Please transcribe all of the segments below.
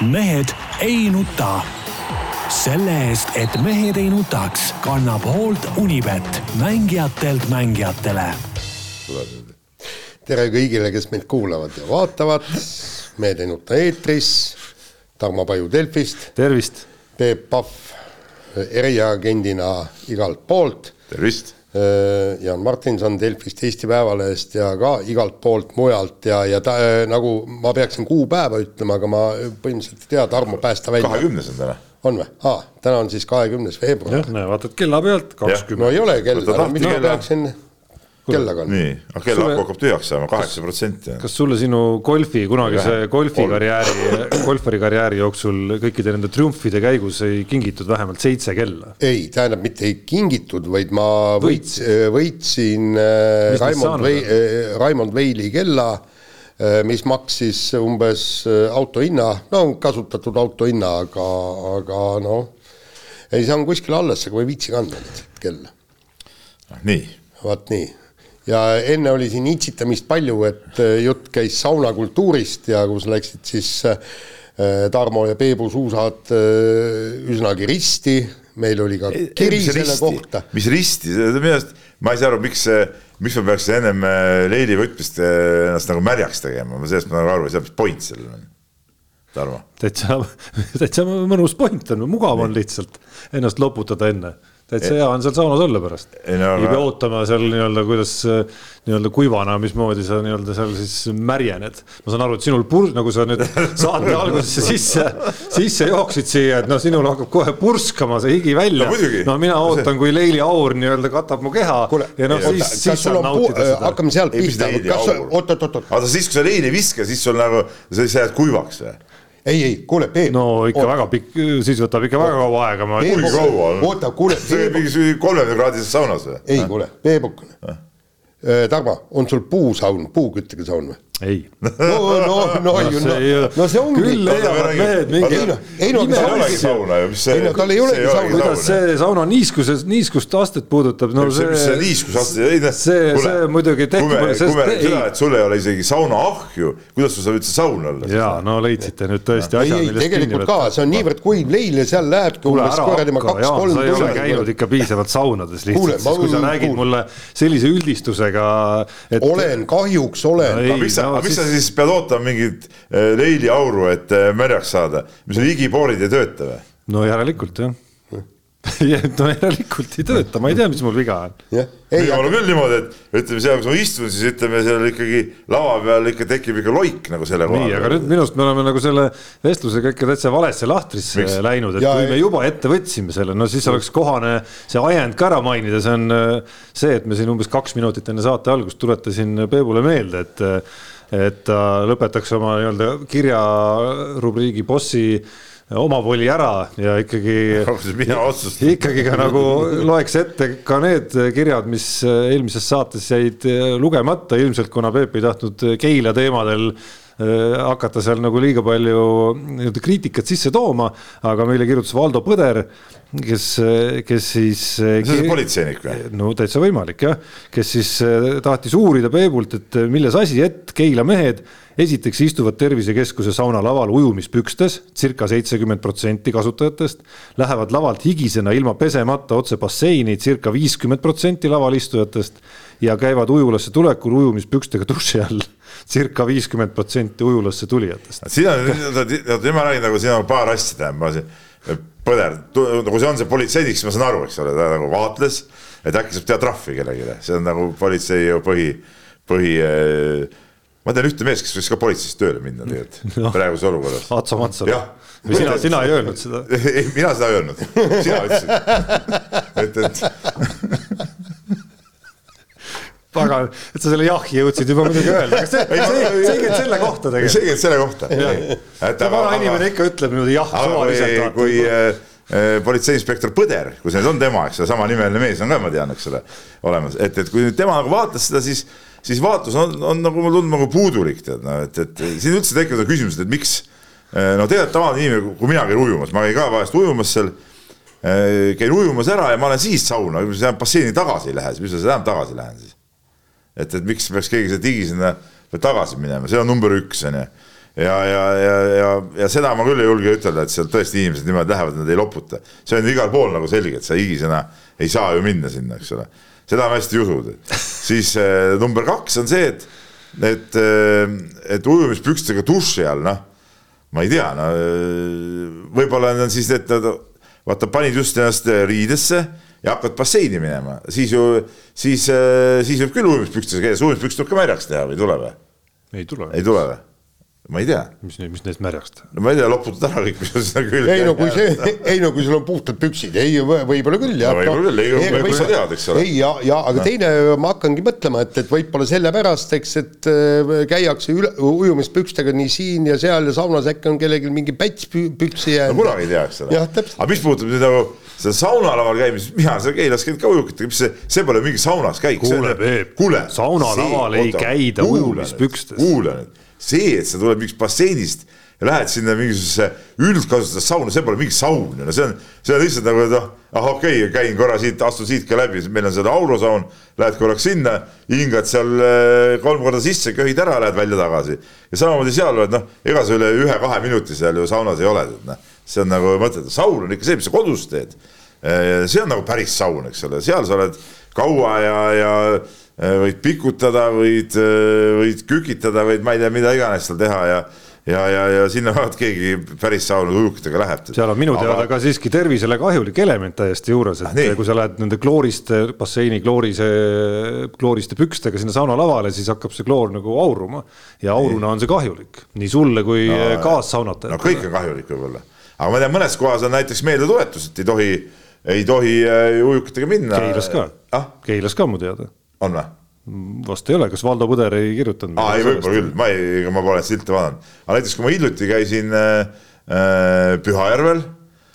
mehed ei nuta. selle eest, et mehed ei nutaks, kannab hoolt Unibet, mängijatelt mängijatele. tere kõigile, kes meid kuulavad ja vaatavad. Mehed ei nuta eetris. Tarmo Paju Delfist. tervist. Peep Pahv eriagendina igalt poolt. tervist Jaan Martinson Delfist, Eesti Päevalehest ja ka igalt poolt mujalt ja, ja ta nagu ma peaksin kuupäeva ütlema, aga ma põhimõtteliselt ei tea, Tarmo, päästa välja. kahekümnes on täna. on või? aa, täna on siis kahekümnes veebruar. jah, näe, vaatad kella pealt, kakskümmend. no ei ole kell, kella. peaksin kellaga on? nii, aga kell Sulle- hakkab tühjaks saama, kaheksa protsenti. kas sulle sinu golfi, kunagise golfikarjääri, golfarikarjääri jooksul kõikide nende triumfide käigus ei kingitud vähemalt seitse kella? ei, tähendab mitte ei kingitud, vaid ma võits, Võitsid. võitsin äh, Mis Raimond Vei- äh, Raimond Veili kella, mis maksis umbes äh, auto hinna, no kasutatud auto hinna, aga, aga noh, ei, see on kuskil alles, aga ma ei viitsi kanda lihtsalt kella. nii, vaat nii ja enne oli siin itsitamist palju, et äh, jutt käis saunakultuurist ja kus läksid siis äh, Tarmo ja Peebu suusad äh, üsnagi risti, meil oli ka kiri mis selle risti, kohta. mis risti, minu arust ma ei saa aru, miks, miks ma peaks ennem Leili võtmist ennast nagu märjaks tegema, ma sellest ma nagu aru ei saa, mis point sellel on. Tarmo, täitsa, täitsa mõnus point on, mugav on lihtsalt ennast loputada enne. Täitsa hea on seal saunas olla pärast. Ei aga- pea ootama seal nii-öelda, kuidas äh, nii-öelda kuivana, mismoodi sa nii-öelda seal siis märjened. ma saan aru, et sinul pur-, nagu sa nüüd saate algusesse sisse, sisse jooksid siia, et noh, sinul hakkab kohe purskama see higi välja No no mina ootan, kui Leili aur nii-öelda katab mu keha kuule, ja noh, siis, siis saan nautida seda. hakkame sealt pihta, kas, oot-oot-oot, aga siis, kui sa Leili ei viska, siis sul nagu, sa jääd kuivaks või? Ei, ei, kuule, Peep. no ikka väga pikk, siis võtab ikka väga kaua aega, oota, kuule, see oli mingi kolmekümne kraadises saunas või? ei kuule, Peebukene. Tarmo, on sul puusaun, puuküttega saun või? ei no, no, no, ju, no, ei- no see ongi. küll leiavad mehed mingi ei no, ei no, sauna ju, mis see. Ei no tal ei olegi see sauna. kuidas see sauna niiskuses, niiskust astet puudutab, no see, mis see see, niiskus aasta, ei noh. see- see muidugi tekib- kui me, sest kui me ei- seda, et sul ei ole isegi sauna ahju, kuidas sul saab üldse saun olla? ja no leidsite nüüd tõesti ei, asja, ei tegelikult ka, see on niivõrd kuiv leil ja seal lähebki umbes kuradi ma kaks-kolm sa ei ole tundi. käinud ikka piisavalt saunades lihtsalt, sest kui sa räägid mulle sellise üldistusega, et olen, kahjuks olen. Aga miks sa no siis- sa siis pead ootama mingit leili auru, et äh, märjaks saada, mis sul higipoorid ei tööta või? no järelikult jah no järelikult ei tööta, ma ei tea, mis mul viga on. ei, minul on küll niimoodi, et ütleme seal, kus ma istun, siis ütleme seal ikkagi lava peal ikka tekib ikka loik nagu selle koha nii, aga nüüd minu arust me oleme nagu selle vestlusega ikka täitsa valesse lahtrisse Miks? läinud, et Ja- kui me juba ette võtsime selle, no siis oleks kohane see ajend ka ära mainida, see on äh, see, et me siin umbes kaks minutit enne saate algust tuletasin Peebule meelde, et et ta lõpetaks oma nii-öelda kirjarubriigi bossi omavoli ära ja ikkagi mina otsustan. ikkagi ka nagu loeks ette ka need kirjad, mis eelmises saates jäid lugemata, ilmselt kuna Peep ei tahtnud Keila teemadel hakata seal nagu liiga palju nii-öelda kriitikat sisse tooma, aga meile kirjutas Valdo Põder, kes, kes siis. see on politseinik või? no täitsa võimalik jah, kes siis äh, tahtis uurida Peebult, et milles asi, et Keila mehed esiteks istuvad tervisekeskuse saunalaval ujumispükstes, circa seitsekümmend protsenti kasutajatest, lähevad lavalt higisena ilma pesemata otse basseini, circa viiskümmend protsenti laval istujatest ja käivad ujulasse tulekul ujumispükstega duši all, circa viiskümmend protsenti ujulasse tulijatest. siin on, nüüd ma räägin nagu siin on paar asja, tähendab, Põder, nagu see on see politseinik, siis ma saan aru, eks ole, ta nagu vaatles, et äkki saab teha trahvi kellelegi, see on nagu politsei põhi, põhi äh, ma tean ühte meest, kes võiks ka politseisse tööle minna tegelikult Noh. praeguses olukorras. Atso Matsalu Jah. või sina, sina ei öelnud seda? ei, mina seda ei öelnud, sina ütlesid. et, et pagan, et sa selle jahi jõudsid juba muidugi öelda, aga see, see, see käib selle kohta tegelikult. see käib selle kohta. see vana inimene ikka ütleb niimoodi jah, suvaliselt. kui äh, äh, politseiinspektor Põder, kui see nüüd on tema, eks ole, samanimeline mees on ka, ma tean, eks ole, olemas, et, et kui nüüd tema nagu vaatas seda, siis, siis vaatus on, on nagu mulle tundub nagu puudulik, tead, noh, et, et siin üldse tekivad küsimused, et miks. no tegelikult tavaline inimene, kui mina käin ujumas, ma käin ka vahest ujumas seal, käin ujumas ära ja ma olen siis sauna, kui ma basseini tagasi ei lähe, mis ma seda enam tagasi lähen siis et, et miks peaks keegi see digi sinna tagasi minema, see on number üks, on ju. ja, ja, ja, ja, ja seda ma küll ei julge ütelda, et seal tõesti inimesed niimoodi lähevad, nad ei loputa. see on igal pool nagu selge, et sa higisena ei saa ju minna sinna, eks ole. seda ma hästi ei usu. siis äh, number kaks on see, et, et, äh, et ujumispükstega duši all, noh, ma ei tea, no äh, võib-olla on siis, et nad vaata, panid just ennast riidesse ja hakkad basseini minema, siis ju, siis, siis võib küll ujumispükstes käia, ujumispüksed tuleb ka märjaks teha või ei tule või? ei tule. ei tule või? ma ei tea. mis, mis neist märjaks teha? no ma ei tea, loputad ära kõik, mis on sinna külge. ei no kui see, ei no kui sul on puhtad püksid, ei võib-olla küll jah. no võib-olla küll, ei, kust sa tead, eks ole. ei ja, ja aga no. teine, ma hakkangi mõtlema, et, et võib-olla sellepärast, eks, et äh, käiakse üle, ujumispükstega nii siin ja seal ja saunas äkki on kellelgi mingi päts püksi jäänud. no kunagi ei tea, eks ole. aga mis puudutab nüüd nagu seda saunalaval käimist, mina seal Keilas käinud ka ujukitega, mis see, see pole mingi saunas käik. kuule, Peep, saunalaval ei käida ujumispükstes. kuule nüüd see, et sa tuled mingist basseinist ja lähed sinna mingisugusesse üldkasutusse sauna, see pole mingi saun, no see on, see on lihtsalt nagu, et noh, ah okei okay,, käin korra siit, astun siit ka läbi, meil on seda aurosaun, lähed korraks sinna, hingad seal eh, kolm korda sisse, köhid ära, lähed välja tagasi. ja samamoodi seal, et noh, ega sa üle ühe-kahe minuti seal ju saunas ei ole, noh, see on nagu mõttetu, saun on ikka see, mis sa kodus teed. Eh, see on nagu päris saun, eks ole, seal sa oled kaua ja, ja Äh, võid pikutada, võid, äh, võid kükitada, võid ma ei tea, mida iganes seal teha ja ja, ja, ja sinna vaat keegi päris sauna ujukitega läheb. seal on minu teada Aga... ka siiski tervisele kahjulik element täiesti juures, et ah, kui sa lähed nende klooriste, basseini kloorise, klooriste pükstega sinna saunalavale, siis hakkab see kloor nagu auruma ja auruna on see kahjulik nii sulle kui no, kaassaunatajatele. no kõik on kahjulik võib-olla, aga ma tean, mõnes kohas on näiteks meeldetuletus, et ei tohi, ei tohi äh, ujukitega minna. Keilas ka ah?, Keilas ka mu teada on või? vast ei ole, kas Valdo Põder ei kirjutanud? aa, ei võib-olla küll, ma ei, ega ma pole silte vaadanud, aga näiteks kui ma hiljuti käisin äh, äh Pühajärvel.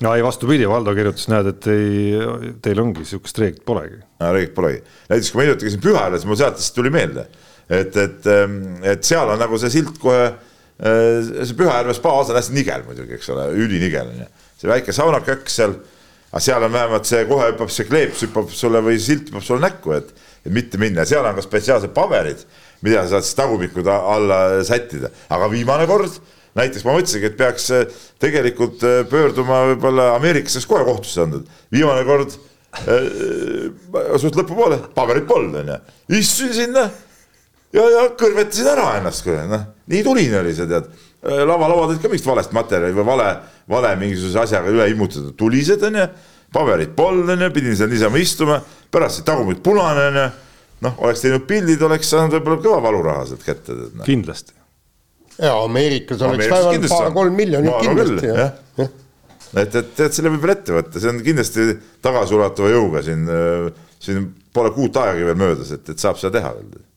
no ei, vastupidi, Valdo kirjutas, näed, et ei, teil ongi sihukest reeglit polegi. reeglit polegi, näiteks kui ma hiljuti käisin Pühajärvel, siis mul sealt lihtsalt tuli meelde, et, et, ähm, et seal on nagu see silt kohe see Pühajärve spaas on hästi nigel muidugi, eks ole, ülinigel on ju, see väike saunaköks seal, aga seal on vähemalt see kohe hüppab see kleeps hüppab sulle või silt hüppab sulle näkku, et et mitte minna, seal on ka spetsiaalsed paberid, mida sa saad siis tagumikku alla sättida, aga viimane kord näiteks ma mõtlesingi, et peaks äh, tegelikult äh, pöörduma võib-olla Ameerikas oleks kohe kohtusse andnud, viimane kord äh, suht lõpupoole, paberit polnud onju, istusin sinna ja, ja kõrvetasin ära ennast, noh, nii tuline oli see tead, lavalauad olid ka mingit valest materjali või vale, vale mingisuguse asjaga üle immutatud, tulised onju paberit polnud, onju, pidin seal niisama istuma, pärast see tagumik punane, onju. noh, oleks teinud pildid, oleks saanud võib-olla kõva valuraha sealt kätte. No. kindlasti. ja Ameerikas oleks vähemalt paar-kolm miljonit kindlasti. jah ja. et, et, et selle võib veel ette võtta, see on kindlasti tagasiulatuva jõuga siin, siin pole kuut aegagi veel möödas, et, et saab seda teha veel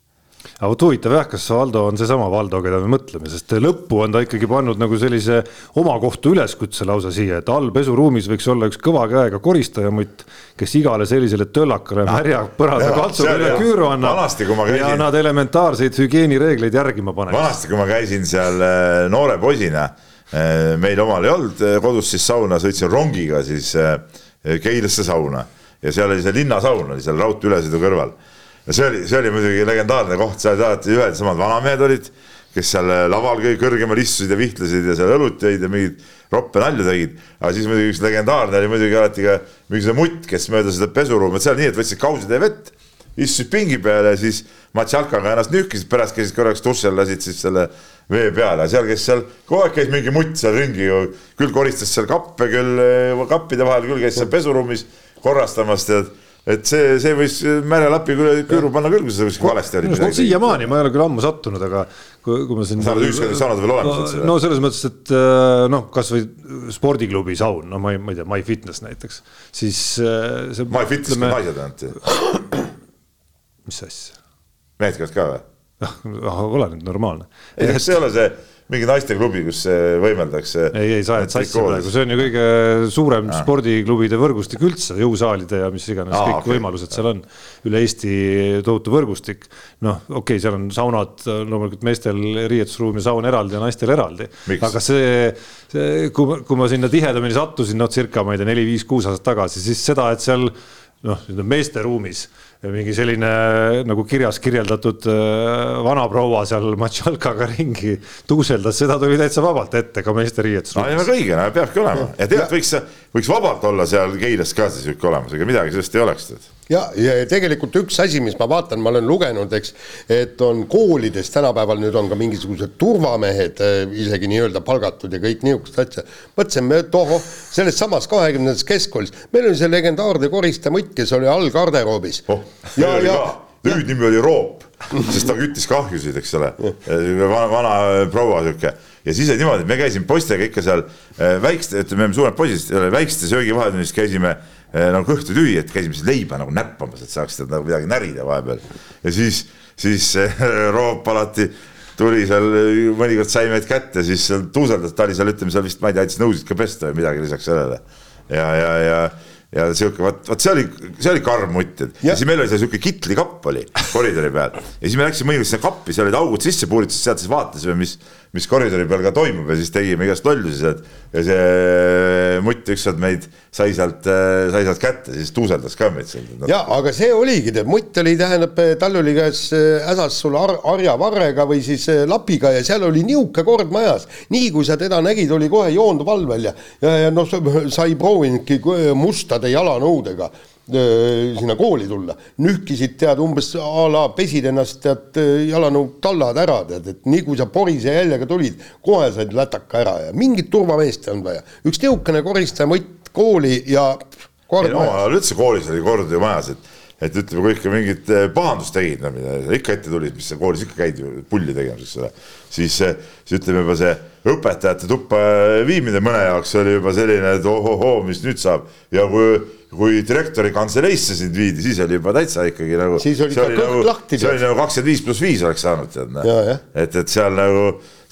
aga vot huvitav jah, kas Valdo on seesama Valdo, keda me mõtleme, sest lõppu on ta ikkagi pannud nagu sellise omakohtu üleskutse lausa siia, et all pesuruumis võiks olla üks kõva käega koristajamutt, kes igale sellisele töllakale märja põranda katsuga üle küüru annab käisin... ja nad elementaarseid hügieenireegleid järgima paneks. vanasti, kui ma käisin seal äh, noore poisina, äh, meil omal ei olnud äh, kodus siis sauna, sõitsin rongiga siis Keilasse sauna. Ja seal oli see linnasaun oli seal raudtee ülesõidu kõrval ja see oli, see oli muidugi legendaarne koht, seal alati ühed samad vanamehed olid, kes seal laval kõige kõrgemal istusid ja vihtlesid ja seal õlut jõid ja mingeid roppe nalju tegid. aga siis muidugi üks legendaarne oli muidugi alati ka mingisugune mutt, kes mööda seda pesuruumi, seal nii, et võtsid kausitäie vett, istusid pingi peale ja siis matšalkaga ennast nühkisid, pärast käisid korraks dušel, lasid siis selle vee peale, seal käis seal, kogu aeg käis mingi mutt seal ringi küll koristas seal kappe, küll kappide vahel, küll käis seal pesuruumis korrastamas, tead et see, see võis märjalapi küüru panna küll, kui sa kuskil valesti olid. no siiamaani ma ei ole küll ammu sattunud, aga kui, kui ma siin. sa oled ükskord saanud veel olemas. no, selles mõttes, et äh, noh, kasvõi spordiklubi saun, no ma ei, ma ei tea, MyFitness näiteks, siis äh,. MyFitness ütleme... naised ainult. mis asja? mehed käivad ka või? ah, ole nüüd normaalne. ei, kas see ei ole see mingi naisteklubi, kus võimeldakse. ei, ei sa ajad sassi praegu, see on ju kõige suurem ah. spordiklubide võrgustik üldse, jõusaalide ja mis iganes kõik okay. võimalused seal on. üle Eesti tohutu võrgustik. noh, okei okay,, seal on saunad loomulikult meestel riietusruum ja saun eraldi ja naistel eraldi. aga see, see, kui ma, kui ma sinna tihedamini sattusin, no circa ma ei tea, neli-viis-kuus aastat tagasi, siis seda, et seal noh, meeste ruumis mingi selline nagu kirjas kirjeldatud äh, vanaproua seal Matšalkaga ringi tuuseldas, seda tuli täitsa vabalt ette ka meeste riietusruumis. no väga õige, no peabki olema ja tegelikult võiks, võiks vabalt olla seal Keilas ka siis sihuke olemas, ega midagi sellest ei oleks tead ja, ja tegelikult üks asi, mis ma vaatan, ma olen lugenud, eks, et on koolides tänapäeval nüüd on ka mingisugused turvamehed äh, isegi nii-öelda palgatud ja kõik niisugust asja. mõtlesime, et ohoh, selles samas kahekümnendas keskkoolis, meil oli see legendaarne koristaja Mutt, kes oli all garderoobis. Oh,. ja, ja hüüdnimi oli Roop, sest ta küttis kahjusid, eks ole, vana, vana proua sihuke. Ja siis oli niimoodi, et me käisime poistega ikka seal äh, väikeste, ütleme, suured poisid, väikeste söögivahetunnis käisime Eh, nagu kõhtu tühi, et käisime siis leiba nagu näppamas, et saaks nagu midagi närida vahepeal. ja siis, siis Roop alati tuli seal, mõnikord sai meid kätte, siis seal tuuseldas, ta oli seal, ütleme seal vist, ma ei tea, aitas nõusid ka pesta või midagi lisaks sellele. ja, ja, ja ja sihuke, vot, vot see oli, see oli karm mutt, et ja. ja siis meil oli seal sihuke kitlikapp oli koridori peal ja siis me läksime mõnikord sinna kappi, seal olid augud sisse puuritud, sealt siis vaatasime, mis, mis koridori peal ka toimub ja siis tegime igast lollusi sealt. ja see mutt ükskord meid sai sealt, sai sealt kätte, siis tuuseldas ka meid seal. ja aga see oligi, tead, mutt oli, tähendab, tal oli kas hädas sul ar harjavarrega või siis lapiga ja seal oli nihuke kord majas. nii kui sa teda nägid, oli kohe joonduv valvel ja, ja, ja noh, sa ei proovinudki mustade jalanõudega sinna kooli tulla, nühkisid tead umbes a la pesid ennast tead jalanõud tallad ära tead, et nii kui sa porise jäljega tulid, kohe said lätaka ära ja mingit turvameest ei olnud vaja. üks nihukene koristaja mõtt kooli ja kord ei, majas. üldse koolis oli kord ju majas, et et ütleme, kui ikka mingit pahandust tegid, no mida ikka ette tulid, mis sa koolis ikka käid ju pulli tegemas, eks ole, siis, siis ütleme juba see õpetajate tuppa viimine mõne jaoks oli juba selline, et ohohoo, mis nüüd saab ja kui kui direktori kantseleisse sind viidi, siis oli juba täitsa ikkagi nagu. siis oli ikka kõht nagu, lahti. see oli nagu kakskümmend viis pluss viis oleks saanud tead noh. et, et seal nagu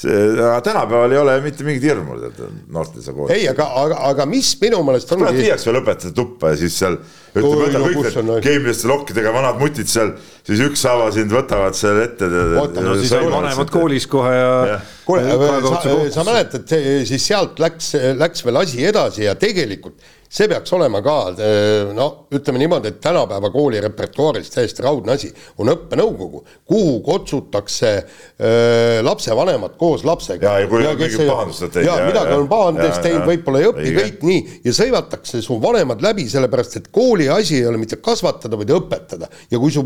see, tänapäeval ei ole mitte mingit hirmu tead noortes ja koolis. ei, aga, aga, aga mis minu meelest ongi. viiakse veel õpetajate tuppa ja siis seal ütleme, võta kõik need keemiliste lokkidega vanad mutid seal, siis ükshaaval sind võtavad seal ette. oota, no siis olid vanemad koolis kohe ja, ja.. Kuule, sa, sa mäletad, siis sealt läks, läks veel asi edasi ja tegelikult see peaks olema ka no ütleme niimoodi, et tänapäeva kooli repertuaaris täiesti raudne asi on õppenõukogu, kuhu kutsutakse öö, lapsevanemad koos lapsega. ja, ja kui on mingit pahandust teinud. ja midagi on pahandust teinud, võib-olla ei õpi, kõik nii ja sõivatakse su vanemad läbi, sellepärast et kooli asi ei ole mitte kasvatada, vaid õpetada ja kui su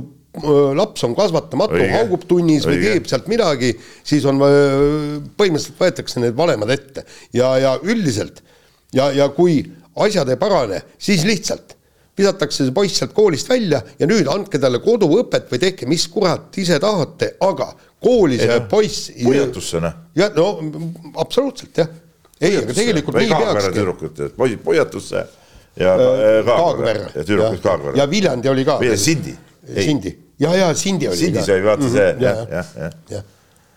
laps on kasvatamatu, haugub tunnis või teeb sealt midagi, siis on põhimõtteliselt võetakse need vanemad ette ja, ja üldiselt ja, ja kui asjad ei parane, siis lihtsalt visatakse see poiss sealt koolist välja ja nüüd andke talle koduõpet või tehke, mis kurat ise tahate, aga kooli see poiss. hoiatusse noh. jah, no absoluutselt jah. ei, aga tegelikult nii peakski. tüdrukud, poisid hoiatusse ja Kaagver. ja tüdrukud Kaagver. ja Viljandi oli ka. Sindi. Sindi, ja, ja Sindi oli. Sindi sai vaata see, jah, jah, jah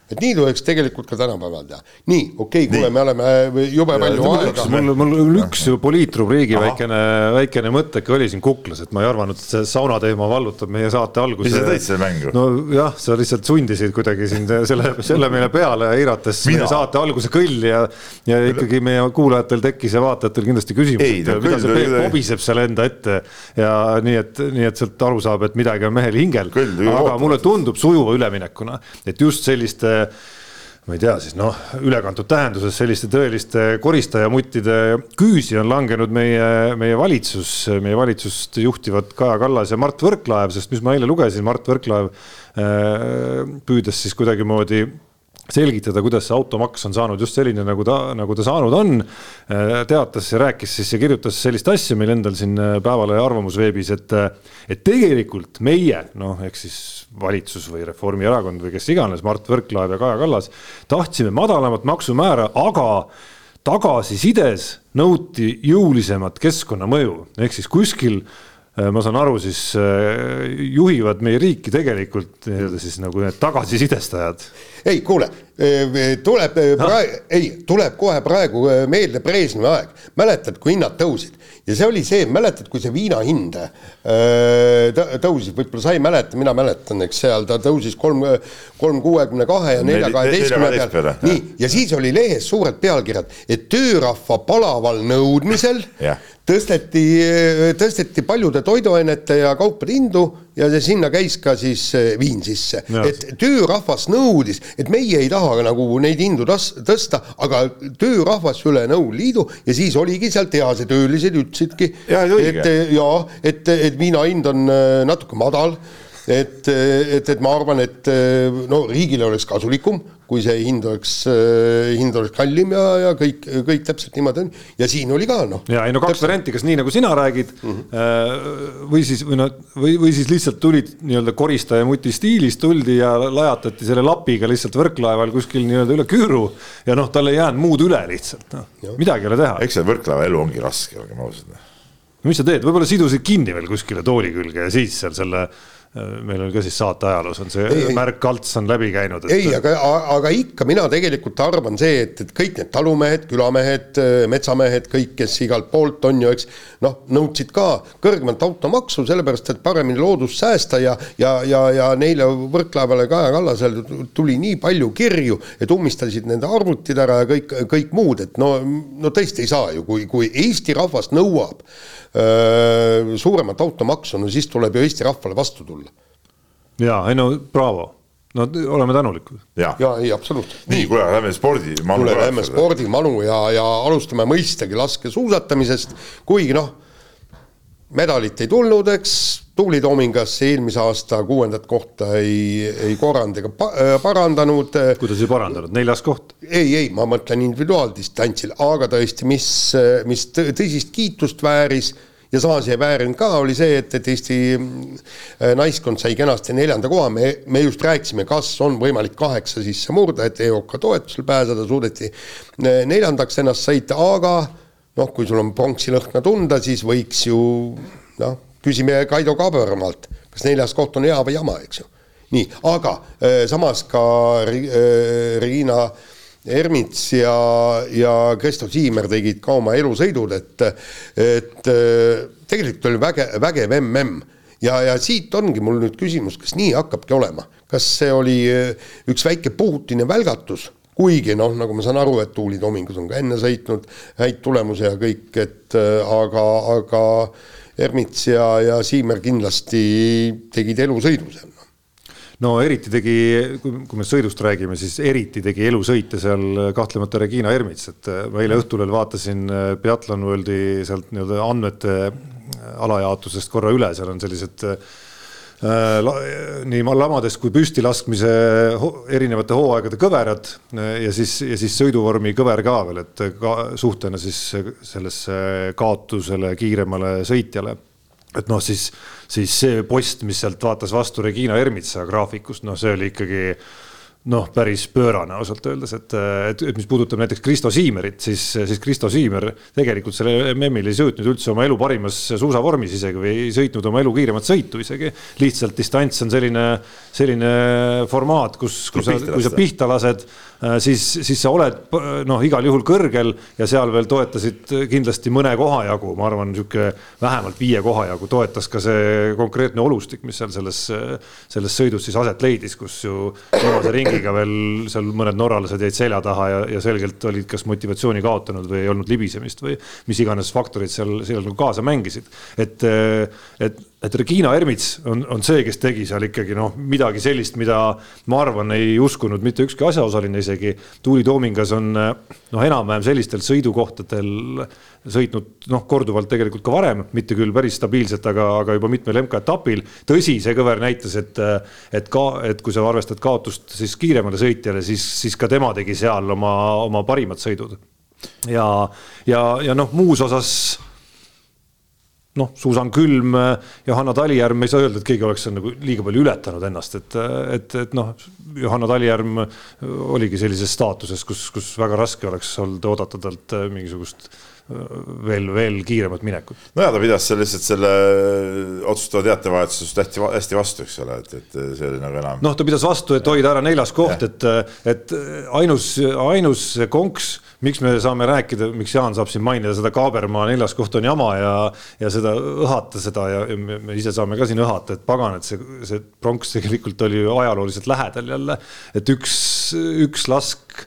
et nii tuleks tegelikult ka tänapäeval teha. nii, okei okay,, kuule, me oleme äh, jube ja, palju aega. mul, mul üks poliitrubriigi väikene, väikene mõtteke oli siin kuklas, et ma ei arvanud, et see sauna teema vallutab meie saate alguse. mis sa tõid selle mängu? nojah, sa lihtsalt sundisid kuidagi siin selle, selle meile peale eirates meie saate alguse kõlli ja, ja ikkagi meie kuulajatel tekkis ja vaatajatel kindlasti küsimus, et mida see Peep kobiseb seal enda ette ja nii, et, nii et sealt aru saab, et midagi on mehel hingel. aga mulle tundub sujuva üleminekuna, et just selliste ma ei tea, siis noh, ülekantud tähenduses selliste tõeliste koristajamuttide küüsi on langenud meie, meie valitsus, meie valitsust juhtivad Kaja Kallas ja Mart Võrklaev, sest mis ma eile lugesin, Mart Võrklaev äh, püüdes siis kuidagimoodi selgitada, kuidas see automaks on saanud just selline, nagu ta, nagu ta saanud on. Äh, teatas ja rääkis siis ja kirjutas sellist asja meil endal siin Päevalehe arvamusveebis, et, et tegelikult meie noh, ehk siis valitsus või Reformierakond või kes iganes, Mart Võrklaev ja Kaja Kallas, tahtsime madalamat maksumäära, aga tagasisides nõuti jõulisemat keskkonnamõju, ehk siis kuskil äh, ma saan aru, siis äh, juhivad meie riiki tegelikult nii-öelda siis nagu need tagasisidestajad. ei, kuule, äh, tuleb praegu, ei, tuleb kohe praegu meelde Brežnevi aeg, mäletad, kui hinnad tõusid? Ja see oli see, mäletad, kui see viina hind äh, tõusis, võib-olla sa ei mäleta, mina mäletan, eks seal ta tõusis kolm, kolm kuuekümne kahe ja nelja kaheteistkümne peale. nii, ja siis oli lehes suured pealkirjad, et töörahva palaval nõudmisel tõsteti, tõsteti paljude toiduainete ja kaupade hindu ja sinna käis ka siis äh, viin sisse, et töörahvas nõudis, et meie ei taha nagu neid hindu tas-, tõsta, aga töörahvas üle Nõukogude Liidu ja siis oligi seal tehasetöölised ütlesidki, Jaa, et et jaa, et, et viina hind on äh, natuke madal, et, et, et ma arvan, et no riigile oleks kasulikum, kui see hind oleks, hind oleks kallim ja, ja kõik, kõik täpselt niimoodi on. ja siin oli ka noh. ja ei no kaks varianti, kas nii nagu sina räägid mm -hmm. või siis või noh, või, või siis lihtsalt tulid nii-öelda koristaja muti stiilis tuldi ja lajatati selle lapiga lihtsalt Võrklaeval kuskil nii-öelda üle küüru ja noh, tal ei jäänud muud üle lihtsalt noh, midagi ei ole teha. eks see Võrklaeva elu ongi raske, olgem ausad no mis sa teed, võib-olla sidusid kinni veel kuskile tooli külge ja siis seal selle meil on ka siis saate ajaloos on see ei, märk Alts on läbi käinud et.... ei, aga, aga ikka mina tegelikult arvan see, et, et kõik need talumehed, külamehed, metsamehed, kõik, kes igalt poolt on ju, eks noh, nõudsid ka kõrgemat automaksu, sellepärast et paremini loodust säästa ja, ja, ja, ja neile Võrklaevale, Kaja Kallasele tuli nii palju kirju, et ummistasid nende arvutid ära ja kõik, kõik muud, et no, no tõesti ei saa ju, kui, kui Eesti rahvas nõuab suuremat automaksu, no siis tuleb ju Eesti rahvale vastu tulla. ja ei no braavo, no oleme tänulikud. ja, ja ei, absoluutselt. nii, kuule, lähme spordimanu. kuule, lähme spordimanu ja, ja alustame mõistagi laskesuusatamisest, kuigi noh, medalit ei tulnud, eks Tuuli Toomingas eelmise aasta kuuendat kohta ei, ei korranud ega pa, äh, parandanud. kuidas ei parandanud, neljas koht? ei, ei, ma mõtlen individuaaldistantsil, aga tõesti, mis, mis tõsist kiitust vääris ja samas ei väärinud ka, oli see, et, et Eesti äh, naiskond sai kenasti neljanda koha, me, me just rääkisime, kas on võimalik kaheksa sisse murda, et EOK toetusel pääseda, suudeti äh, neljandaks ennast sõita, aga noh, kui sul on pronksi lõhna tunda, siis võiks ju noh, küsime Kaido Kaabermaalt, kas neljas koht on hea või jama, eks ju. nii, aga äh, samas ka äh, Riina Ermits ja, ja Kristo Siimer tegid ka oma elusõidud, et, et äh, tegelikult oli väge, vägev mm ja, ja siit ongi mul nüüd küsimus, kas nii hakkabki olema, kas see oli üks väike Putini välgatus? Kuigi noh, nagu ma saan aru, et Tuuli Tomingus on ka enne sõitnud häid tulemusi ja kõik, et aga, aga Ernits ja, ja Siimer kindlasti tegid elusõidu seal no eriti tegi, kui me sõidust räägime, siis eriti tegi elusõite seal kahtlemata Regina Ermits, et ma eile õhtul veel vaatasin Biathlon Worldi sealt nii-öelda andmete alajaotusest korra üle, seal on sellised nii lamadest kui püstilaskmise erinevate hooaegade kõverad ja siis, ja siis sõiduvormi kõver ka veel, et ka suhtena siis sellesse kaotusele kiiremale sõitjale. et noh, siis, siis see post, mis sealt vaatas vastu Regina Ermitsa graafikust, noh, see oli ikkagi noh, päris pöörane ausalt öeldes, et, et, et mis puudutab näiteks Kristo Siimerit, siis, siis Kristo Siimer tegelikult sellel MM-il ei sõitnud üldse oma elu parimas suusavormis isegi või ei sõitnud oma elu kiiremat sõitu isegi. lihtsalt distants on selline, selline formaat, kus, kui sa, kui sa pihta lased, siis, siis sa oled noh, igal juhul kõrgel ja seal veel toetasid kindlasti mõne koha jagu, ma arvan, niisugune vähemalt viie koha jagu toetas ka see konkreetne olustik, mis seal selles, selles sõidus siis aset leidis, kus ju viimase ringi ringiga veel seal mõned norralased jäid selja taha ja, ja selgelt olid kas motivatsiooni kaotanud või ei olnud libisemist või mis iganes faktorid seal, seal nagu kaasa mängisid. et, et, et Regina Ermits on, on see, kes tegi seal ikkagi noh, midagi sellist, mida ma arvan, ei uskunud mitte ükski asjaosaline isegi. Tuuli Toomingas on noh, enam-vähem sellistel sõidukohtadel sõitnud noh, korduvalt tegelikult ka varem, mitte küll päris stabiilselt, aga, aga juba mitmel MK-etapil. tõsi, see kõver näitas, et, et ka, et kui sa arvestad kaotust siis kiiremale sõitjale, siis, siis ka tema tegi seal oma, oma parimad sõidud. ja, ja, ja noh, muus osas noh, Suusan Külm, Johanna Talijärv, me ei saa öelda, et keegi oleks nagu liiga palju ületanud ennast, et, et, et noh, Johanna Talijärv oligi sellises staatuses, kus, kus väga raske oleks olnud oodata talt mingisugust veel, veel kiiremat minekut. no ja ta pidas seal lihtsalt selle otsustava teatevahetusest hästi, hästi vastu, eks ole, et, et see oli nagu enam. noh, ta pidas vastu, et hoida ära neljas koht, et, et ainus, ainus konks, miks me saame rääkida, miks Jaan saab siin mainida seda Kaabermaa neljas koht on jama ja, ja seda õhata seda ja, me, me ise saame ka siin õhata, et pagan, et see, see pronks tegelikult oli ju ajalooliselt lähedal jälle, et üks, üks lask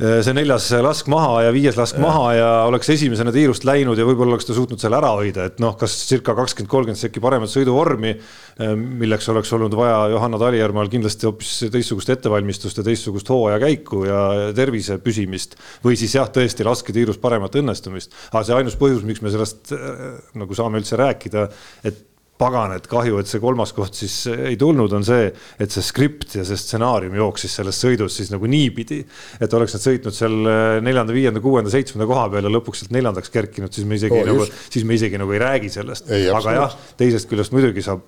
see neljas lask maha ja viies lask ja. maha ja oleks esimesena tiirust läinud ja võib-olla oleks ta suutnud selle ära hoida, et noh, kas circa kakskümmend, kolmkümmend sekki paremat sõiduvormi, milleks oleks olnud vaja Johanna Talijärmal kindlasti hoopis teistsugust ettevalmistust ja teistsugust hooaja käiku ja tervise püsimist või siis jah, tõesti lasketiirus paremat õnnestumist. aga see ainus põhjus, miks me sellest nagu saame üldse rääkida, et pagan, et kahju, et see kolmas koht siis ei tulnud, on see, et see skript ja see stsenaarium jooksis selles sõidus siis nagu niipidi, et oleks nad sõitnud seal neljanda, viienda, kuuenda, seitsmenda koha peal ja lõpuks sealt neljandaks kerkinud, siis me isegi oh, nagu, siis me isegi nagu ei räägi sellest. aga jah, teisest küljest muidugi saab,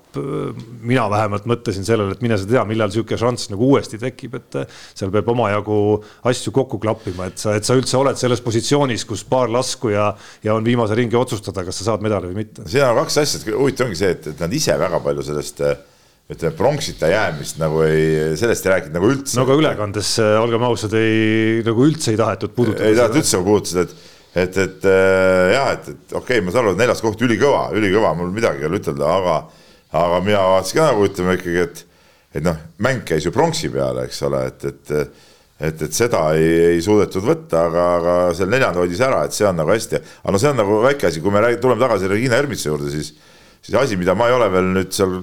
mina vähemalt mõtlesin sellele, et mine sa tea, millal niisugune šanss nagu uuesti tekib, et seal peab omajagu asju kokku klappima, et sa, et sa üldse oled selles positsioonis, kus paar lasku ja, ja on viimase ringi otsustada, kas sa saad medali või mitte. siin on kaks asja, huvitav ongi see, et et, et nad ise väga palju sellest ütleme, pronksita jäämist nagu ei, sellest ei rääkinud nagu üldse. no aga ülekandes, äh, olgem ausad, ei nagu üldse ei tahetud puudutada. ei tahetud üldse puudutada, et, et, et äh, jah, et, et okei okay,, ma saan aru, et neljas koht ülikõva, ülikõva, mul midagi ei ole ütelda, aga, aga mina vaatasin ka nagu ütleme ikkagi, et, et noh, mäng käis ju pronksi peale, eks ole, et, et et, et seda ei, ei suudetud võtta, aga, aga seal neljanda hoidis ära, et see on nagu hästi, aga no see on nagu väike asi, kui me räägime, tuleme tagasi Regina Ermitsa juurde, siis siis asi, mida ma ei ole veel nüüd seal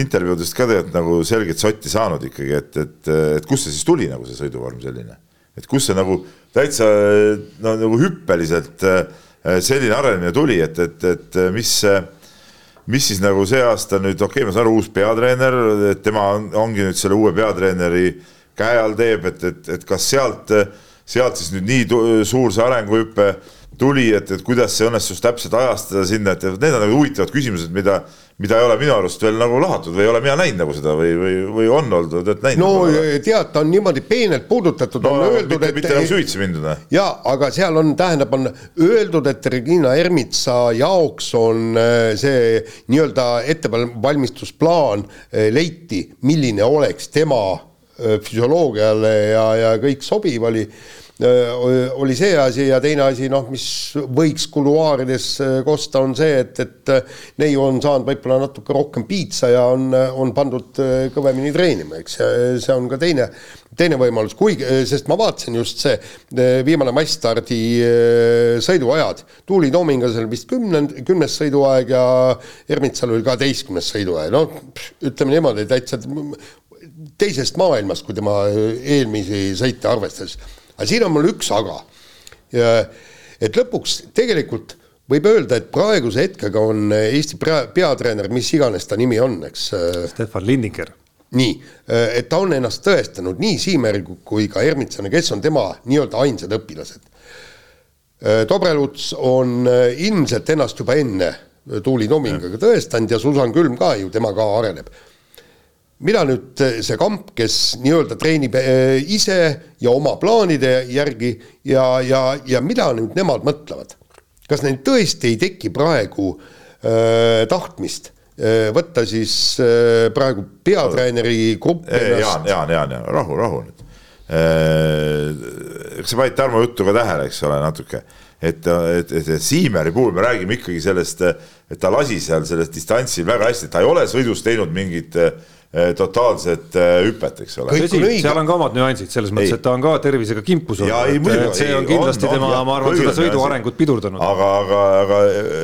intervjuudest ka tegelikult nagu selget sotti saanud ikkagi, et, et, et kust see siis tuli nagu see sõiduvorm selline, et kust see nagu täitsa no nagu hüppeliselt äh, selline arenemine tuli, et, et, et mis, mis siis nagu see aasta nüüd, okei okay,, ma saan aru, uus peatreener, tema on, ongi nüüd selle uue peatreeneri käe all teeb, et, et, et kas sealt, sealt siis nüüd nii suur see arenguhüpe tuli, et, et kuidas see õnnestus täpselt ajastada sinna, et need on nagu huvitavad küsimused, mida, mida ei ole minu arust veel nagu lahatud või ei ole mina näinud nagu seda või, või, või on olnud, et näinud? no nagu, tead, ta on niimoodi peenelt puudutatud no,, on öeldud, et. mitte nagu süvitsi mindud jaa, aga seal on, tähendab, on öeldud, et Regina Ermitsa jaoks on äh, see nii-öelda ettevalmistusplaan äh, leiti, milline oleks tema äh, füsioloogiale ja, ja kõik sobiv oli oli see asi ja teine asi, noh, mis võiks kuluaarides kosta, on see, et, et neiu on saanud võib-olla natuke rohkem piitsa ja on, on pandud kõvemini treenima, eks, see on ka teine, teine võimalus, kuigi, sest ma vaatasin just see viimane massstardi sõiduajad, Tuuli Toomingasel vist kümnend, kümnes sõiduaeg ja Ermitsal oli kaheteistkümnes sõiduaeg, noh, ütleme niimoodi, täitsa teisest maailmast, kui tema eelmisi sõite arvestas aga siin on mul üks aga. et lõpuks tegelikult võib öelda, et praeguse hetkega on Eesti peatreener, mis iganes ta nimi on, eks. Stefan Lindinger. nii, et ta on ennast tõestanud nii Siimer kui ka Ermitsane, kes on tema nii-öelda ainsad õpilased. Dobreluts on ilmselt ennast juba enne Tuuli Tomingaga tõestanud ja Susan Külm ka ju, tema ka areneb mida nüüd see kamp, kes nii-öelda treenib eh, ise ja oma plaanide järgi ja, ja, ja mida nüüd nemad mõtlevad? kas neil tõesti ei teki praegu äh, tahtmist äh, võtta siis äh, praegu peatreeneri grupp ennast? Jaan, Jaan, Jaan, Jaan, rahu, rahu nüüd. eks sa panid Tarmo juttu ka tähele, eks ole, natuke et, et, et, et Siimeri puhul me räägime ikkagi sellest, et ta lasi seal sellest distantsil väga hästi, ta ei ole sõidus teinud mingit äh, totaalset eh, hüpet, eks ole. seal on ka omad nüansid selles mõttes, et ta on ka tervisega kimpus olnud, et see on kindlasti on, tema, ma arvan, seda sõidu arengut pidurdanud. aga, aga, aga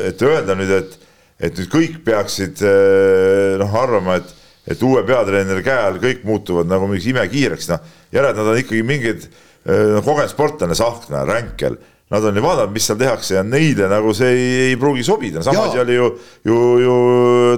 et öelda nüüd, et, et nüüd kõik peaksid eh, noh, arvama, et, et uue peatreeneri käe all kõik muutuvad nagu mingiks imekiireks, noh, järelikult nad on ikkagi mingid kogenud sportlane, Sahkna, Ränkel nad on ju vaadanud, mis seal tehakse ja neile nagu see ei, ei pruugi sobida, samamoodi oli ju, ju, ju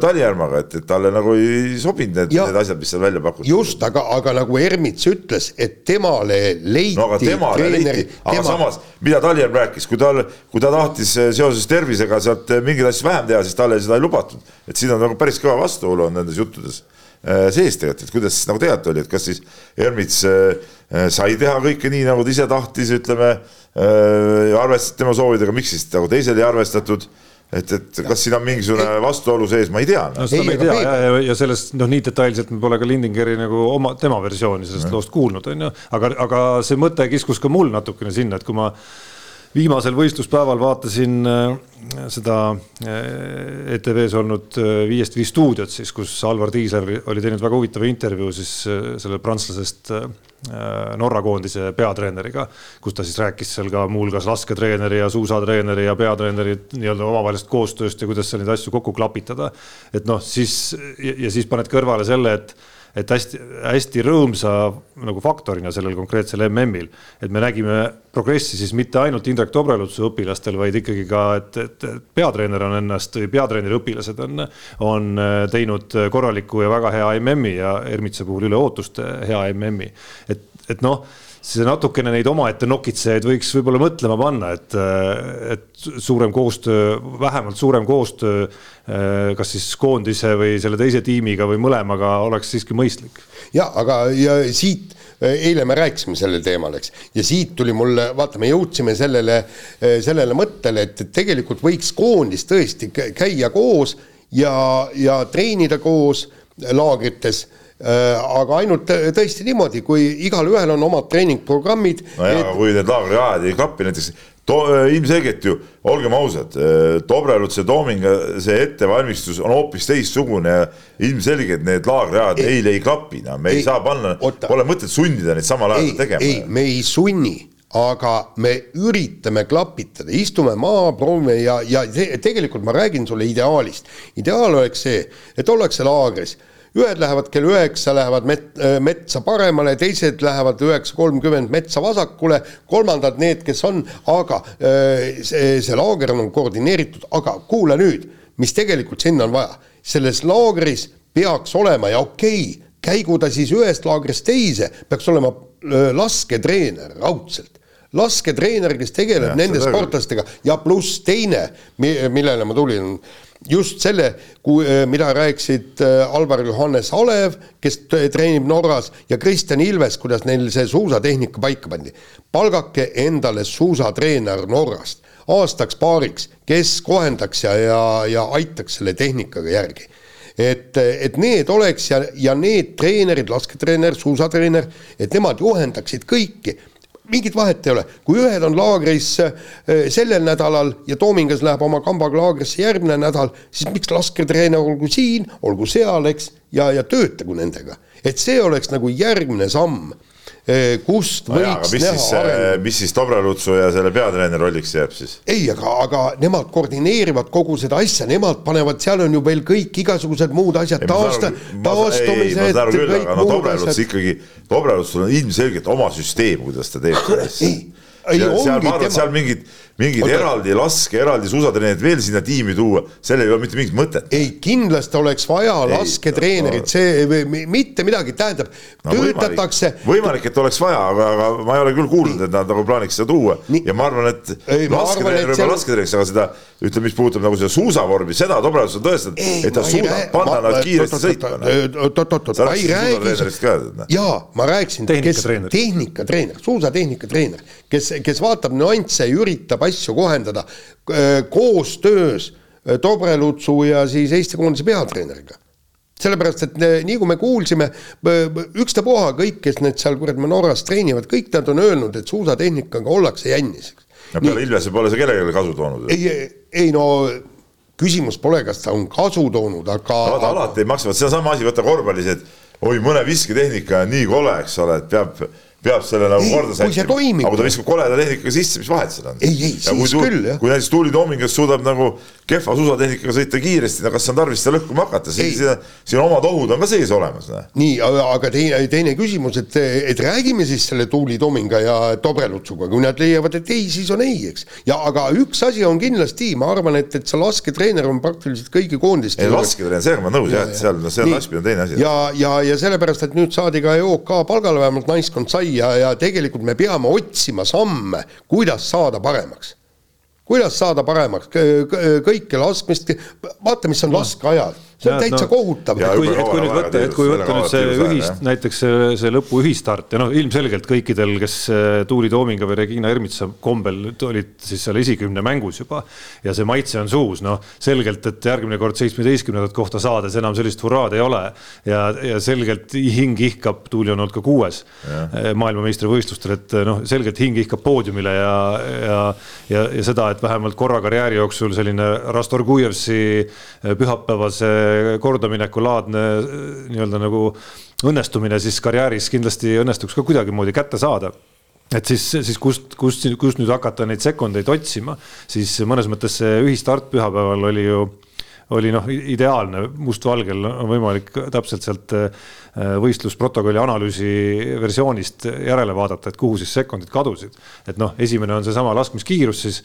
Talijärmaga, et, et talle nagu ei sobinud need, need asjad, mis seal välja pakuti. just, aga, aga nagu Ermits ütles, et temale leiti no aga temale treeneri, leiti, aga tema... samas, mida Talijärv rääkis, kui tal, kui ta tahtis seoses tervisega sealt mingeid asju vähem teha, siis talle seda ei lubatud. et siin on nagu päris kõva vastuolu on nendes juttudes sees tegelikult, et kuidas siis nagu tegelikult oli, et kas siis Ermits äh, äh, sai teha kõike nii, nagu ta ise tahtis, ütleme Äh, arvestati tema soovidega, miks siis nagu teisel ei arvestatud? Et, et kas siin on mingisugune vastuolu sees, ma ei tea. No,. seda me ei tea. Ja, ja, ja sellest noh, nii detailselt me pole ka Lindingeri nagu oma, tema versiooni sellest loost kuulnud, on ju, aga, aga see mõte kiskus ka mul natukene sinna, et kui ma viimasel võistluspäeval vaatasin äh, seda äh, ETV-s olnud äh, Viiest viis stuudiot siis, kus Alvar Tiisler oli teinud väga huvitava intervjuu siis selle prantslasest Norra koondise peatreeneriga, kus ta siis rääkis seal ka muuhulgas lasketreeneri ja suusatreeneri ja peatreeneri nii-öelda omavahelisest koostööst ja kuidas seal neid asju kokku klapitada. et noh, siis ja siis paned kõrvale selle, et et hästi-hästi rõõmsa nagu faktorina sellel konkreetsel MM-il, et me nägime progressi siis mitte ainult Indrek Tobrelutsu õpilastel, vaid ikkagi ka, et, et peatreener on ennast või peatreeneri õpilased on, on teinud korraliku ja väga hea MM-i ja Ermitsa puhul üle ootuste hea MM-i. et, et noh see natukene neid omaette nokitsejaid võiks võib-olla mõtlema panna, et, et suurem koostöö, vähemalt suurem koostöö kas siis koondise või selle teise tiimiga või mõlemaga oleks siiski mõistlik. ja aga, ja siit eile me rääkisime sellel teemal, eks, ja siit tuli mulle, vaata, me jõudsime sellele, sellele mõttele, et tegelikult võiks koondis tõesti käia koos ja, ja treenida koos laagrites Äh, aga ainult tõesti niimoodi, kui igalühel on omad treeningprogrammid. nojah et..., aga kui need laagriajad ei klapi, näiteks äh, ilmselgelt ju, olgem ausad, äh, Dobreluts ja Toominga see ettevalmistus on hoopis teistsugune ja ilmselgelt need laagriajad eile ei klapi, no me ei, ei saa panna, pole mõtet sundida neid samal ajal tegema. ei, me ei sunni aga me üritame klapitada, istume maha, proovime ja, ja tegelikult ma räägin sulle ideaalist. ideaal oleks see, et ollakse laagris ühed lähevad kell üheksa, lähevad met-, äh, metsa paremale, teised lähevad üheksa kolmkümmend metsa vasakule, kolmandad need, kes on, aga äh, see, see laager on koordineeritud, aga kuula nüüd, mis tegelikult sinna on vaja. selles laagris peaks olema ja okei okay,, käigu ta siis ühest laagrist teise, peaks olema äh, lasketreener raudselt. Lasketreener, kes tegeleb ja, nende sportlastega. Ja pluss teine, millele ma tulin just selle, äh, mida rääkisid äh, Alvar Johannes Alev, kes treenib Norras, ja Kristjan Ilves, kuidas neil see suusatehnika paika pandi. palgake endale suusatreener Norrast aastaks-paariks, kes kohendaks ja, ja, ja aitaks selle tehnikaga järgi et, et need oleks ja, ja need treenerid, lasketreener, suusatreener, et nemad juhendaksid kõiki mingit vahet ei ole, kui ühed on laagris äh, sellel nädalal ja Toomingas läheb oma kambaga laagrisse järgmine nädal, siis miks lasketreener olgu siin, olgu seal, eks, ja, ja töötagu nendega. et see oleks nagu järgmine samm Eh, kust võiks jaa, näha siis, arengut. mis siis Dobralutsu ja selle peatreeneri rolliks jääb siis? ei, aga, aga nemad koordineerivad kogu seda asja, nemad panevad, seal on ju veel kõik igasugused muud asjad, taasta, taastumised. no Dobraluts ikkagi, Dobralutsul on ilmselgelt oma süsteem, kuidas ta teeb seda asja. seal, ma arvan, seal mingid mingid Oota. eraldi laske, eraldi suusatreenerid veel sinna tiimi tuua, sellel ei ole mitte mingit mõtet. ei, kindlasti oleks vaja lasketreenerit, see või mitte midagi, tähendab no,, töötatakse. võimalik, et oleks vaja, aga, aga ma ei ole küll kuulnud, et nad nagu plaaniks seda tuua Nii. ja ma arvan, et lasketreener võib-olla lasketreeneriks, aga seda ütleme, mis puudutab nagu seda suusavormi, seda Dobrevs on tõestanud, et ta suudab panna nad kiiresti sõitma. oot-oot-oot, ma ei räägi. jaa, ma rääkisin, kes tehnikatreener, suusatehnika-treener, kes, kes vaatab nüansse ja üritab asju kohendada koostöös Dobrelutsu ja siis Eesti koondise peatreeneriga sellepärast, et nii kui me kuulsime, ükstapuha kõik, kes need seal kuradi Norras treenivad, kõik nad on öelnud, et suusatehnikaga ollakse jännis. no peale Ilvese pole see kellelegi kasu toonud. ei, ei no küsimus pole, kas ta on kasu toonud, aga. alati ei maksa, vot see on sama asi, võta korvpallis, et oi, mõne visketehnika on nii kole, eks ole, et peab peab selle nagu korda sättima. aga kui ta viskab koleda tehnikaga sisse, mis vahet seal on? ei, ei, siis kui, küll, jah. kui näiteks Tuuli Toomingas suudab nagu kehva suusatehnikaga sõita kiiresti, no kas on tarvis seda lõhkuma hakata, siis siin, siin omad ohud on ka sees olemas. nii, aga teine, teine küsimus, et, et räägime siis selle Tuuli Toominga ja Dobrelutsuga, kui nad leiavad, et ei, siis on ei, eks. ja aga üks asi on kindlasti, ma arvan, et, et see lasketreener on praktiliselt kõigi koondiste. ei, lasketreener, sellega ma olen nõus jah, et seal, seal laskmine on teine asi. ja, ja, ja sellepärast, et nüüd saadi ka EOK palgale, vähemalt naiskond sai ja, ja tegelikult me peame otsima samme, kuidas saada paremaks. kuidas saada paremaks, kõike laskmist, vaata, mis on laskeajad see on täitsa no, kohutav. et kui, et kui nüüd võtta, et kui võtta nüüd see ühist, näiteks see, see lõpu ühistart ja noh, ilmselgelt kõikidel, kes äh, Tuuli Toominga või Regina Ermitsa kombel olid siis seal esikümne mängus juba ja see maitse on suus, noh selgelt, et järgmine kord seitsmeteistkümnendat kohta saades enam sellist hurraad ei ole. Ja, ja selgelt hing ihkab, Tuuli on olnud ka kuues äh, maailmameistrivõistlustel, et noh, selgelt hing ihkab poodiumile ja, ja, ja, ja seda, et vähemalt korra karjääri jooksul selline Rastor Kujevsi äh, pühapäevase kordamineku laadne nii-öelda nagu õnnestumine siis karjääris kindlasti õnnestuks ka kuidagimoodi kätte saada et siis, siis kust, kust, kust nüüd hakata neid sekundeid otsima, siis mõnes mõttes see ühistart pühapäeval oli ju, oli noh, ideaalne, mustvalgel on võimalik täpselt sealt äh, võistlusprotokolli analüüsi versioonist järele vaadata, et kuhu siis sekundid kadusid. et noh, esimene on seesama laskmiskiirus siis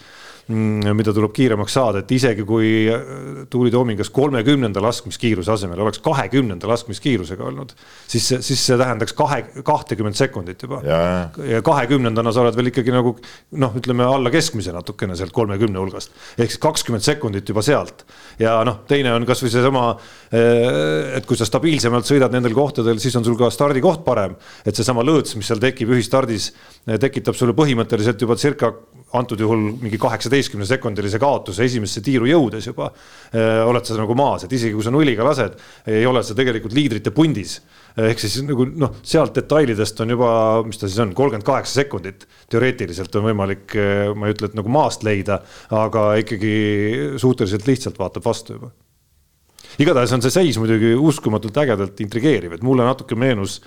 mida tuleb kiiremaks saada, et isegi kui äh, Tuuli Toomingas kolmekümnenda laskmiskiiruse asemel oleks kahekümnenda laskmiskiirusega olnud, siis, siis see tähendaks kahe, kahtekümmet sekundit juba. ja kahekümnendana sa oled veel ikkagi nagu noh, ütleme alla keskmise natukene sealt kolmekümne hulgast ehk siis kakskümmend sekundit juba sealt. ja noh, teine on kasvõi seesama, äh, et kui sa stabiilsemalt sõidad nendel kohtadel, siis on sul ka stardikoht parem, et seesama lõõts, mis seal tekib ühistardis, tekitab sulle põhimõtteliselt juba circa antud juhul mingi kaheksateistkümne sekundilise kaotuse esimesse tiiru jõudes juba äh, oled sa nagu maas, et isegi kui sa nulliga lased, ei ole sa tegelikult liidrite pundis. ehk siis nagu noh, sealt detailidest on juba, mis ta siis on, kolmkümmend kaheksa sekundit teoreetiliselt on võimalik, äh, ma ei ütle, et nagu maast leida, aga ikkagi suhteliselt lihtsalt vaatab vastu juba. igatahes on see seis muidugi uskumatult ägedalt intrigeeriv, et mulle natuke meenus,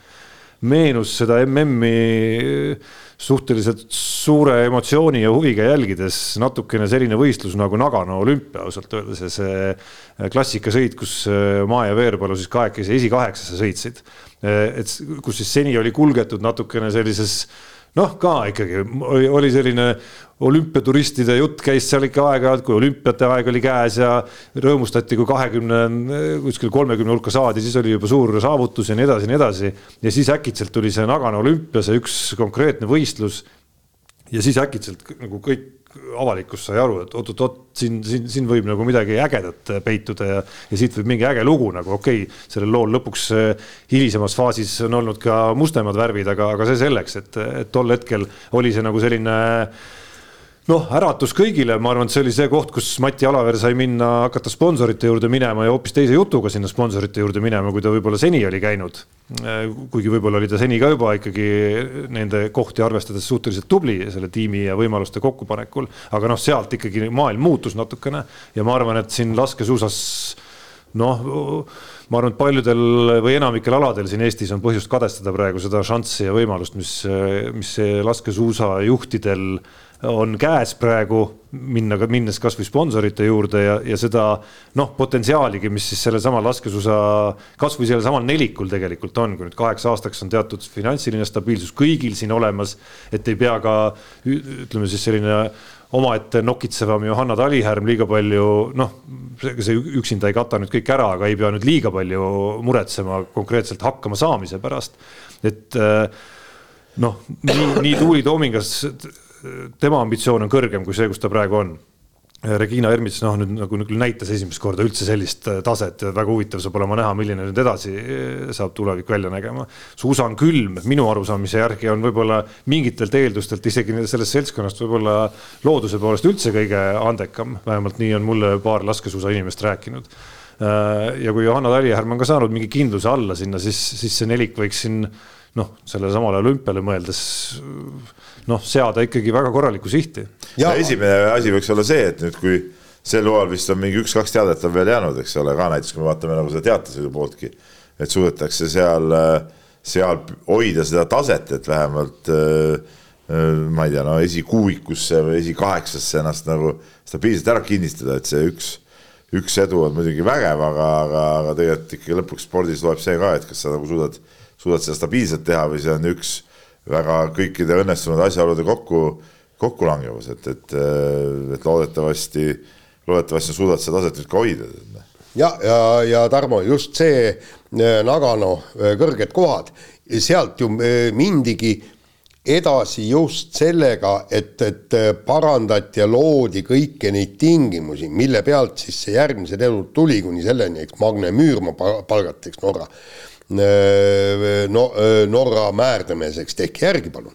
meenus seda MM-i suhteliselt suure emotsiooni ja huviga jälgides natukene selline võistlus nagu Nagano olümpia ausalt öeldes ja see äh, klassikasõit, kus äh, Maa ja Veerpalu siis kahekesi esikaheksasse sõitsid. Äh, et kus siis seni oli kulgetud natukene sellises noh, ka ikkagi oli, oli selline olümpiaturistide jutt käis seal ikka aeg-ajalt, kui olümpiate aeg oli käes ja rõõmustati, kui kahekümne, kuskil kolmekümne hulka saadi, siis oli juba suur saavutus ja nii edasi ja nii edasi. ja siis äkitselt tuli see Nagano olümpia, see üks konkreetne võistlus. ja siis äkitselt nagu kõik avalikkus sai aru, et oot-oot-oot, siin, siin, siin võib nagu midagi ägedat peituda ja, ja siit võib mingi äge lugu nagu okei okay,, sellel lool lõpuks hilisemas faasis on olnud ka mustemad värvid, aga, aga see selleks, et, et tol hetkel oli see nagu selline äh, noh, äratus kõigile, ma arvan, et see oli see koht, kus Mati Alaver sai minna, hakata sponsorite juurde minema ja hoopis teise jutuga sinna sponsorite juurde minema, kui ta võib-olla seni oli käinud. kuigi võib-olla oli ta seni ka juba ikkagi nende kohti arvestades suhteliselt tubli selle tiimi ja võimaluste kokkupanekul, aga noh, sealt ikkagi maailm muutus natukene ja ma arvan, et siin laskesuusas noh, ma arvan, et paljudel või enamikel aladel siin Eestis on põhjust kadestada praegu seda šanssi ja võimalust, mis, mis laskesuusajuhtidel on käes praegu minna, minnes kasvõi sponsorite juurde ja, ja seda noh, potentsiaaligi, mis siis sellesama laskesuusa, kasvõi sellesamal nelikul tegelikult on, kui nüüd kaheks aastaks on teatud finantsiline stabiilsus kõigil siin olemas, et ei pea ka ütleme siis selline omaette nokitsevam Johanna Talihärm liiga palju, noh, see üksinda ei kata nüüd kõik ära, aga ei pea nüüd liiga palju muretsema konkreetselt hakkama saamise pärast. et noh, nii, nii Tuuli Toomingas tema ambitsioon on kõrgem kui see, kus ta praegu on. Regina Ermits, noh nüüd nagu küll näitas esimest korda üldse sellist äh, taset väga huvitav saab olema näha, milline nüüd edasi äh, saab tulevik välja nägema. Susan Külm minu arusaamise järgi on võib-olla mingitelt eeldustelt isegi sellest seltskonnast võib-olla looduse poolest üldse kõige andekam, vähemalt nii on mulle paar laskesuusainimest rääkinud äh, ja kui Johanna Talihärm on ka saanud mingi kindluse alla sinna, siis, siis see nelik võiks siin noh, sellele samale olümpiale mõeldes noh, seada ikkagi väga korralikku sihti. ja esimene asi võiks olla see, et nüüd, kui sel hooajal vist on mingi üks-kaks teadet on veel jäänud, eks ole, ka näiteks kui me vaatame nagu seda teatesõidu pooltki, et suudetakse seal, seal hoida seda taset, et vähemalt ma ei tea, no esikuuikusse või esikaheksasse ennast nagu stabiilselt ära kinnistada, et see üks, üks edu on muidugi vägev, aga, aga, aga tegelikult ikkagi lõpuks spordis loeb see ka, et kas sa nagu suudad, suudad seda stabiilselt teha või see on üks väga kõikide õnnestunud asjaolude kokku, kokkulangevus, et, et, et loodetavasti, loodetavasti suudad seda taset nüüd ka hoida. ja, ja, ja Tarmo, just see eh, Nagano eh, kõrged kohad, sealt ju mindigi edasi just sellega, et, et parandati ja loodi kõiki neid tingimusi, mille pealt siis see järgmised elud tuli kuni selleni, eks Magne Müürma palgati, eks Norra, no Norra määrdemees, eks tehke järgi palun.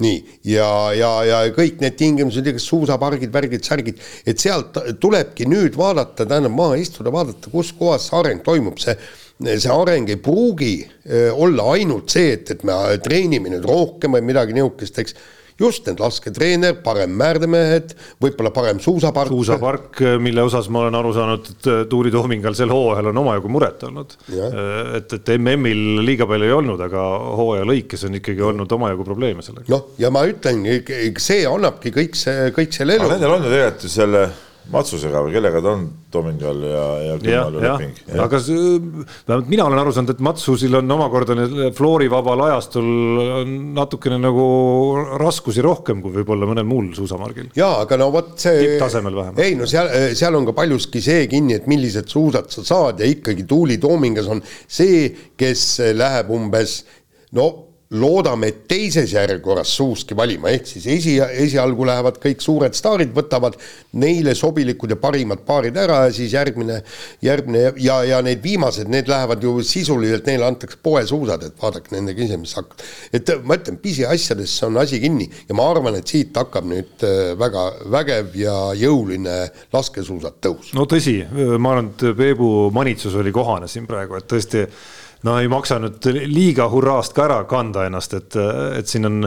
Nii, ja, ja, ja kõik need tingimused, suusapargid, värgid, särgid, et sealt tulebki nüüd vaadata, tähendab maha istuda, vaadata, kus kohas see areng toimub, see see areng ei pruugi eh, olla ainult see, et, et me treenime nüüd rohkem või midagi nihukest, eks just need lasketreener, parem määrdemehed, võib-olla parem suusapark. suusapark, mille osas ma olen aru saanud, et äh, Tuuri Tohmingal sel hooajal on omajagu muret olnud. Äh, et, et MM-il liiga palju ei olnud, aga hooaja lõikes on ikkagi olnud omajagu probleeme sellega. noh, ja ma ütlen, see annabki kõik see, kõik selle elu. Nendel on ju tegelikult ju selle Matsusega või kellega ta on, Tomingal ja, ja Kümmalu leping. aga vähemalt mina olen aru saanud, et Matsusil on omakorda floorivabal ajastul natukene nagu raskusi rohkem kui võib-olla mõnel muul suusamargil. ja aga no vot see. tipptasemel vähemalt. ei no seal, seal on ka paljuski see kinni, et millised suusad sa saad ja ikkagi Tuuli Toomingas on see, kes läheb umbes no loodame, et teises järjekorras suuski valima, ehk siis esi, esialgu lähevad kõik suured staarid, võtavad neile sobilikud ja parimad paarid ära ja siis järgmine, järgmine ja, ja need viimased, need lähevad ju sisuliselt, neile antakse poesuusad, et vaadake nendega ise, mis hakkab. et ma ütlen, pisiasjadesse on asi kinni ja ma arvan, et siit hakkab nüüd äh, väga vägev ja jõuline laskesuusatõus. no tõsi, ma arvan, et Peebu manitsus oli kohane siin praegu, et tõesti no ei maksa nüüd liiga hurraast ka ära kanda ennast, et, et siin on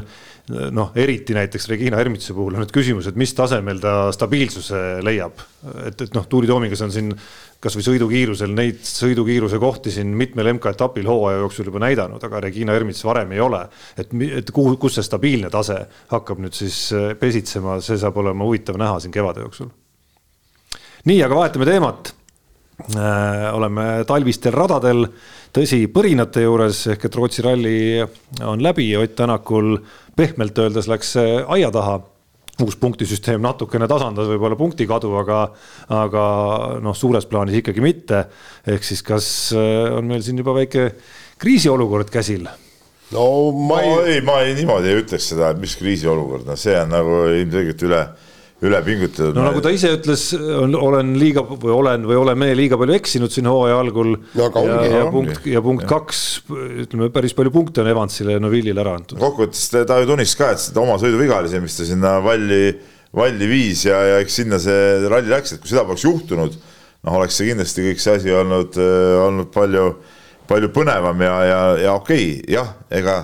noh, eriti näiteks Regina Ermituse puhul on nüüd küsimus, et mis tasemel ta stabiilsuse leiab. et, et noh, Tuuli Toomingas on siin kasvõi sõidukiirusel neid sõidukiiruse kohti siin mitmel MK-etapil hooaja jooksul juba näidanud, aga Regina Ermits varem ei ole. et, et kuhu, kus see stabiilne tase hakkab nüüd siis pesitsema, see saab olema huvitav näha siin kevade jooksul. nii, aga vahetame teemat. Oleme talvistel radadel tõsi, põrinate juures ehk et Rootsi ralli on läbi, Ott Tänakul pehmelt öeldes läks aia taha uus punktisüsteem natukene tasandas võib-olla punkti kadu, aga, aga noh, suures plaanis ikkagi mitte. ehk siis, kas äh, on meil siin juba väike kriisiolukord käsil? no ma ei, ei, ma ei niimoodi ei ütleks seda, et mis kriisiolukord, no see on nagu ilmselgelt üle üle pingutatud. no nagu ta ise ütles, olen liiga või olen või oleme liiga palju eksinud siin hooaja algul no,. ja, ja punkt ja punkt ja. kaks, ütleme päris palju punkte on Evansile ja Novillile ära antud. kokkuvõttes ta ju tunnistas ka, et seda oma sõiduviga oli see, mis ta sinna valli, valli viis ja, ja eks sinna see ralli läks, et kui seda poleks juhtunud, noh, oleks see kindlasti kõik see asi olnud, olnud palju, palju põnevam ja, ja, ja okei okay,, jah, ega,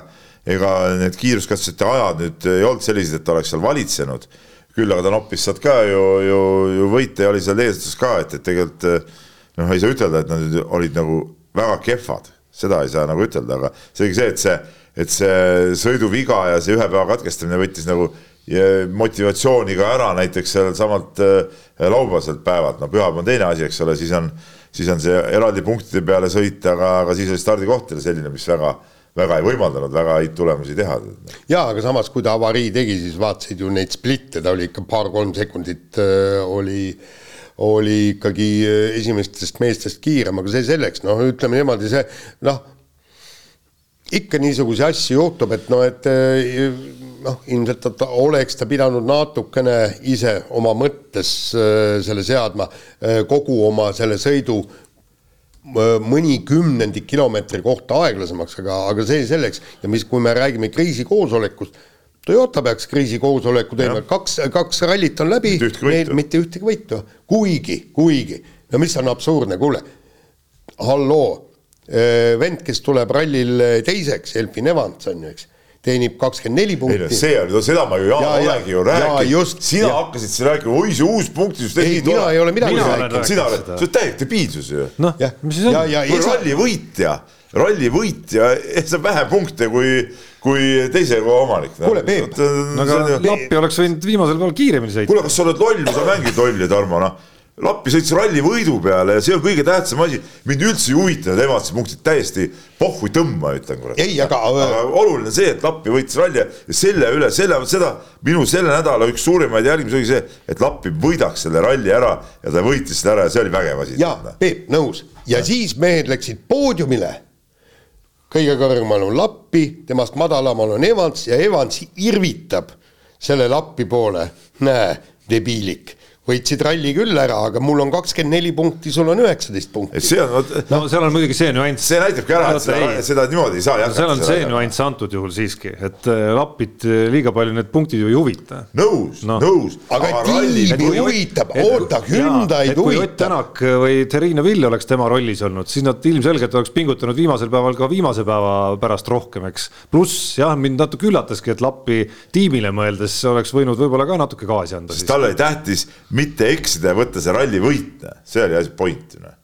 ega need kiiruskatsete ajad nüüd ei olnud sellised, et ta oleks seal valitsenud küll aga ta noppis sealt ka ju, ju, ju võite ja oli seal eesotsas ka, et, et tegelikult noh, ei saa ütelda, et nad olid nagu väga kehvad, seda ei saa nagu ütelda, aga selge see, et see, et see sõiduviga ja see ühe päeva katkestamine võttis nagu motivatsiooni ka ära näiteks sealsamalt äh, laupäevaselt päevalt, no pühapäev on teine asi, eks ole, siis on, siis on see eraldi punktide peale sõit, aga, aga siis oli stardikoht selline, mis väga väga ei võimaldanud väga häid tulemusi teha. jaa, aga samas, kui ta avarii tegi, siis vaatasid ju neid splitte, ta oli ikka paar-kolm sekundit äh, oli, oli ikkagi äh, esimestest meestest kiirem, aga see selleks, noh, ütleme niimoodi, see noh, ikka niisuguseid asju juhtub, et noh, et äh, noh, ilmselt ta oleks ta pidanud natukene ise oma mõttes selle seadma kogu oma selle sõidu mõni kümnendik kilomeetri kohta aeglasemaks, aga, aga see selleks. Ja mis, kui me räägime kriisikoosolekust, Toyota peaks kriisikoosoleku teema, kaks, kaks rallit on läbi, neil mitte ühtegi võitu, kuigi, kuigi, no mis on absurdne, kuule, halloo, vend, kes tuleb rallil teiseks, Elfin Evans on ju, eks teenib kakskümmend neli punkti. see on, seda ma ju Jaan ja, olengi ju rääkinud, sina ja. hakkasid siin rääkima, oi see uus punktisüsteem. ei, mina ei ole midagi rääkinud. sina oled, see on täielik debiilsus ju. noh, mis siis on? kui ralli võitja, ralli võitja saab vähe punkte kui, kui teise koha omanik. kuule, Peep. no aga Lappi oleks võinud viimasel päeval kiiremini sõita. kuule, kas sa oled loll või sa mängid lolli, Tarmo, noh Lappi sõitis ralli võidu peale ja see on kõige tähtsam asi. mind üldse ei huvita need Evansi punktid, täiesti pohhu tõmba, ütlen kurat. ei, aga. aga oluline see, et Lappi võitis ralli ja selle üle, selle, seda minu selle nädala üks suurimaid järgmisi oli see, et Lappi võidaks selle ralli ära ja ta võitis selle ära ja see oli vägev asi. jaa, Peep, nõus ja, ja siis mehed läksid poodiumile kõige kõrgemal on Lappi, temast madalamal on Evans ja Evans irvitab selle Lappi poole. näe, debiilik võitsid ralli küll ära, aga mul on kakskümmend neli punkti, sul on üheksateist punkti. see on, no seal on muidugi see nüanss. see näitabki ära, et seda, seda niimoodi ei saa jätkata. seal on see nüanss antud juhul siiski, et äh, Lappit äh, liiga palju need punktid ju ei huvita. nõus no., nõus. aga, aga tiimi huvitab, oota, Hyundai'd huvitab. kui Ott Tänak või Terrine Vill oleks tema rollis olnud, siis nad ilmselgelt oleks pingutanud viimasel päeval ka viimase päeva pärast rohkem, eks. pluss jah, mind natuke üllataski, et Lappi tiimile mõeldes oleks võinud võib-olla ka natuke gaasi anda. sest talle oli tähtis mitte eksida ja võtta see ralli võit, see oli asi point. Noh.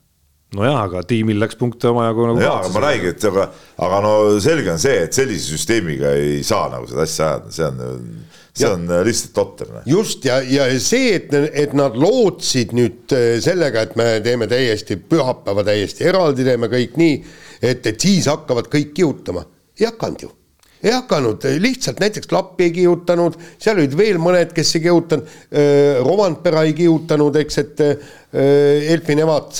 nojah, aga tiimil läks punkte omajagu nagu. jaa, aga ma räägin, et aga, aga no selge on see, et sellise süsteemiga ei saa nagu seda asja ajada, see on, see ja. on lihtsalt totter. Noh. just ja, ja see, et, et nad lootsid nüüd äh, sellega, et me teeme täiesti pühapäeva täiesti eraldi, teeme kõik nii, et, et siis hakkavad kõik kihutama, ei hakanud ju ei hakanud, lihtsalt näiteks Lappi ei kihutanud, seal olid veel mõned, kes ei kihutanud, Rovanpera ei kihutanud, eks, et Elfi nemad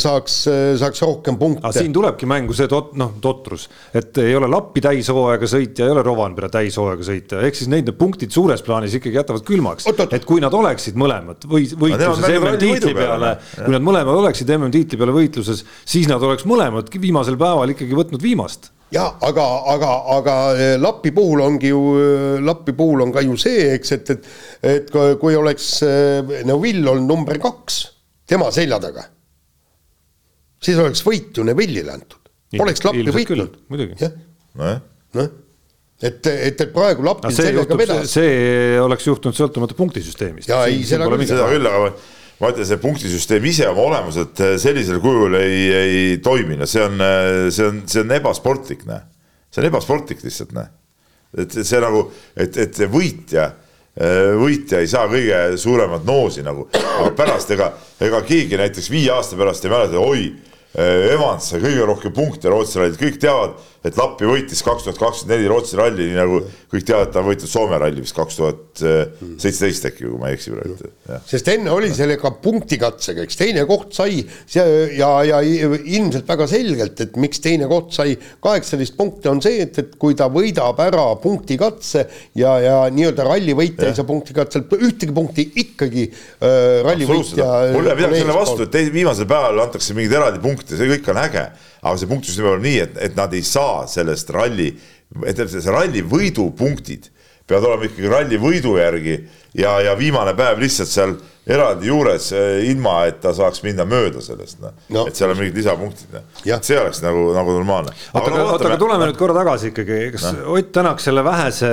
saaks, saaks rohkem punkte. siin tulebki mängu see tot-, noh, totrus, et ei ole Lappi täishooaega sõitja, ei ole Rovanpera täishooaega sõitja, ehk siis neid need punktid suures plaanis ikkagi jätavad külmaks. et kui nad oleksid mõlemad või võitluses MM-tiitli peale, kui nad mõlemad oleksid MM-tiitli peale võitluses, siis nad oleks mõlemad viimasel päeval ikkagi võtnud viimast jah, aga, aga, aga eh, Lappi puhul ongi ju, eh, Lappi puhul on ka ju see, eks, et, et, et kui oleks eh, Neville olnud number kaks tema selja taga, siis oleks võit ju Neville'ile antud. Poleks Lappi võitnud. muidugi. noh, noh et, et, et praegu Lappil sellega vedas. see oleks juhtunud sõltumata punktisüsteemist. jaa, ei, seda küll. seda küll, aga ma ütlen, see punktisüsteem ise oma olemuselt eh, sellisel kujul ei, ei toimi, no see on, eh, see on, see on ebasportlik, noh. see on ebasportlik lihtsalt, noh. et see nagu, et, et võitja, eh, võitja ei saa kõige suuremat noosi nagu, aga pärast ega, ega keegi näiteks viie aasta pärast ei mäleta, oi, Evans sai kõige rohkem punkte Rootsi rallit, kõik teavad et Lappi võitis kaks tuhat kakskümmend neli Rootsi ralli, nii nagu kõik teavad, ta on võitnud Soome ralli vist kaks tuhat seitseteist äkki, kui ma ei eksi praegu. sest enne oli sellega punktikatsega, eks teine koht sai see ja, ja ilmselt väga selgelt, et miks teine koht sai kaheksateist punkti, on see, et, et kui ta võidab ära punktikatse ja, ja nii-öelda rallivõitja ei saa punktikatselt ühtegi punkti ikkagi äh, rallivõitja. mul jääb midagi selle vastu, et viimasel päeval antakse mingeid eraldi punkte, see kõik on äge aga see punktisüsteem on nii, et, et nad ei saa sellest ralli, et see ralli võidupunktid peavad olema ikkagi ralli võidu järgi ja, ja viimane päev lihtsalt seal eraldi juures, eh, ilma et ta saaks minna mööda sellest, noh no. et seal on mingid lisapunktid, noh. see oleks nagu, nagu normaalne. oota, aga, oota, aga tuleme nüüd korra tagasi ikkagi, kas no. Ott Tänak selle vähese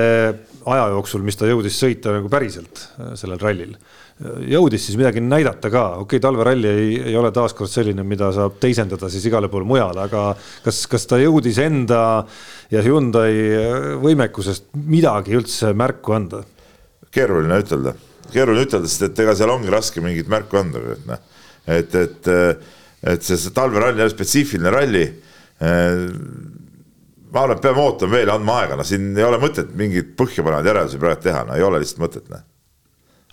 aja jooksul, mis ta jõudis sõita nagu päriselt sellel rallil jõudis siis midagi näidata ka, okei okay,, talveralli ei, ei ole taaskord selline, mida saab teisendada siis igale poole mujale, aga kas, kas ta jõudis enda ja Hyundai võimekusest midagi üldse märku anda? keeruline ütelda, keeruline ütelda, sest et ega seal ongi raske mingit märku anda, et noh, et, et, et see, see talveralli on spetsiifiline ralli. Ma arvan, et peame ootama veel, andma aega, no siin ei ole mõtet mingeid põhjapanevaid järeldusi praegu teha, no ei ole lihtsalt mõtet, noh.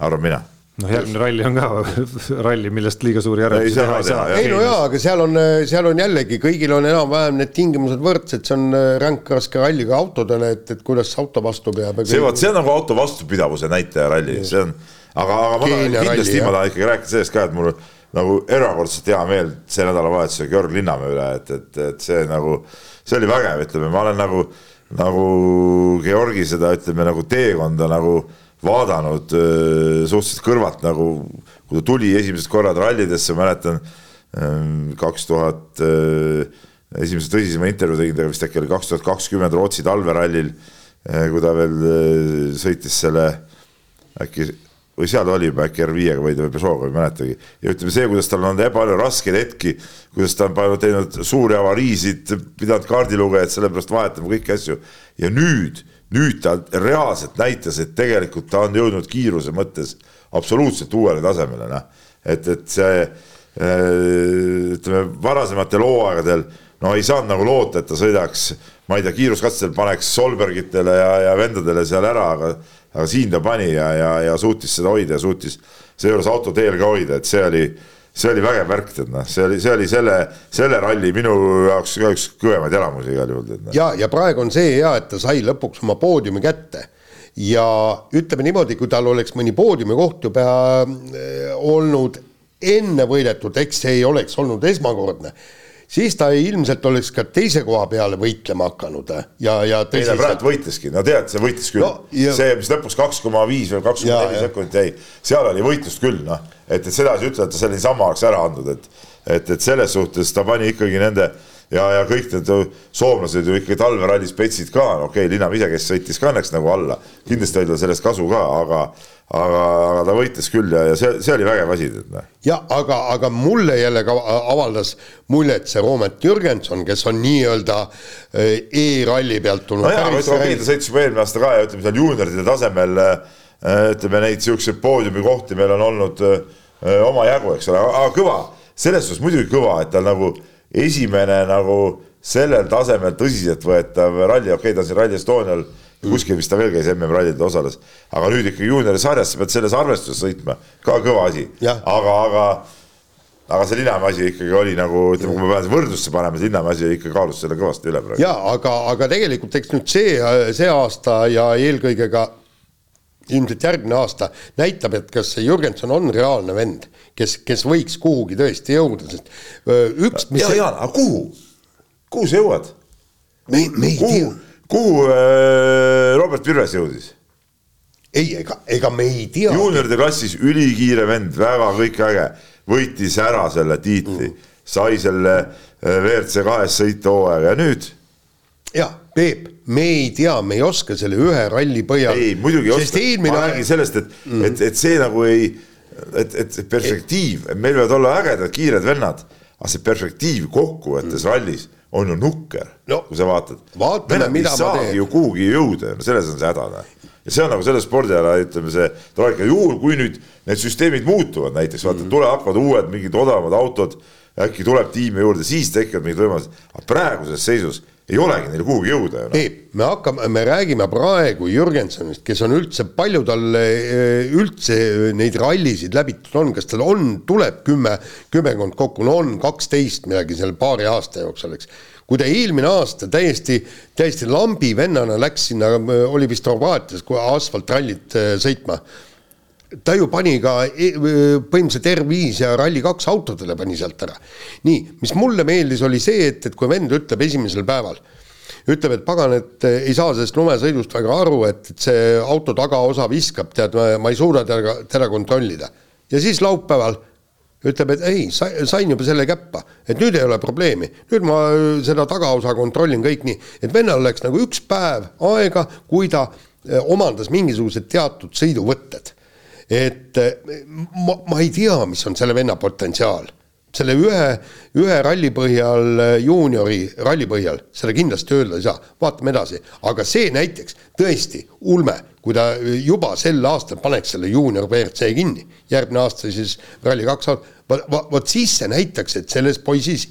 arvan mina noh, järgmine ralli on ka ralli, millest liiga suuri järeldusi teha ei saa. ei no jaa, aga seal on, seal on jällegi, kõigil on enam-vähem need tingimused võrdsed, see on äh, ränk raske ralli ka autodele, et, et kuidas auto vastu peab. see vot, see on nagu auto vastupidavuse näitaja ralli, see on, aga, aga ma tahan kindlasti, ma tahan ikkagi rääkida sellest ka, et mul nagu erakordselt hea meel see nädalavahetusel Georg Linnamäe üle, et, et, et see nagu, see oli vägev, ütleme, ma olen nagu, nagu Georgi seda, ütleme nagu teekonda nagu vaadanud suhteliselt kõrvalt nagu, kui ta tuli esimesed korrad rallidesse, mäletan kaks tuhat, esimese tõsisema intervjuu tegin temaga vist äkki oli kaks tuhat kakskümmend Rootsi talverallil, kui ta veel sõitis selle äkki või seal oli juba äkki R5-ga või Peugeot'ga, ei mäletagi. ja ütleme see, kuidas tal on palju raskeid hetki, kuidas ta on teinud suuri avariisid, pidanud kaardilugejat sellepärast vahetama kõiki asju ja nüüd nüüd ta reaalselt näitas, et tegelikult ta on jõudnud kiiruse mõttes absoluutselt uuele tasemele, noh. et, et see äh, ütleme, varasematel hooaegadel no ei saanud nagu loota, et ta sõidaks, ma ei tea, kiiruskatsel paneks Solbergitele ja, ja vendadele seal ära, aga aga siin ta pani ja, ja, ja suutis seda hoida ja suutis seejuures auto teel ka hoida, et see oli, see oli vägev värk, tead noh, see oli, see oli selle, selle ralli minu jaoks ka üks kõvemaid elamusi igal juhul, tead noh. ja, ja praegu on see hea, et ta sai lõpuks oma poodiumi kätte ja ütleme niimoodi, kui tal oleks mõni poodiumi koht juba äh, olnud enne võidetud, eks see ei oleks olnud esmakordne, siis ta ilmselt oleks ka teise koha peale võitlema hakanud äh, ja, ja ei ta praegu võitleski, no tead, see võitis küll. No, ja- see, mis lõpus kaks koma viis või kaks koma neli sekundit jäi, seal oli võitlust küll, noh. et, et sedasi ütelda, et ta selle niisama oleks ära andnud, et, et, et selles suhtes ta pani ikkagi nende ja, ja kõik need soomlased ju ikkagi talverallis petsid ka, okei okay,, Linnamäe ise, kes sõitis ka õnneks nagu alla, kindlasti oli tal sellest kasu ka, aga aga, aga ta võitles küll ja, ja see, see oli vägev asi, noh. jah, aga, aga mulle jälle ka avaldas muljet see Roomet Jürgenson, kes on nii-öelda äh, e-ralli pealt tulnud no jaa, aga ütleme, ta sõitis juba eelmine aasta ka ja ütleme seal juunioride tasemel äh, ütleme neid siukseid poodiumikohti meil on olnud äh, omajagu, eks ole, aga kõva, selles suhtes muidugi kõva, et tal nagu esimene nagu sellel tasemel tõsiseltvõetav ralli, okei okay,, ta on siin Rally Estonial kuskil vist ta veel käis MM-rallidel osales, aga nüüd ikkagi juuniori sarjas sa pead selles arvestuses sõitma, ka kõva asi, aga, aga aga see Linnamäe asi ikkagi oli nagu, ütleme, kui me peame võrdlusse panema, siis Linnamäe asi ikka kaalus selle kõvasti üle praegu. ja aga, aga tegelikult eks nüüd see, see aasta ja eelkõige ka ilmselt järgmine aasta näitab, et kas see Jürgenson on reaalne vend, kes, kes võiks kuhugi tõesti jõuda, sest üks, mis ja, Jaan, aga kuhu? kuhu sa jõuad? me, me ei kuhu? tea,, kuhu äh, Robert Virves jõudis? ei, ega, ega me ei tea. juunioride klassis ülikiire vend, väga kõik äge, võitis ära selle tiitli mm., sai selle äh, WRC kahes sõita hooaega ja nüüd jah, Peep, me ei tea, me ei oska selle ühe ralli põhjal. ei, muidugi ei oska, ma räägin sellest, et mm., et, et see nagu ei, et, et see perspektiiv, meil võivad olla ägedad kiired vennad, aga see perspektiiv kokkuvõttes mm. rallis on ju nukker No, kui sa vaatad. vaatame, vennad ei mida ma saagi ju kuhugi jõuda, no selles on see häda, noh. ja see on nagu selle spordiala, ütleme see troika, juhul kui nüüd need süsteemid muutuvad näiteks, vaata Mm. tule hakkavad uued mingid odavamad autod, äkki tuleb tiime juurde, siis tekivad mingid võimalused, aga praeguses seisus ei olegi neil kuhugi jõuda ju noh. Peep, me hakkame, me räägime praegu Jürgensonist, kes on üldse, palju tal eh, üldse neid rallisid läbitud on, kas tal on, tuleb kümme, kümmekond kokku, no on kaksteist midagi selle paari aasta jooksul, eks. kui ta eelmine aasta täiesti, täiesti lambi vennana läks sinna, oli vist Horvaatias, kui asfaltrallit eh, sõitma ta ju pani ka e- põhimõtteliselt R5 ja Rally2 autodele pani sealt ära. nii, mis mulle meeldis, oli see, et, et kui vend ütleb esimesel päeval, ütleb, et pagan, et eh, ei saa sellest lumesõidust väga aru, et, et see auto tagaosa viskab, tead, ma ei suuda teda, teda kontrollida. ja siis laupäeval ütleb, et ei, sain juba selle käppa, et nüüd ei ole probleemi, nüüd ma öö, seda tagaosa kontrollin kõik nii, et vennal läks nagu üks päev aega, kui ta öö, omandas mingisugused teatud sõiduvõtted et eh, ma, ma ei tea, mis on selle venna potentsiaal. selle ühe, ühe ralli põhjal, eh, juuniori ralli põhjal, seda kindlasti öelda ei saa, vaatame edasi. aga see näiteks tõesti ulme, kui ta juba sel aastal paneks selle juunior WRC kinni, järgmine aasta siis Rally2, vot, vot siis see näitaks, et selles poisis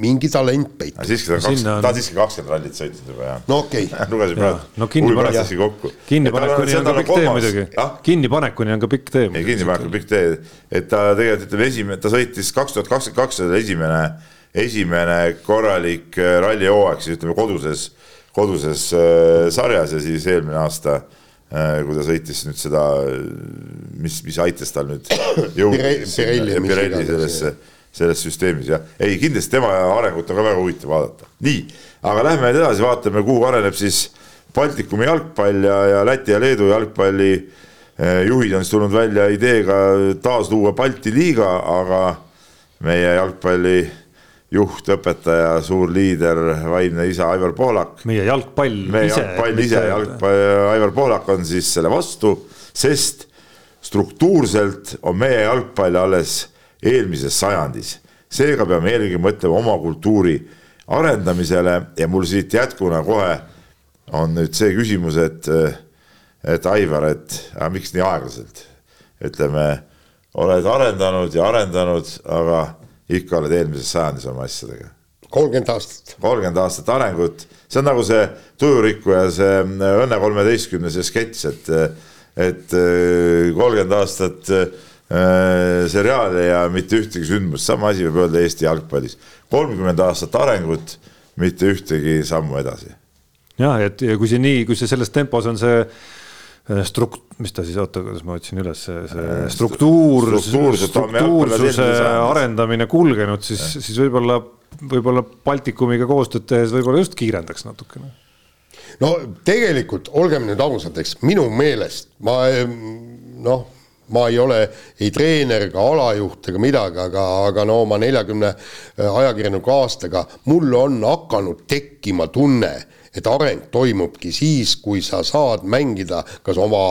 mingi talent peitub. aga siiski ta on..., ta on siiski kakskümmend rallit sõitnud juba jah? No okei. Okay. lugesin praegu. No kinnipanek- kinnipanekuni on ka pikk tee muidugi. Kinnipanekuni on ka pikk tee. ei kinnipanek on pikk tee, et ta tegelikult ütleme esimene, ta sõitis kaks tuhat kakskümmend kaks oli esimene, esimene korralik äh, rallihooaeg siis ütleme koduses, koduses äh, sarjas ja siis eelmine aasta äh, kui ta sõitis nüüd seda, mis, mis aitas tal nüüd jõuda Pirelli- iganes, sellesse, selles süsteemis jah, ei kindlasti tema arengut on ka väga huvitav vaadata. nii, aga lähme nüüd edasi, vaatame, kuhu areneb siis Baltikumi jalgpall ja, ja Läti ja Leedu jalgpalli eh, juhid on siis tulnud välja ideega taasluua Balti liiga, aga meie jalgpalli juht, õpetaja, suur liider, vaimne isa Aivar Pohlak meie jalgpall meie ise. jalgpall ise, jalgpall, Aivar Pohlak on siis selle vastu, sest struktuurselt on meie jalgpall alles eelmises sajandis. seega peame eelkõige mõtlema oma kultuuri arendamisele ja mul siit jätkuna kohe on nüüd see küsimus, et, et Aivar, et aga miks nii aeglaselt, ütleme, oled arendanud ja arendanud, aga ikka oled eelmises sajandis oma asjadega kolmkümmend aastat. kolmkümmend aastat arengut, see on nagu see tujurikkuja, see Õnne kolmeteistkümne see sketš, et, et kolmkümmend aastat seriaale ja mitte ühtegi sündmust, sama asi võib öelda Eesti jalgpallis. kolmkümmend aastat arengut, mitte ühtegi sammu edasi. jah, et ja kui see nii, kui see selles tempos on see äh, struk-, mis ta siis, oota, kuidas ma otsin üles, see Äh, struktuur, struktuursus- struktuursuse arendamine kulgenud, siis, siis võib-olla, võib-olla Baltikumiga koostööd tehes võib-olla just kiirendaks natukene. no tegelikult olgem nüüd ausad, eks minu meelest ma noh, ma ei ole ei treener ega alajuht ega midagi, aga, aga no oma neljakümne ajakirjaniku aastaga mul on hakanud tekkima tunne, et areng toimubki siis, kui sa saad mängida kas oma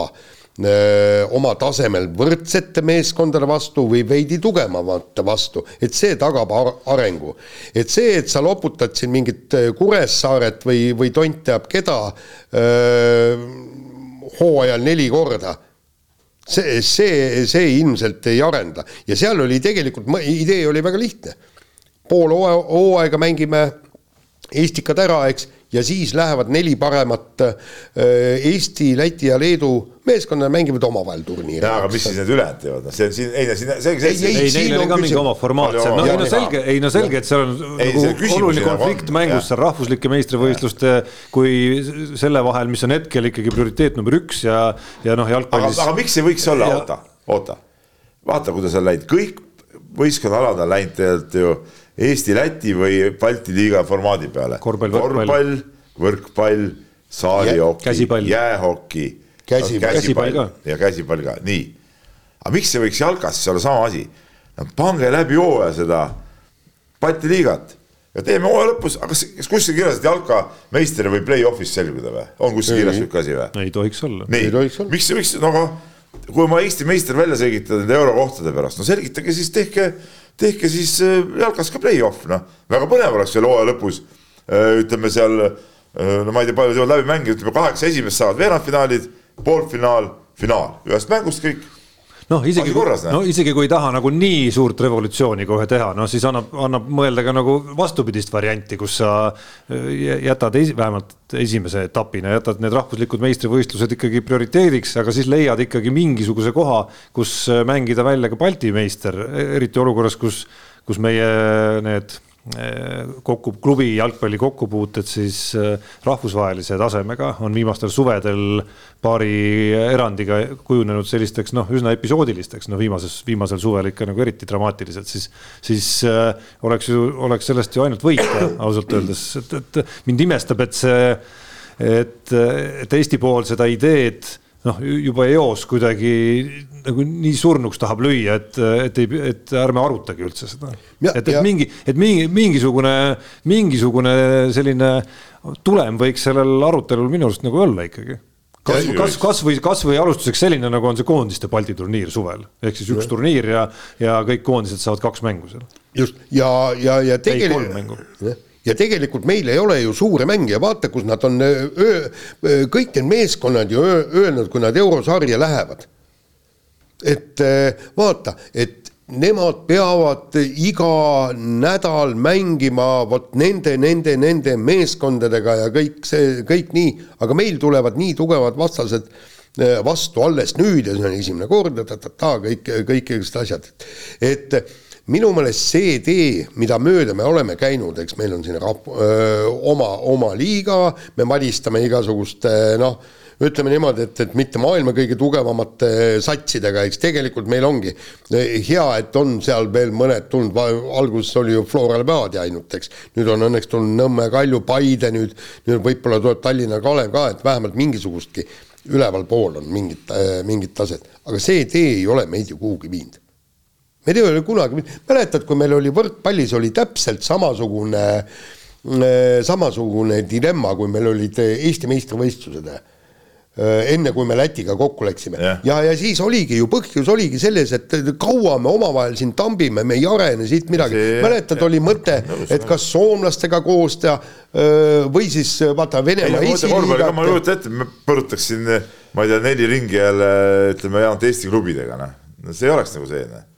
öö, oma tasemel võrdsete meeskondade vastu või veidi tugevamate vastu, et see tagab ar arengu. et see, et sa loputad siin mingit öö, Kuressaaret või, või tont teab keda öö, hooajal neli korda, see, see, see ilmselt ei arenda ja seal oli tegelikult, idee oli väga lihtne. pool hooaega, mängime Eestikad ära, eks, ja siis lähevad neli paremat äh, Eesti, Läti ja Leedu meeskonda ja mängivad omavahel turniiri. jaa, aga mis siis need ülejäänud teevad, noh, see on siin, ei no siin, see Ei, see, ei, siin neil oli on ka mingi küsimus- oma formaat seal, no Oli ei no selge, ei no selge, et seal on Ei, see nagu oluline on- konflikt jah. mängus seal rahvuslike meistrivõistluste kui selle vahel, mis on hetkel ikkagi prioriteet number üks ja, ja noh, jalgpallis. aga miks ei võiks olla, Ja- oota, oota. vaata, kuidas on läinud, kõik võistkonnaalad on läinud tegelikult ju Eesti-Läti või Balti liiga formaadi peale. Korvpall, võrkpall. võrkpall, saalihoki, jäähoki. Käsipall. Käsipall ka. ja käsipall ka, nii. aga miks ei võiks jalkas siis olla sama asi? pange läbi hooaja seda Balti liigat ja teeme hooaja lõpus, aga kas, kas kuskil kirjas, et jalka meister või play-off'is selguda või? on kuskil kirjas sihuke asi või? ei tohiks olla. nii Ei tohiks, olla. miks, miks, no aga kui oma Eesti meister välja selgitada nende eurokohtade pärast, no selgitage siis, tehke, tehke siis äh, jalkas ka play-off, noh. väga põnev oleks veel hooaja lõpus, ütleme seal, no ma ei tea, palju jõuavad läbi mängida, ütleme kaheksa esimest saavad veerandfinaalid, poolfinaal, finaal, ühest mängust kõik. noh, isegi no isegi kui ei taha nagu nii suurt revolutsiooni kohe teha, no siis annab, annab mõelda ka nagu vastupidist varianti, kus sa äh, jätad esi, vähemalt esimese etapina jätad need rahvuslikud meistrivõistlused ikkagi prioriteediks, aga siis leiad ikkagi mingisuguse koha, kus äh, mängida välja ka Balti meister, eriti olukorras, kus, kus meie need kokku, klubi jalgpalli kokkupuuted siis äh, rahvusvahelise tasemega. On viimastel suvedel paari erandiga kujunenud sellisteks noh, üsna episoodilisteks, no viimases, viimasel suvel ikka nagu eriti dramaatiliselt, siis, siis äh, oleks ju, oleks sellest ju ainult võita ausalt öeldes, et, et mind imestab, et see, et, et Eesti pool seda ideed noh, juba eos kuidagi nagu nii surnuks tahab lüüa, et, et ei, et ärme arutagi üldse seda. Ja- et, et ja- mingi, et mingi, mingisugune, mingisugune selline tulem võiks sellel arutelul minu arust nagu olla ikkagi. kas Ja-, kas, kasvõi, kasvõi alustuseks selline, nagu on see koondiste Balti turniir suvel, ehk siis üks turniir ja, ja kõik koondised saavad kaks mängu seal. just ja, ja, ja Ei, kolm mängu. Ja tegelikult meil ei ole ju suuri mänge, vaata, kus nad on kõik need meeskonnad ju öö, öelnud, kui nad eurosarja lähevad. et vaata, et nemad peavad iga nädal mängima vot nende, nende, nende meeskondadega ja kõik see, kõik nii, aga meil tulevad nii tugevad vastased vastu alles nüüd ja see on esimene kord ja ta-ta-ta, kõik, kõik sellised asjad. et minu meelest see tee, mida mööda me oleme käinud, eks meil on siin rap-, öö, oma, oma liiga, me madistame igasuguste noh, ütleme niimoodi, et, et mitte maailma kõige tugevamate satsidega, eks tegelikult meil ongi. Hea, et on seal veel mõned tulnud, alguses oli ju Flora Levadia ainult, eks. nüüd on õnneks tulnud Nõmme, Kalju, Paide nüüd, nüüd võib-olla tuleb Tallinna Kalev ka, et vähemalt mingisugustki ülevalpool on mingit, mingit taset, aga see tee ei ole meid ju kuhugi viinud meil ei ole kunagi, mäletad, kui meil oli võrkpallis oli täpselt samasugune, samasugune dilemma, kui meil olid Eesti meistrivõistlused enne kui me Lätiga kokku läksime Jah. ja, ja siis oligi ju põhjus oligi selles, et kaua me omavahel siin tambime, me ei arene siit midagi. See- mäletad, oli mõte, et kas soomlastega koos teha või siis vaata Venemaa ka, ma ei kujuta ette, me põrutaks siin, ma ei tea, neli ringi jälle ütleme ainult Eesti klubidega, noh. no see ei oleks nagu see, noh.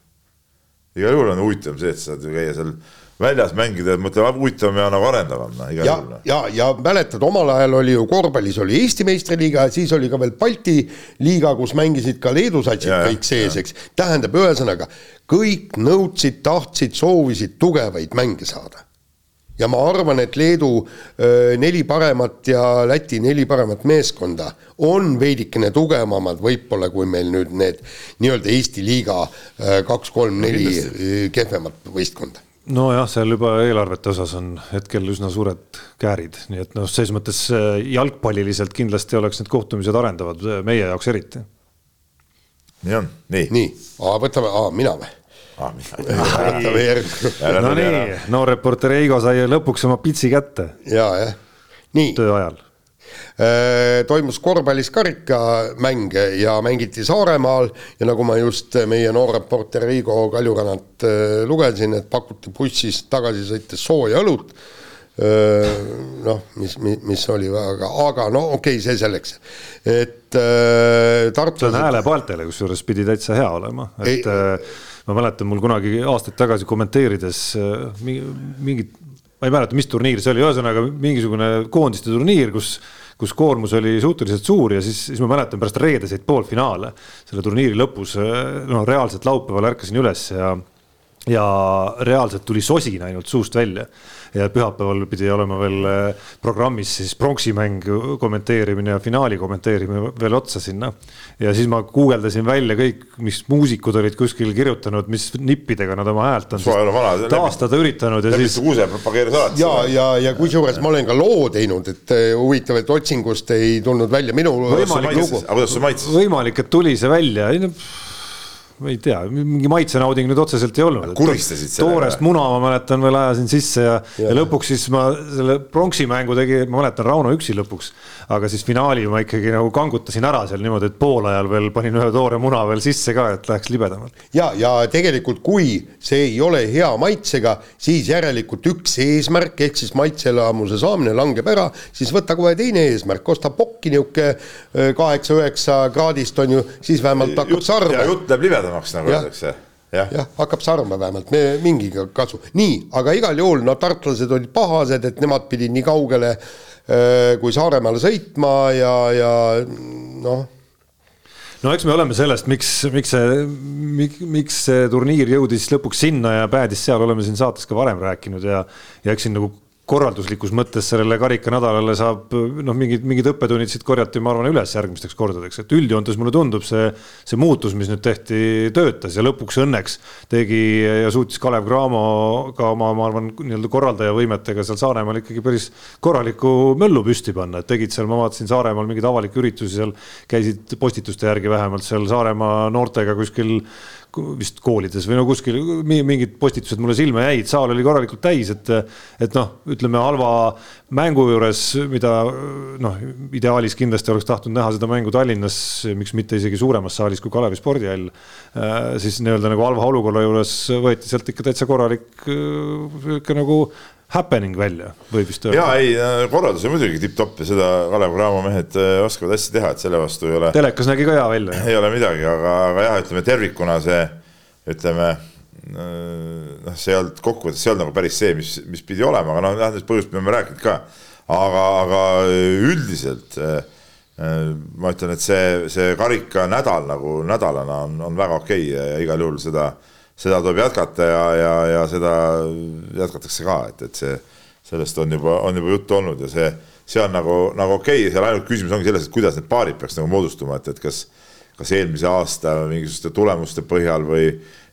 Igal juhul on huvitavam see, et sa saad ju käia seal väljas mängida, mõtle huvitavam ja nagu arendavam, noh igal ja juhul noh., ja, ja mäletad, omal ajal oli ju korvpallis oli Eesti meistriliiga ja siis oli ka veel Balti liiga, kus mängisid ka Leedu satsid Ja, ja, kõik sees, eks. tähendab, ühesõnaga kõik nõudsid, tahtsid, soovisid tugevaid mänge saada. Ja ma arvan, et Leedu öö, neli paremat ja Läti neli paremat meeskonda on veidikene tugevamad võib-olla, kui meil nüüd need nii-öelda Eesti liiga öö, kaks, kolm, neli öö, kehvemat võistkonda nojah, seal juba eelarvete osas on hetkel üsna suured käärid, nii et noh, selles mõttes jalgpalliliselt kindlasti oleks need kohtumised arendavad, meie jaoks eriti. nii on, nii, nii, võtame, mina või? Ah, no nii, noor reporter Eigo sai lõpuks oma pitsi kätte. Ja, jah. nii, töö ajal. toimus korvpallis karikamäng ja mängiti Saaremaal ja nagu ma just meie noorreporter Rigo Kaljurannalt äh, lugesin, et pakuti bussis tagasi sõites sooja õlut. noh, mis, mis, mis oli väga, aga no okei okay,, see selleks, et äh, see on tartlased häälepaeltele, kusjuures pidi täitsa hea olema, et Ei- äh, ma mäletan, mul kunagi aastaid tagasi kommenteerides äh, mingi- mingit, ma ei mäleta, mis turniir see oli, ühesõnaga mingisugune koondiste turniir, kus kus koormus oli suhteliselt suur ja siis, siis ma mäletan pärast reedeseid poolfinaale selle turniiri lõpus, no reaalselt laupäeval ärkasin üles ja ja reaalselt tuli sosin ainult suust välja ja pühapäeval pidi olema veel äh, programmis siis pronksimäng kommenteerimine ja finaali kommenteerimine veel otsa sinna. ja siis ma guugeldasin välja kõik, mis muusikud olid kuskil kirjutanud, mis nippidega nad oma häält on taastada üritanud ja Lemmitu siis Kuuse propageeris alati ja, ja, ja kusjuures ma olen ka loo teinud, et eh, huvitav, et otsingust ei tulnud välja minu Võimalik võimalik, et tuli see välja, ei no ma ei tea, mingi maitsenauding nüüd otseselt ei olnud. Kuristasid sellega toorest muna ma mäletan veel ajasin sisse ja, ja., ja lõpuks siis ma selle pronksi mängu tegi, ma mäletan Rauno üksi lõpuks. aga siis finaali ma ikkagi nagu kangutasin ära seal niimoodi, et poolajal veel panin ühe toore muna veel sisse ka, et läheks libedamalt. ja, ja tegelikult, kui see ei ole hea maitsega, siis järelikult üks eesmärk ehk siis maitseelamuse saamine langeb ära, siis võta kohe teine eesmärk, osta pokki niisugune kaheksa-üheksa kraadist on ju, siis vähemalt hakkab sarve, jutt läheb libedamaks, nagu öeldakse. jah, jah, hakkab sarve vähemalt, me mingiga kasu, nii, aga igal juhul no tartlased olid pahased, et nemad pidid nii kaugele äh, kui Saaremaale sõitma ja, ja noh. No eks me oleme sellest, miks, miks see, miks see turniir jõudis lõpuks sinna ja päädis seal, oleme siin saates ka varem rääkinud ja, ja eks siin nagu korralduslikus mõttes sellele karikanädalale saab noh, mingid, mingid õppetunnid siit korjati, ma arvan, üles järgmisteks kordadeks, et üldjoontes mulle tundub see, see muutus, mis nüüd tehti, töötas ja lõpuks õnneks tegi ja suutis Kalev Cramo ka oma, ma arvan, nii-öelda korraldaja võimetega seal Saaremaal ikkagi päris korraliku möllu püsti panna, et tegid seal, ma vaatasin Saaremaal mingeid avalikke üritusi seal, käisid postituste järgi vähemalt seal Saaremaa noortega kuskil vist koolides või no kuskil mi- mingid postitused mulle silma jäid, saal oli korralikult täis, et et noh, ütleme halva mängu juures, mida noh, ideaalis kindlasti oleks tahtnud näha seda mängu Tallinnas, miks mitte isegi suuremas saalis kui Kalevi spordihall, siis nii-öelda nagu halva olukorra juures võeti sealt ikka täitsa korralik ikka nagu happening välja, võib vist ja öelda. ei, korraldus on muidugi tipp-topp ja seda Kalev Cramo mehed äh, oskavad hästi teha, et selle vastu ei ole, telekas nägi ka hea välja. ei ole midagi, aga, aga jah, ütleme tervikuna see, ütleme noh, see ei olnud kokkuvõttes, see ei olnud nagu päris see, mis, mis pidi olema, aga noh, jah, nendest põhjustest me oleme rääkinud ka. aga, aga üldiselt äh, äh, ma ütlen, et see, see karikanädal nagu nädalana on, on väga okei ja, ja igal juhul seda, seda tuleb jätkata ja, ja, ja seda jätkatakse ka, et, et see, sellest on juba, on juba juttu olnud ja see, see on nagu, nagu okei, seal ainult küsimus ongi selles, et kuidas need paarid peaks nagu moodustuma, et, et kas kas eelmise aasta mingisuguste tulemuste põhjal või,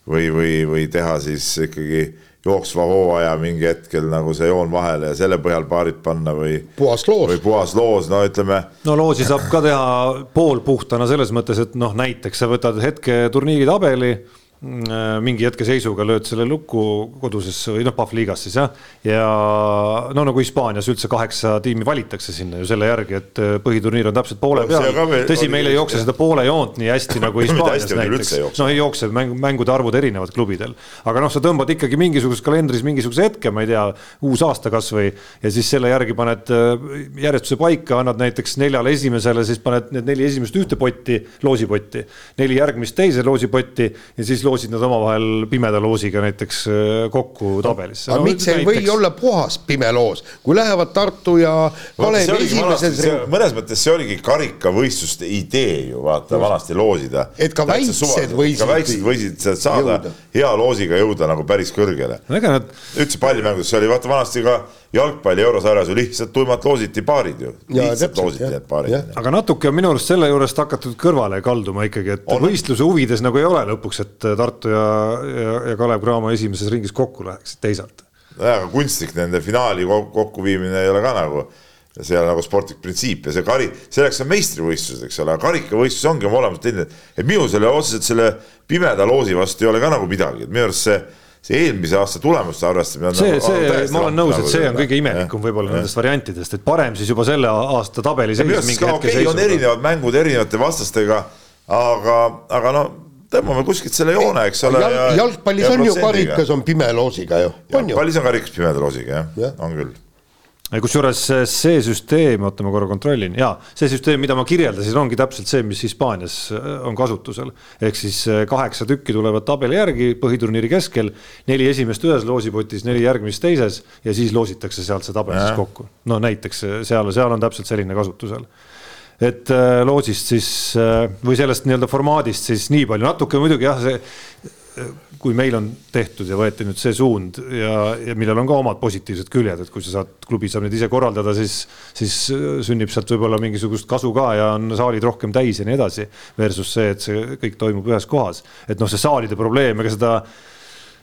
või, või, või teha siis ikkagi jooksva hooaja mingi hetkel nagu see joon vahele ja selle põhjal paarid panna või, puhas loos või. puhas loos, no ütleme no loosi saab ka teha poolpuhtana selles mõttes, et noh, näiteks sa võtad hetke turniiritabeli, mingi hetkeseisuga lööd selle lukku koduses või noh, Pahvliigas siis jah, ja no nagu Hispaanias üldse kaheksa tiimi valitakse sinna ju selle järgi, et põhiturniir on täpselt poole No peal. ka veel-. tõsi, meil ei jookse seda poole joont nii hästi nagu Hispaanias näiteks. no ei jookse, mäng, mängude arvud erinevad klubidel, aga noh, sa tõmbad ikkagi mingisuguses kalendris mingisuguse hetke, ma ei tea, uus aasta kasvõi ja siis selle järgi paned äh, järjestuse paika, annad näiteks neljale esimesele, siis paned need neli esimest ühte potti, loosipotti, neli järgmist teise loosipotti ja siis joosid nad omavahel pimeda loosiga näiteks kokku tabelisse. aga no, miks ei näiteks... või olla puhas pime loos, kui lähevad Tartu ja Kalev esimeses. mõnes mõttes see oligi karikavõistluste idee ju vaata Just. vanasti loosida. et ka väiksed võisid. ka väiksed võisid saada jõuda. hea loosiga jõuda nagu päris kõrgele no,. Nad... üldse pallimängudes, see oli vaata vanasti ka jalgpalli eurosarjas ju lihtsalt tuimalt loositi paarid ju. lihtsalt loositi need paarid. aga natuke on minu arust selle juurest hakatud kõrvale kalduma ikkagi, et on. võistluse huvides nagu ei ole lõpuks, et Tartu ja, ja, ja Kalev Cramo esimeses ringis kokku läheksid teisalt. nojah, aga kunstlik nende finaali kokkuviimine ei ole ka nagu see on nagu sportlik printsiip ja see kari, selleks on meistrivõistlused, eks ole, karikavõistlus ongi oma olemuselt selline, et minul selle otseselt selle pimeda loosi vastu ei ole ka nagu midagi, et minu arust see see eelmise aasta tulemuste arvestamine on see, see, ma olen nõus, et see on kõige imelikum võib-olla nendest variantidest, et parem siis juba selle aasta tabeli seis mingi hetke okay, on erinevad mängud erinevate vastastega, aga, aga no tõmbame kuskilt selle joone, eks ole. jalgpallis on ju karikas on pime loosiga ju. jalgpallis on karikas pimeda loosiga jah ja., on küll kusjuures see süsteem, oota ma korra kontrollin, jaa, see süsteem, mida ma kirjeldasin, ongi täpselt see, mis Hispaanias äh, on kasutusel. ehk siis äh, kaheksa tükki tulevad tabeli järgi põhiturniiri keskel, neli esimest ühes loosipotis, neli järgmist teises ja siis loositakse sealt see tabel siis kokku. no näiteks äh, seal, seal on täpselt selline kasutusel et loosist siis või sellest nii-öelda formaadist siis nii palju, natuke muidugi jah, see kui meil on tehtud ja võeti nüüd see suund ja, ja millel on ka omad positiivsed küljed, et kui sa saad, klubi saab neid ise korraldada, siis, siis sünnib sealt võib-olla mingisugust kasu ka ja on saalid rohkem täis ja nii edasi. Versus see, et see kõik toimub ühes kohas, et noh, see saalide probleem, ega seda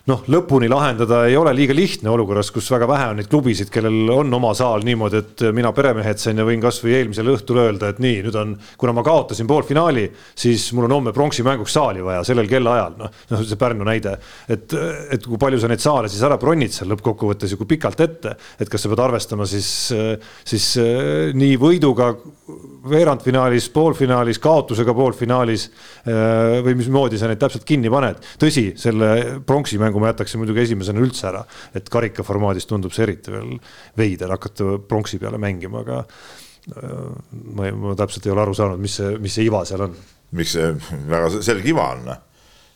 noh, lõpuni lahendada ei ole liiga lihtne olukorras, kus väga vähe on neid klubisid, kellel on oma saal niimoodi, et mina peremehetsena võin kasvõi eelmisel õhtul öelda, et nii, nüüd on, kuna ma kaotasin poolfinaali, siis mul on homme pronksi mänguks saali vaja sellel kellaajal, noh, noh, see Pärnu näide. et, et kui palju sa neid saale siis ära bronnid seal lõppkokkuvõttes ja kui pikalt ette, et kas sa pead arvestama siis, siis nii võiduga veerandfinaalis, poolfinaalis, kaotusega poolfinaalis või mismoodi sa neid täpselt kinni paned. tõsi, selle pronksi mängu ma jätaksin muidugi esimesena üldse ära, et karika formaadis tundub see eriti veel veider hakata pronksi peale mängima, aga äh, ma, ma täpselt ei ole aru saanud, mis see, mis see iva seal on. miks see väga selge iva on, noh.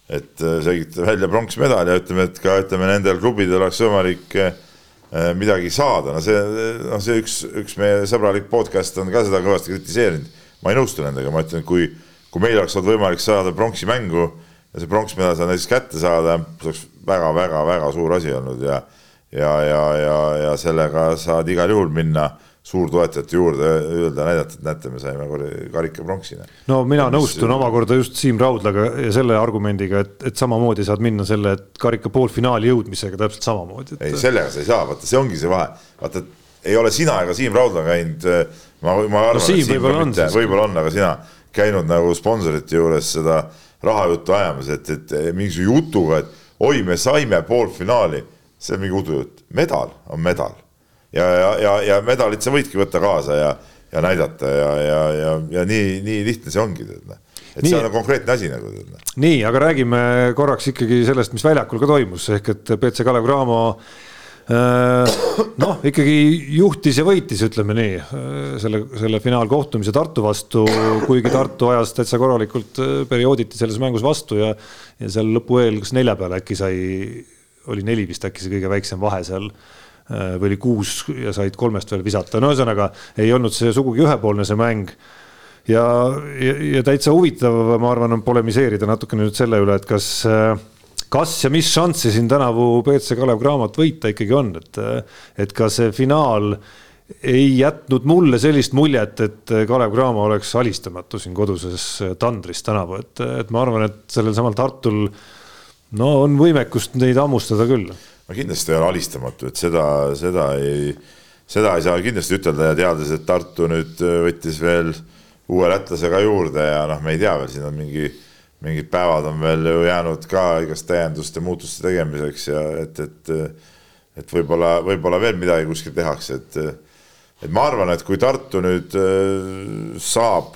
et äh, selgitada välja pronksmedal ja ütleme, et ka ütleme, nendel klubidel oleks võimalik äh, midagi saada, no see, noh, see üks, üks meie sõbralik podcast on ka seda kõvasti kritiseerinud. ma ei nõustu nendega, ma ütlen, kui, kui meil oleks olnud võimalik saada pronksi mängu ja see pronksmedal seal näiteks kätte saada, see oleks väga-väga-väga suur asi olnud ja ja, ja, ja, ja sellega saad igal juhul minna suurtoetajate juurde, öelda, näidata, et näete, me saime karika pronksina. no mina ja nõustun mis... omakorda just Siim Raudlaga ja selle argumendiga, et, et samamoodi saad minna selle karika poolfinaali jõudmisega täpselt samamoodi et.... ei, sellega sa ei saa, vaata, see ongi see vahe, vaata, ei ole sina ega Siim Raudla käinud, ma, ma arvan no,, et Siim võib-olla on, võib on, aga sina käinud nagu sponsorite juures seda rahajuttu ajamas, et, et mingisuguse jutuga, et oi, me saime poolfinaali, see on mingi udujutt, medal on medal. ja, ja, ja, ja medalit sa võidki võtta kaasa ja, ja näidata ja, ja, ja, ja nii, nii lihtne see ongi, tead noh. et nii, see on konkreetne asi nagu. Noh. nii, aga räägime korraks ikkagi sellest, mis väljakul ka toimus, ehk et BC Kalev Cramo äh, noh, ikkagi juhtis ja võitis, ütleme nii, selle, selle finaalkohtumise Tartu vastu, kuigi Tartu ajas täitsa korralikult äh, periooditi selles mängus vastu ja ja seal lõpu eel, kas nelja peale äkki sai, oli neli vist äkki see kõige väiksem vahe seal äh, või oli kuus ja said kolmest veel visata, no ühesõnaga ei olnud see sugugi ühepoolne, see mäng. ja, ja, ja täitsa huvitav, ma arvan, on polemiseerida natukene nüüd selle üle, et kas, äh, kas ja mis šanssi siin tänavu BC Kalev Cramot võita ikkagi on, et, et ka see finaal ei jätnud mulle sellist muljet, et Kalev Cramo oleks alistamatu siin koduses tandris tänavu, et, et ma arvan, et sellel samal Tartul no on võimekust neid hammustada küll. no kindlasti ei ole alistamatu, et seda, seda ei, seda ei saa kindlasti ütelda ja teades, et Tartu nüüd võttis veel uue lätlase ka juurde ja noh, me ei tea veel, siin on mingi, mingid päevad on veel ju jäänud ka igast täienduste, muutuste tegemiseks ja et, et et võib-olla, võib-olla veel midagi kuskil tehakse, et et ma arvan, et kui Tartu nüüd äh, saab,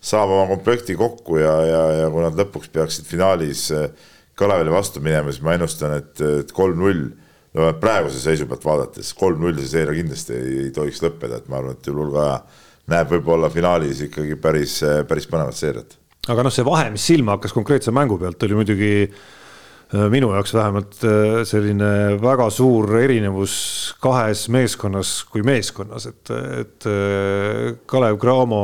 saab oma komplekti kokku ja, ja, ja kui nad lõpuks peaksid finaalis äh, Kalevile vastu minema, siis ma ennustan, et, et kolm-null, no praeguse seisu pealt vaadates kolm-null see seeria kindlasti ei, ei tohiks lõppeda, et ma arvan, et Julul ka näeb võib-olla finaalis ikkagi päris, päris põnevat seeriat aga noh, see vahe, mis silma hakkas konkreetse mängu pealt, oli muidugi Äh, minu jaoks vähemalt äh, selline väga suur erinevus kahes meeskonnas kui meeskonnas, et, et äh, Kalev Cramo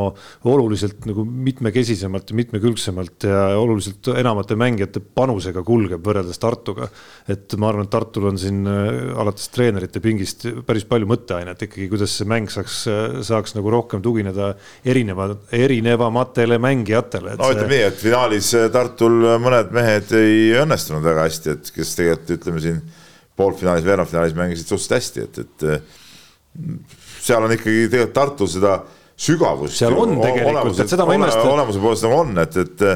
oluliselt nagu mitmekesisemalt ja mitmekülgsemalt ja oluliselt enamate mängijate panusega kulgeb võrreldes Tartuga. et ma arvan, et Tartul on siin alates treenerite pingist päris palju mõtteainet ikkagi, kuidas see mäng saaks, saaks nagu rohkem tugineda erineva, erinevamatele mängijatele. no ütleme nii, et finaalis Tartul mõned mehed ei õnnestunud väga väga hästi, et kes tegelikult ütleme siin poolfinaalis, veerandfinaalis mängisid suhteliselt hästi, et, et äh, seal on ikkagi tegelikult Tartul seda sügavust. seal on tegelikult, et seda ma imestan. olemuse poolest nagu on, et, et,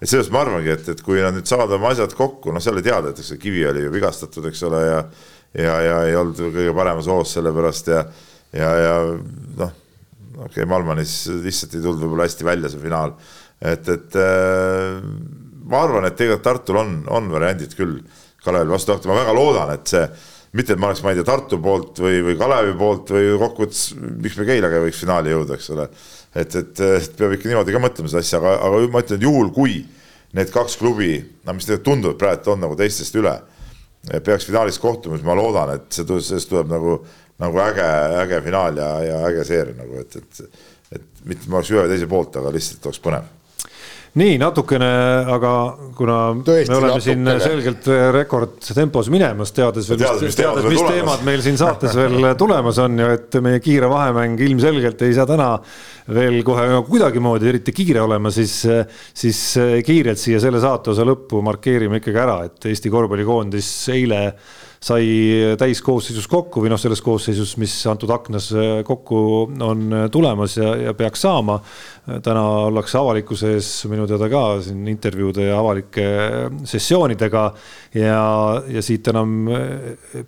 et sellest ma arvangi, et, et kui nad nüüd saavad oma asjad kokku, noh, seal oli teada, et eks see kivi oli ju vigastatud, eks ole, ja ja, ja ei olnud kõige paremas hoos sellepärast ja, ja, ja noh, okei okay,, Malmanis lihtsalt ei tulnud võib-olla hästi välja see finaal, et, et äh, ma arvan, et tegelikult Tartul on, on variandid küll Kalevi vastu tahta, ma väga loodan, et see, mitte et ma oleks, ma ei tea, Tartu poolt või, või Kalevi poolt või kokkuvõttes, miks me Keilaga ei võiks finaali jõuda, eks ole. et, et, et peab ikka niimoodi ka mõtlema seda asja, aga, aga ma ütlen, et juhul kui need kaks klubi, no mis tegelikult tunduvad praegu, et on nagu teistest üle, peaks finaalis kohtuma, siis ma loodan, et see, sellest tuleb nagu, nagu äge, äge finaal ja, ja äge seeria nagu, et, et, et mitte ma oleks ühe või teise poolt, aga lihtsalt oleks põnev nii natukene, aga kuna Tõesti, me oleme natukene. siin selgelt rekordtempos minemas, teades veel, teades, mis, teades, mis teemad meil siin saates veel tulemas on ja et meie kiire vahemäng ilmselgelt ei saa täna veel kohe kuidagimoodi eriti kiire olema, siis, siis kiirelt siia selle saateosa lõppu markeerime ikkagi ära, et Eesti korvpallikoondis eile sai täiskoosseisus kokku või noh, selles koosseisus, mis antud aknas kokku on tulemas ja, ja peaks saama. täna ollakse avalikkuse ees minu teada ka siin intervjuude ja avalike sessioonidega ja, ja siit enam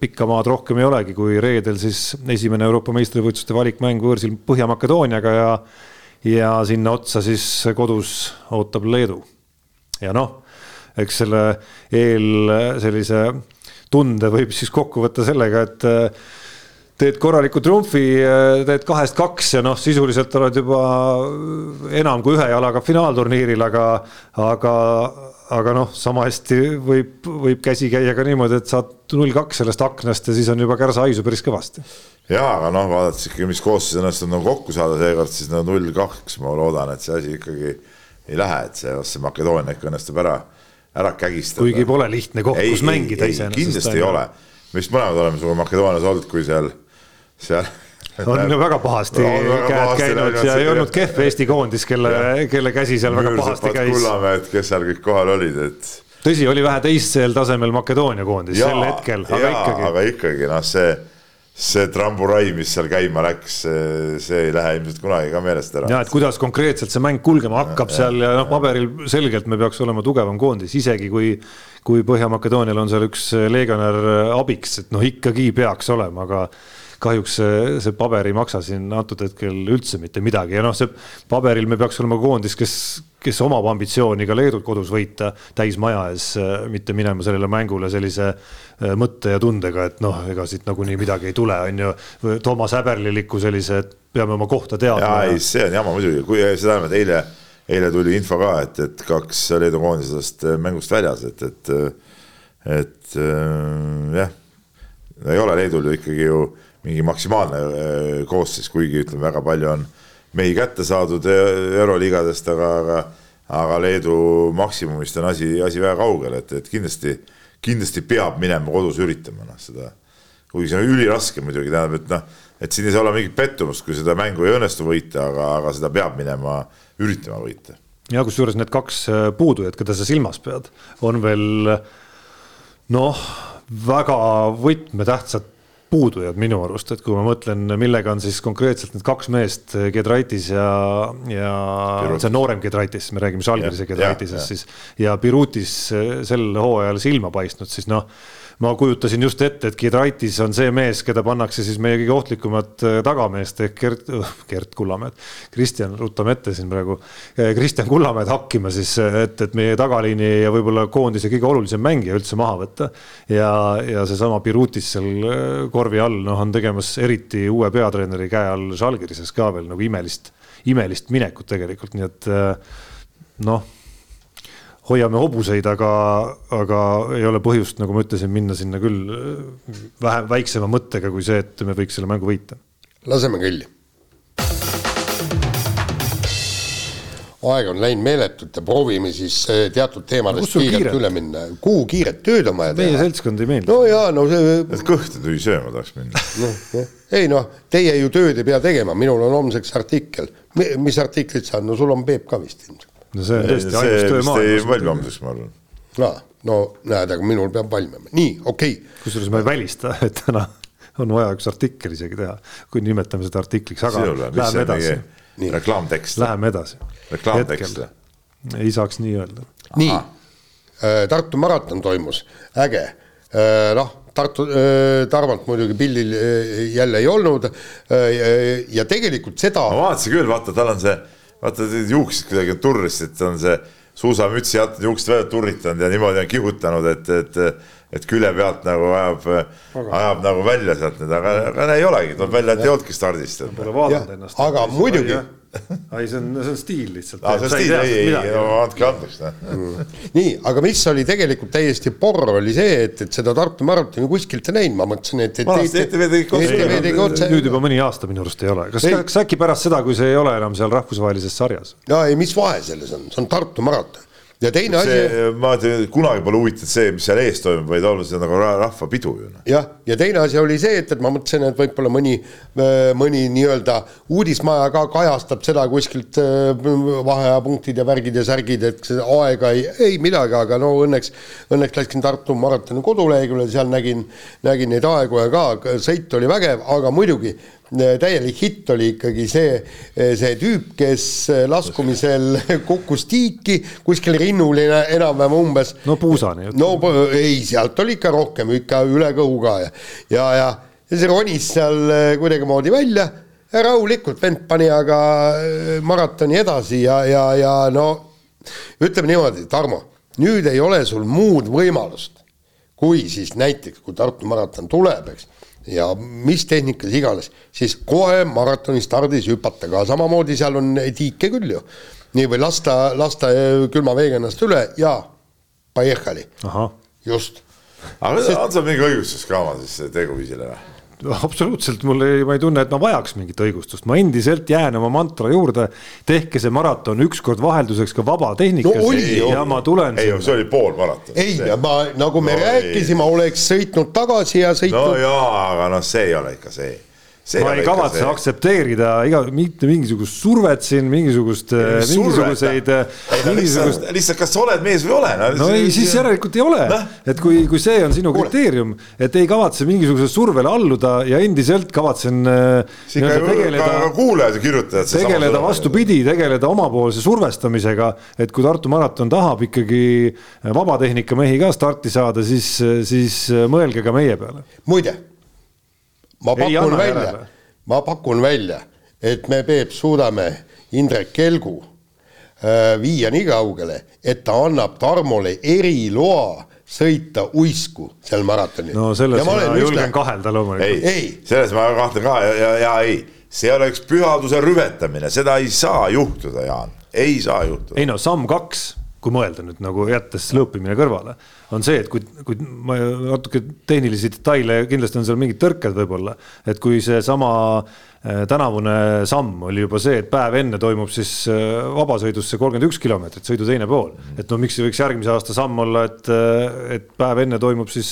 pikka maad rohkem ei olegi, kui reedel siis esimene Euroopa meistrivõistluste valikmäng võõrsil Põhja-Makedooniaga ja ja sinna otsa siis kodus ootab Leedu. ja noh, eks selle eel sellise tunde võib siis kokku võtta sellega, et äh, teed korraliku triumfi, äh, teed kahest kaks ja noh, sisuliselt oled juba enam kui ühe jalaga finaalturniiril, aga, aga, aga noh, sama hästi võib, võib käsi käia ka niimoodi, et saad null kaks sellest aknast ja siis on juba kärsa haisu päris kõvasti. ja, aga noh, vaadates ikkagi, mis koosseis õnnestub nagu kokku saada seekord, siis no null kaks, ma loodan, et see asi ikkagi ei lähe, et see, see Makedoonia ikka õnnestub ära ära kägistada. kuigi pole lihtne koht, kus mängida iseenesest. kindlasti ei ole, me vist mõlemad oleme sinuga Makedoonias olnud, kui seal, seal on väga pahasti on väga käed pahasti käinud ja ei olnud kehv Eesti koondis, kelle, kelle käsi seal väga pahasti käis. Kullamäed, kes seal kõik kohal olid, et. tõsi, oli vähe teisel tasemel Makedoonia koondis ja, sel hetkel, aga ikkagi. aga ikkagi noh, see see tramburai, mis seal käima läks, see ei lähe ilmselt kunagi ka meelest ära. ja et kuidas konkreetselt see mäng kulgema hakkab ja, seal ja noh, paberil selgelt me peaks olema tugevam koondis, isegi kui, kui Põhja-Makedoonial on seal üks legionär abiks, et noh, ikkagi peaks olema, aga kahjuks see, see paber ei maksa siin antud hetkel üldse mitte midagi ja noh, see paberil me peaks olema koondis, kes, kes omab ambitsiooni ka Leedut kodus võita täismaja ees, mitte minema sellele mängule sellise äh, mõtte ja tundega, et noh, ega siit nagunii midagi ei tule, on ju. Toomas Häberliliku sellise, et peame oma kohta teadma. jaa, ei, see on jama muidugi, kui seda enam, et eile, eile tuli info ka, et, et kaks Leedu koondisest mängust väljas, et, et, et äh, jah, ei ole Leedul ju ikkagi ju mingi maksimaalne koosseis, kuigi ütleme, väga palju on mehi kätte saadud euroliigadest, aga, aga, aga Leedu maksimumist on asi, asi väga kaugel, et, et kindlasti, kindlasti peab minema kodus üritama, noh seda. kuigi see on üliraske muidugi, tähendab, et noh, et siin ei saa olla mingit pettumust, kui seda mängu ei õnnestu võita, aga, aga seda peab minema, üritama võita. ja kusjuures need kaks puudujat, keda sa silmas pead, on veel noh, väga võtmetähtsad puudujad minu arust, et kui ma mõtlen, millega on siis konkreetselt need kaks meest, Gedraitis ja, ja Pirutis. see noorem Gedraitis, me räägime Žalgirise Gedraitisest siis ja Pirutis sel hooajal silma paistnud, siis noh ma kujutasin just ette, et Giedraitis on see mees, keda pannakse siis meie kõige ohtlikumat äh, tagameest ehk Gert, Gert Kullamäed, Kristjan, ruttame ette siin praegu, äh, Kristjan Kullamäed hakkima siis, äh, et, et meie tagaliini ja võib-olla koondise kõige olulisem mängija üldse maha võtta. ja, ja seesama Birutis seal korvi all, noh, on tegemas eriti uue peatreeneri käe all Žalgirises ka veel nagu imelist, imelist minekut tegelikult, nii et noh hoiame hobuseid, aga, aga ei ole põhjust, nagu ma ütlesin, minna sinna küll vähe väiksema mõttega kui see, et me võiks selle mängu võita. laseme kõlli. aeg on läinud meeletult ja proovime siis eh, teatud teemadest sul kiirelt kiiret? üle minna. kuhu kiiret tööd on vaja meie teha? seltskond ei meeldi. no jaa, no see et kõhtu tuli sööma tahaks minna. noh, jah. ei noh, teie ju tööd ei pea tegema, minul on homseks artikkel. mis artiklit sa, no sul on Peep ka vist ilmselt. No see on tõesti see ainus töö vist ei valmi maailmas. homseks, ma arvan. aa, no näed, aga minul peab valmima, nii, okei okay. kusjuures ma ei välista, et täna on vaja üks artikkel isegi teha, kui nimetame seda artikliks, aga mis läheme see edasi, reklaamtekst? läheme edasi. reklaamtekst või? ei saaks nii öelda. nii, Tartu maraton toimus, äge, noh, Tartu, Tarvalt muidugi pildil äh, jälle ei olnud äh, ja tegelikult seda ma vaatasin küll, vaata, tal on see, vaata need juuksed kuidagi on turris, et on see suusamütsi alt juuksed välja turritanud ja niimoodi on kihutanud, et, et, et külje pealt nagu ajab, ajab nagu välja sealt nüüd, aga, aga ei olegi, tuleb välja, et ei olnudki stardist. Pole jah vaadanud, ennast. aga muidugi, ei, see on, see on stiil lihtsalt. aa, see on stiil, ei, ei, andke andeks, noh. nii, aga mis oli tegelikult täiesti porr, oli see, et, et seda Tartu maratoni kuskilt ei näinud, ma mõtlesin, et, et Vanasti ETV tegi otse. Nüüd juba mõni aasta minu arust ei ole, kas Ei., kas äkki pärast seda, kui see ei ole enam seal rahvusvahelises sarjas? no ei, mis vahe selles on, see on Tartu maraton ja teine asi see, ma ütlen, kunagi pole huvitatud see, mis seal ees toimub, vaid olnud see nagu ra- rahvapidu ju. noh. jah, ja teine asi oli see, et, et ma mõtlesin, et võib-olla mõni, mõni nii-öelda uudismaja ka kajastab seda kuskilt äh, vaheajapunktid ja värgid ja särgid, et aega ei, ei midagi, aga no õnneks, õnneks läksin Tartu maratoni koduleheküljele, seal nägin, nägin neid aegu ja ka, sõit oli vägev, aga muidugi täielik hitt oli ikkagi see, see tüüp, kes laskumisel kukkus tiiki kuskil rinnuline enam-vähem umbes no puusani. no ei, sealt oli ikka rohkem, ikka üle kõhu ka ja, ja, ja, see ronis seal äh, kuidagimoodi välja ja rahulikult vend pani aga äh, maratoni edasi ja, ja, ja no ütleme niimoodi, Tarmo, nüüd ei ole sul muud võimalust, kui siis näiteks, kui Tartu maraton tuleb, eks, ja mis tehnikas iganes, siis kohe maratoni stardis hüpata ka, samamoodi seal on tiike küll ju. nii, või lasta, lasta külma veega ennast üle ja just. aga on seal mingi õigustus ka oma siis teguviisile või? Absoluutselt mul ei, ma ei tunne, et ma vajaks mingit õigustust, ma endiselt jään oma mantra juurde. tehke see maraton ükskord vahelduseks ka vabatehnikas No oli, ja ma tulen ei, see oli pool maraton. ei, ma nagu me No no, rääkisime, oleks sõitnud tagasi ja no sõitnud no,. jaa, aga noh, see ei ole ikka see. Ma ei kavatse aktsepteerida iga, mitte mingisugust survet siin, mingisugust, mingisuguseid, mingisugust. lihtsalt, kas sa oled mees või ei ole no ei, siis järelikult ei ole Noh., et kui, kui see on sinu kriteerium, et ei kavatse mingisugusele survele alluda ja endiselt kavatsen äh, kuulajad ja kirjutajad. tegeleda. vastupidi, tegeleda omapoolse survestamisega, et kui Tartu maraton tahab ikkagi vabatehnika mehi ka starti saada, siis, siis mõelge ka meie peale. muide, ma pakun välja järele., ma pakun välja, et me, Peep, suudame Indrek Kelgu äh, viia nii kaugele, et ta annab Tarmole eriloa sõita uisku sel maratonil. no selles ma, ma julgen kahelda loomulikult. ei, Ei. ei., selles ma kahtlen ka ja, ja, ja ei, see oleks pühaduse rüvetamine, seda ei saa juhtuda, Jaan, ei saa juhtuda. ei no samm kaks, kui mõelda nüüd nagu jättes lõõpimine kõrvale, on see, et kui, kui ma natuke tehnilisi detaile, kindlasti on seal mingid tõrked võib-olla, et kui seesama äh, tänavune samm oli juba see, et päev enne toimub siis äh, vabasõidus see kolmkümmend üks kilomeetrit, sõidu teine pool. et no miks ei võiks järgmise aasta samm olla, et, et päev enne toimub siis,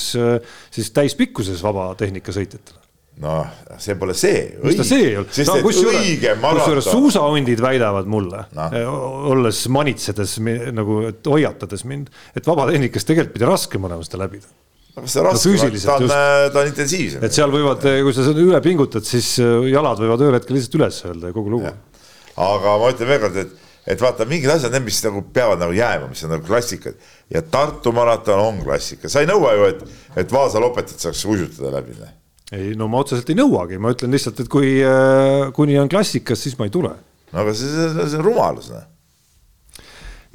siis täispikkuses vabatehnika sõitjatele. noh, see pole see. mis ta see ei olnud, õige kusjuures maraton. suusahundid väidavad mulle Noh. no., olles manitsedes nagu, et hoiatades mind, et vabatehnikas tegelikult pidi raskem olema seda läbida. kas see raske, füüsiliselt ta on just., ta on intensiivsem. et seal võivad, kui sa seda üle pingutad, siis äh, jalad võivad ühel hetkel lihtsalt üles öelda ja kogu lugu. aga ma ütlen veel kord, et, et vaata, mingid asjad, need, mis nagu peavad nagu jääma, mis on nagu klassikad ja Tartu maraton on klassika, sa ei nõua ju, et, et Vaasa lopetajat saaks uisutada läbi. Ei no ma otseselt ei nõuagi, ma ütlen lihtsalt, et kui, kuni on klassikas, siis ma ei tule. no aga see, see, see on rumalus, noh.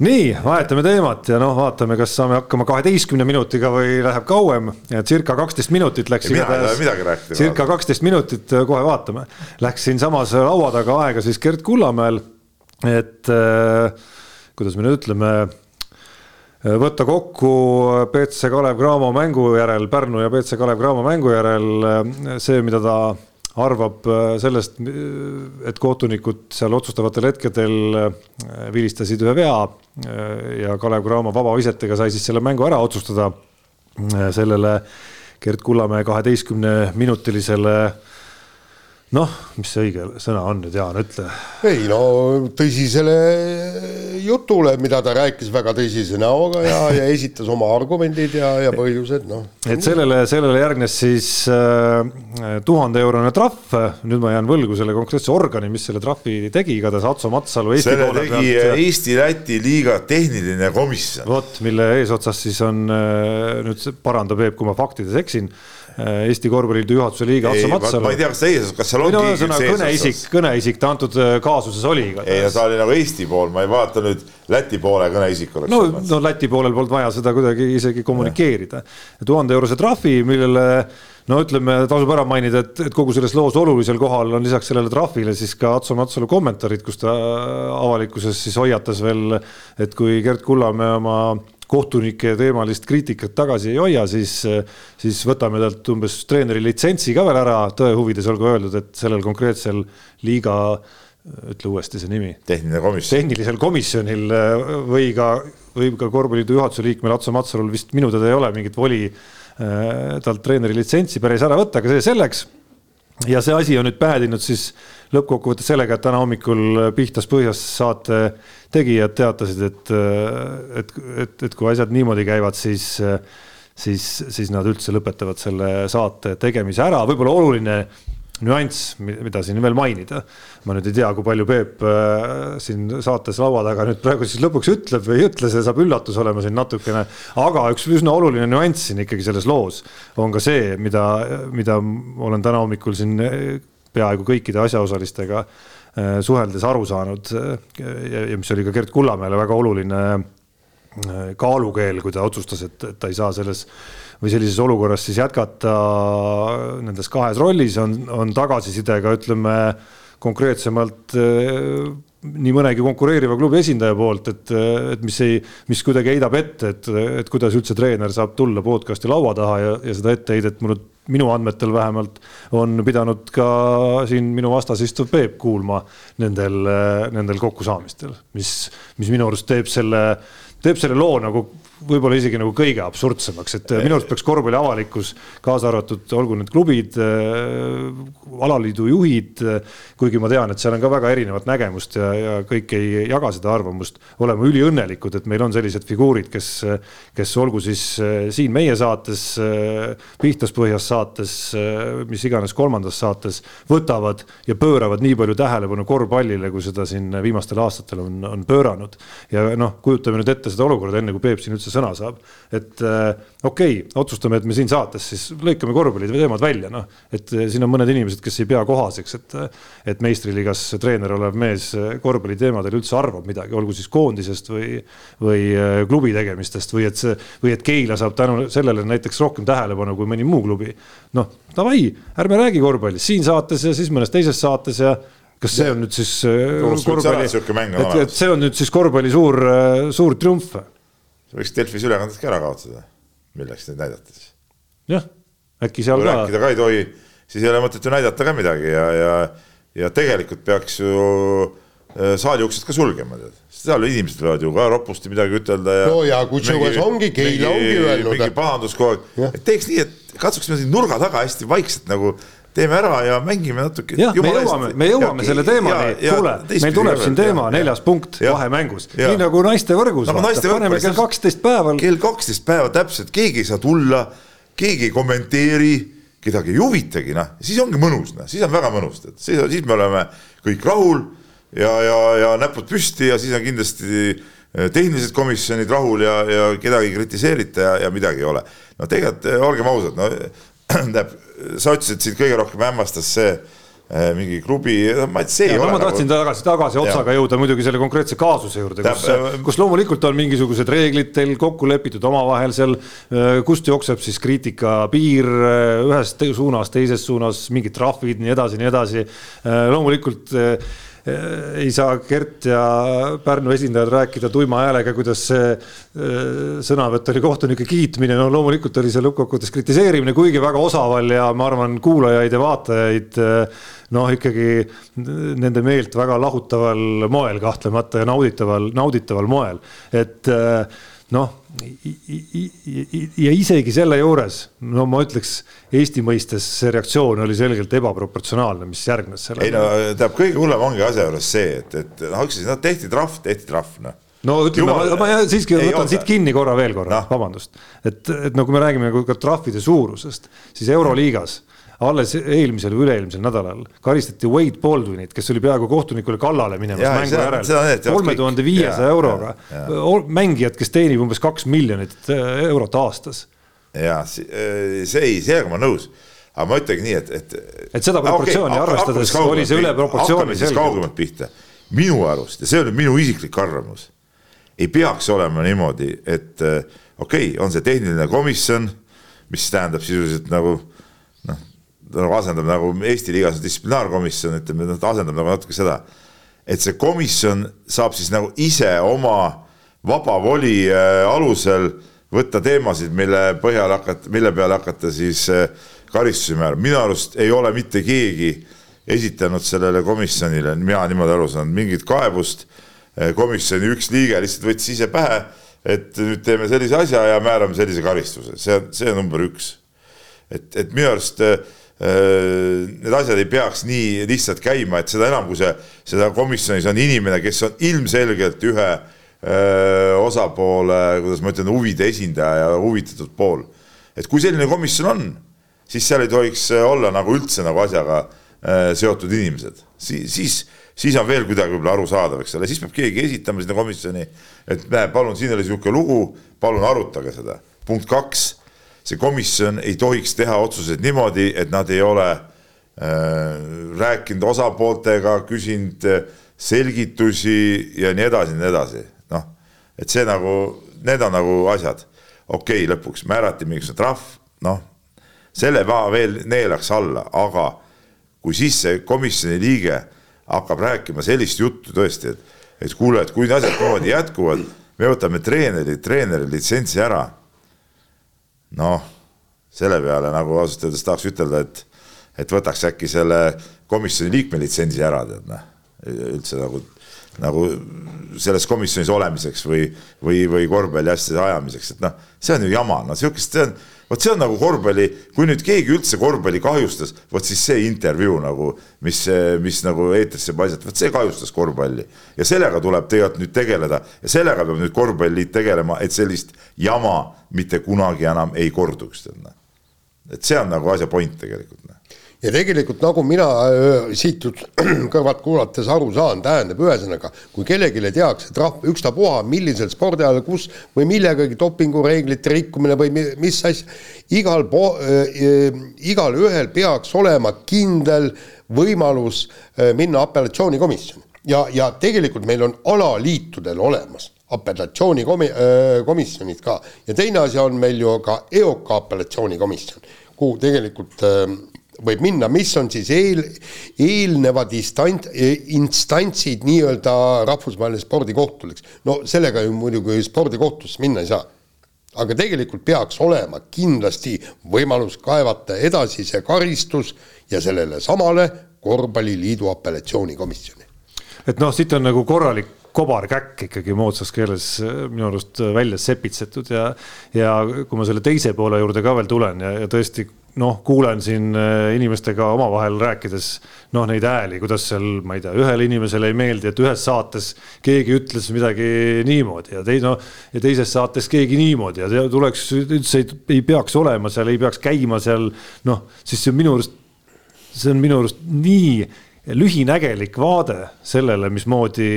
nii, vahetame teemat ja noh, vaatame, kas saame hakkama kaheteistkümne minutiga või läheb kauem. circa kaksteist minutit läks. Rääkida. circa kaksteist minutit, kohe vaatame. Läks siinsamas laua taga aega siis Gerd Kullamäel, et äh, kuidas me nüüd ütleme võtta kokku BC Kalev Cramo mängu järel, Pärnu ja BC Kalev Cramo mängu järel see, mida ta arvab sellest, et kohtunikud seal otsustavatel hetkedel vilistasid ühe vea ja Kalev Cramo vabavisetega sai siis selle mängu ära otsustada. sellele Gerd Kullamäe kaheteistkümne minutilisele noh, mis see õige sõna on nüüd, Jaan, ütle. ei no tõsisele jutule, mida ta rääkis väga tõsise näoga ja, ja esitas oma argumendid ja, ja põhjused, noh. et sellele, sellele järgnes siis tuhande äh, eurone trahv, nüüd ma jään võlgu selle konkreetse organi, mis selle trahvi tegi, igatahes Atso Matsalu Eesti selle tegi pealt, Eesti-Läti liiga tehniline komisjon. vot, mille eesotsas siis on äh, nüüd paranda Peep, kui ma faktides eksin Eesti Korvpalliliidu juhatuse liige Atso Matsalu. ma ei tea, kas ta ees, kas seal ongi no, üks kõneisik, kõneisik ta antud äh, kaasuses oli. ei no ta oli nagu Eesti pool, ma ei vaata nüüd Läti poole kõneisik oleks. no, no Läti poolel polnud vaja seda kuidagi isegi kommunikeerida. tuhande eurose trahvi, millele no ütleme, tasub ära mainida, et, et kogu selles loos olulisel kohal on lisaks sellele trahvile siis ka Atso Matsalu kommentaarid, kus ta avalikkuses siis hoiatas veel, et kui Gerd Kullamäe oma kohtunike teemalist kriitikat tagasi ei hoia, siis, siis võtame talt umbes treeneri litsentsi ka veel ära, tõe huvides olgu öeldud, et sellel konkreetsel liiga, ütle uuesti see nimi. tehniline komisjon. tehnilisel komisjonil või ka, või ka korvpalliliidu juhatuse liikmel Atso Matsalul vist minu teada ei ole mingit voli äh, talt treeneri litsentsi päris ära võtta, aga see selleks ja see asi on nüüd päädinud siis lõppkokkuvõttes sellega, et täna hommikul Pihtas põhjas saate tegijad teatasid, et, et, et, et kui asjad niimoodi käivad, siis, siis, siis nad üldse lõpetavad selle saate tegemise ära, võib-olla oluline nüanss, mida siin veel mainida. ma nüüd ei tea, kui palju Peep äh, siin saates laua taga nüüd praegu siis lõpuks ütleb või ei ütle, see saab üllatus olema siin natukene. aga üks üsna oluline nüanss siin ikkagi selles loos on ka see, mida, mida olen täna hommikul siin peaaegu kõikide asjaosalistega äh, suheldes aru saanud ja, ja mis oli ka Gerd Kullamäele väga oluline kaalukeel, kui ta otsustas, et, ta ei saa selles või sellises olukorras siis jätkata nendes kahes rollis, on, on tagasisidega, ütleme konkreetsemalt nii mõnegi konkureeriva klubi esindaja poolt, et, et mis ei, mis kuidagi heidab ette, et, et kuidas üldse treener saab tulla podcast'i laua taha ja, ja seda etteheidet mul, minu andmetel vähemalt on pidanud ka siin minu vastas istuv Peep kuulma nendel, nendel kokkusaamistel, mis, mis minu arust teeb selle, teeb selle loo nagu võib-olla isegi nagu kõige absurdsemaks, et minu arust peaks korvpalli avalikkus, kaasa arvatud olgu need klubid äh,, alaliidu juhid äh,, kuigi ma tean, et seal on ka väga erinevat nägemust ja, ja kõik ei jaga seda arvamust, olema üliõnnelikud, et meil on sellised figuurid, kes, kes olgu siis äh, siin meie saates, äh, Pihtas põhjas saates, äh, mis iganes kolmandas saates, võtavad ja pööravad nii palju tähelepanu korvpallile, kui seda siin viimastel aastatel on, on pööranud. ja noh, kujutame nüüd ette seda olukorda, enne kui Peep siin üldse üldse sõna saab. et äh, okei okay,, otsustame, et me siin saates siis lõikame korvpalliteemad välja, noh. et äh, siin on mõned inimesed, kes ei pea kohaseks, et, äh, et meistriliigas treener olev mees korvpalliteemadel üldse arvab midagi, olgu siis koondisest või, või klubi tegemistest või et see, või et Keila saab tänu sellele näiteks rohkem tähelepanu kui mõni muu klubi. noh, davai, ärme räägi korvpallist siin saates ja siis mõnes teises saates ja kas see on nüüd siis korvpalli, et, et see on nüüd siis korvpalli suur, suur triumf? Võiks Delfis ülekanded ka ära kaotada. milleks neid näidata siis? jah, äkki seal kui ka. rääkida ka ei tohi, siis ei ole mõtet ju näidata ka midagi ja, ja, ja tegelikult peaks ju äh, saali uksed ka sulgema, tead. seal inimesed võivad ju ka roppusti midagi ütelda ja. no ja kusjuures ongi, Keila ongi öelnud. mingi pahandus kogu aeg, et teeks nii, et katsuksime siin nurga taga hästi vaikselt nagu teeme ära ja mängime natuke. jah, me jõuame, me jõuame ja, selle teemani, kuule, meil tuleb siin teema, neljas punkt vahemängus, nii nagu naiste võrgus no,. paneme kell kaksteist päeval. kell kaksteist päeva täpselt, keegi ei saa tulla, keegi ei kommenteeri, kedagi ei huvitagi, noh, siis ongi mõnus, noh, siis on väga mõnus, tead, siis, siis me oleme kõik rahul ja, ja, ja näpud püsti ja siis on kindlasti eh, tehnilised komisjonid rahul ja, ja kedagi ei kritiseerita ja, ja midagi ei ole. no tegelikult eh, olgem ausad, no tähendab, sa ütlesid, sind kõige rohkem hämmastas see äh, mingi klubi, ma, see ja, ei no, ole. ma tahtsin nagu... tagasi, tagasi otsaga ja. jõuda muidugi selle konkreetse kaasuse juurde, kus, äh, kus loomulikult on mingisugused reeglid teil kokku lepitud omavahel seal, äh, kust jookseb siis kriitika piir ühest suunas, teises suunas, mingid trahvid, nii edasi, nii edasi. loomulikult ei saa Gert ja Pärnu esindajad rääkida tuima häälega, kuidas see sõnavõtt oli kohtunike kiitmine, no loomulikult oli see lõppkokkuvõttes kritiseerimine, kuigi väga osaval ja ma arvan, kuulajaid ja vaatajaid noh, ikkagi nende meelt väga lahutaval moel kahtlemata ja nauditaval, nauditaval moel, et noh, ja isegi selle juures, no ma ütleks Eesti mõistes see reaktsioon oli selgelt ebaproportsionaalne, mis järgnes sellele. ei no tead, kõige hullem ongi asja juures see, et, et noh, üks asi, noh tehti trahv, tehti trahv, noh no ütleme, ma, ma siiski ei, võtan siit kinni korra veel korra no., vabandust, et, et no kui me räägime ka trahvide suurusest, siis Euroliigas alles eelmisel või üle-eelmisel nädalal karistati Wade Baldwinit, kes oli peaaegu kohtunikule kallale minemas mängu järel, kolme tuhande viiesaja euroga. mängijad, kes teenib umbes kaks miljonit äh, eurot aastas. ja see, äh, see ei, sellega ma nõus aga ma ütlengi nii, et, et. et seda proportsiooni okay, arvestades oli see üle proportsiooni. siis kaugemalt pihta. minu arust ja see on minu isiklik arvamus, ei peaks olema niimoodi, et äh, okei okay,, on see tehniline komisjon, mis tähendab sisuliselt nagu nagu asendab nagu Eesti liigas distsiplinaarkomisjon, ütleme, noh ta asendab nagu natuke seda, et see komisjon saab siis nagu ise oma vaba voli äh, alusel võtta teemasid, mille põhjal hakata, mille peale hakata siis äh, karistusi määrama, minu arust ei ole mitte keegi esitanud sellele komisjonile, mina niimoodi aru saan, mingit kaebust. Äh, komisjoni üks liige lihtsalt võttis ise pähe, et nüüd teeme sellise asja ja määrame sellise karistuse, see on, see on number üks. et, et minu arust Äh, need asjad ei peaks nii lihtsalt käima, et seda enam, kui see, seda komisjonis on inimene, kes on ilmselgelt ühe öö, äh, osapoole, kuidas ma ütlen, huvide esindaja ja huvitatud pool. et kui selline komisjon on, siis seal ei tohiks olla nagu üldse nagu asjaga öö, seotud inimesed, siis, siis, siis on veel kuidagi võib-olla arusaadav, eks ole, siis peab keegi esitama sinna komisjoni, et näe, palun, siin oli niisugune lugu, palun arutage seda. punkt kaks see komisjon ei tohiks teha otsuseid niimoodi, et nad ei ole äh, rääkinud osapooltega, küsinud äh, selgitusi ja nii edasi ja nii edasi, noh, et see nagu, need on nagu asjad. okei okay,, lõpuks määrati mingisugune trahv, noh, selle ma veel neelaks alla, aga kui siis see komisjoni liige hakkab rääkima sellist juttu tõesti, et, et kuule, et kui asjad niimoodi jätkuvad, me võtame treeneri, treeneri litsentsi ära noh, selle peale nagu ausalt öeldes tahaks ütelda, et, et võtaks äkki selle komisjoni liikme litsentsi ära, tead noh, üldse nagu, nagu selles komisjonis olemiseks või, või, või korvpalliasjade ajamiseks, et noh, see on ju jama, no sihukest, see on vot see on nagu korvpalli, kui nüüd keegi üldse korvpalli kahjustas, vot siis see intervjuu nagu, mis, mis nagu eetrisse paisati, vot see kahjustas korvpalli. ja sellega tuleb tegelikult nüüd tegeleda ja sellega peab nüüd korvpalliliit tegelema, et sellist jama mitte kunagi enam ei korduks, noh. et see on nagu asja point tegelikult noh ja tegelikult nagu mina siit kõrvalt kuulates aru saan, tähendab ühesõnaga, kui kellelegi tehakse trahv, ükstapuha millisel spordialal, kus või millegagi dopingureeglite rikkumine või mis asja, igal po- igalühel peaks olema kindel võimalus minna apellatsioonikomisjoni. Ja, ja tegelikult meil on alaliitudel olemas apellatsioonikomisjonid ka. Ja teine asi on meil ju ka EOK apellatsioonikomisjon, kuhu tegelikult äh, võib minna, mis on siis eel, eelnevad instant, instantsid nii-öelda rahvusvahelisele spordikohtule, no sellega ju muidugi spordikohtusse minna ei saa. aga tegelikult peaks olema kindlasti võimalus kaevata edasi see karistus ja sellele samale korvpalliliidu apellatsioonikomisjoni. et noh, siit on nagu korralik kobarkäkk ikkagi moodsas keeles minu arust välja sepitsetud ja, ja kui ma selle teise poole juurde ka veel tulen ja, ja tõesti noh, kuulen siin äh, inimestega omavahel rääkides noh, neid hääli, kuidas seal, ma ei tea, ühele inimesele ei meeldi, et ühes saates keegi ütles midagi niimoodi ja tei-, no ja teises saates keegi niimoodi ja tuleks üldse ei, ei peaks olema seal, ei peaks käima seal noh, siis see on minu arust, see on minu arust nii lühinägelik vaade sellele, mismoodi,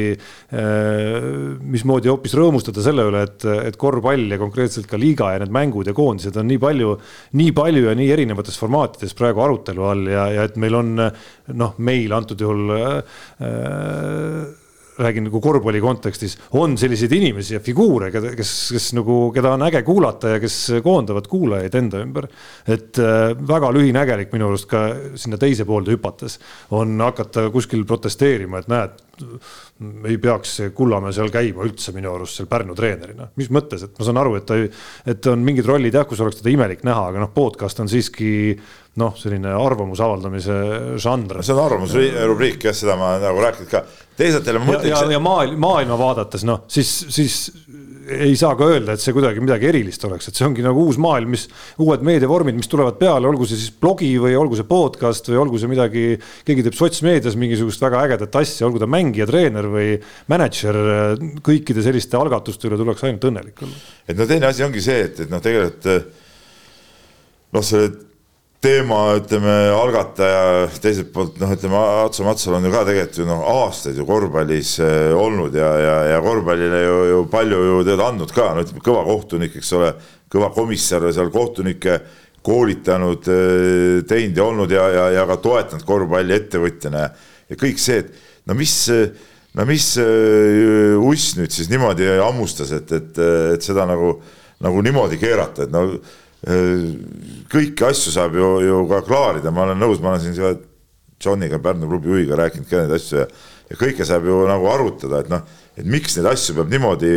äh, mismoodi hoopis rõõmustada selle üle, et, et korvpall ja konkreetselt ka liiga ja need mängud ja koondised on nii palju, nii palju ja nii erinevates formaatides praegu arutelu all ja, ja et meil on noh, meil antud juhul äh, räägin nagu korvpalli kontekstis, on selliseid inimesi ja figuure, keda, kes, kes nagu, keda on äge kuulata ja kes koondavad kuulajaid enda ümber. et äh, väga lühinägelik minu arust ka sinna teise poolde hüpates on hakata kuskil protesteerima, et näed, ei peaks Kullamäe seal käima üldse minu arust seal Pärnu treenerina. mis mõttes, et ma saan aru, et ta, et on mingid rollid jah, kus oleks teda imelik näha, aga noh, podcast on siiski noh, selline arvamuse avaldamise žanr. see on arvamusrubriik jah, seda ma nagu rääkinud ka. teisalt jälle ma mõtleks. ja, ja maailm, maailma vaadates noh, siis, siis ei saa ka öelda, et see kuidagi midagi erilist oleks, et see ongi nagu uus maailm, mis, uued meediavormid, mis tulevad peale, olgu see siis blogi või olgu see podcast või olgu see midagi, keegi teeb sotsmeedias mingisugust väga ägedat asja, olgu ta mängija, treener või mänedžer, kõikide selliste algatuste üle tuleks ainult õnnelik olla. et no teine asi ongi see, et, et noh, tegelikult noh, selle teema, ütleme, algataja teiselt poolt noh, ütleme Atso Matsal on ju ka tegelikult ju noh, aastaid ju korvpallis äh, olnud ja, ja, ja korvpallile ju, ju palju ju tead andnud ka, no ütleme kõva kohtunik, eks ole, kõva komissar seal kohtunikke koolitanud, äh, teinud ja olnud ja, ja, ja ka toetanud korvpalli ettevõtjana. Ja kõik see, et no mis, no mis äh, uss nüüd siis niimoodi hammustas, et, et, et seda nagu, nagu niimoodi keerata, et no kõiki asju saab ju, ju ka klaarida, ma olen nõus, ma olen siin selle Johniga, Pärnu klubi juhiga rääkinud ka neid asju ja, ja kõike saab ju nagu arutada, et noh, et miks neid asju peab niimoodi,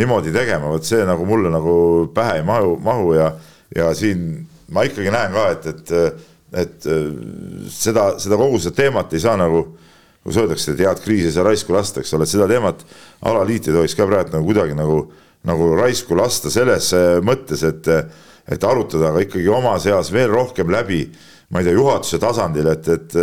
niimoodi tegema, vot see nagu mulle nagu pähe ei mahu, mahu ja, ja siin ma ikkagi näen ka, et, et, et seda, seda kogu seda teemat ei saa nagu, kus öeldakse, et head kriisi ei saa raisku lasta, eks ole, et seda teemat alaliit ei tohiks ka praegu nagu kuidagi nagu, nagu raisku lasta selles mõttes, et et arutada ka ikkagi oma seas veel rohkem läbi, ma ei tea, juhatuse tasandil, et, et,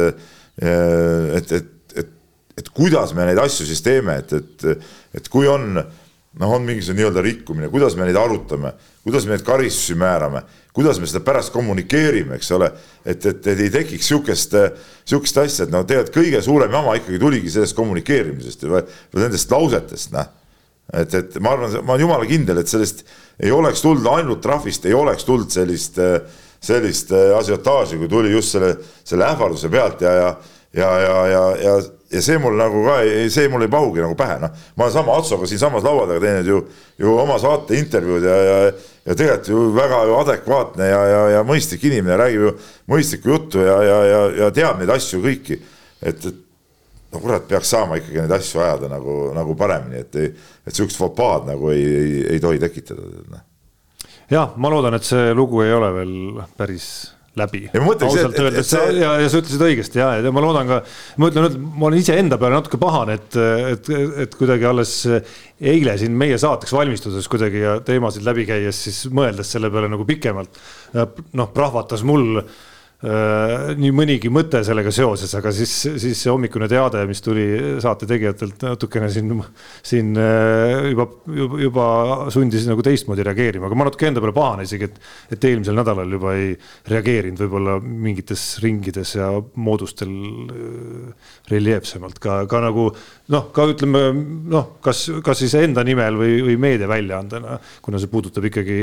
et, et, et, et kuidas me neid asju siis teeme, et, et, et kui on, noh, on mingisugune nii-öelda rikkumine, kuidas me neid arutame, kuidas me neid karistusi määrame, kuidas me seda pärast kommunikeerime, eks ole, et, et, et ei tekiks sihukest, sihukest asja, et no tegelikult kõige suurem jama ikkagi tuligi sellest kommunikeerimisest või nendest lausetest, noh et, et ma arvan, ma olen jumala kindel, et sellest ei oleks tulnud ainult trahvist, ei oleks tulnud sellist, sellist asiotaaži, kui tuli just selle, selle ähvarduse pealt ja, ja, ja, ja, ja, ja, ja see mul nagu ka ei, see mul ei pahugi nagu pähe, noh. ma olen sama Atsoga siinsamas laua taga teinud ju, ju oma saate intervjuud ja, ja, ja tegelikult ju väga ju adekvaatne ja, ja, ja mõistlik inimene, räägib ju mõistlikku juttu ja, ja, ja, ja teab neid asju kõiki. et, et no kurat, peaks saama ikkagi neid asju ajada nagu, nagu paremini, et ei, et sihukest fopaad nagu ei, ei, ei tohi tekitada. Noh. jah, ma loodan, et see lugu ei ole veel päris läbi. ausalt öeldes see... ja, ja sa ütlesid õigesti ja, ja ma loodan ka, ma ütlen, et ma olen iseenda peale natuke pahane, et, et, et kuidagi alles eile siin meie saateks valmistudes kuidagi ja teemasid läbi käies, siis mõeldes selle peale nagu pikemalt, noh, prahvatas mul Äh, nii mõnigi mõte sellega seoses, aga siis, siis see hommikune teade, mis tuli saate tegijatelt natukene siin, siin äh, juba, juba, juba sundis nagu teistmoodi reageerima, aga ma natuke enda peale pahane isegi, et, et eelmisel nädalal juba ei reageerinud võib-olla mingites ringides ja moodustel äh, reljeefsemalt. Ka, ka nagu noh, ka ütleme noh, kas, kas siis enda nimel või, või meediaväljaandena, kuna see puudutab ikkagi,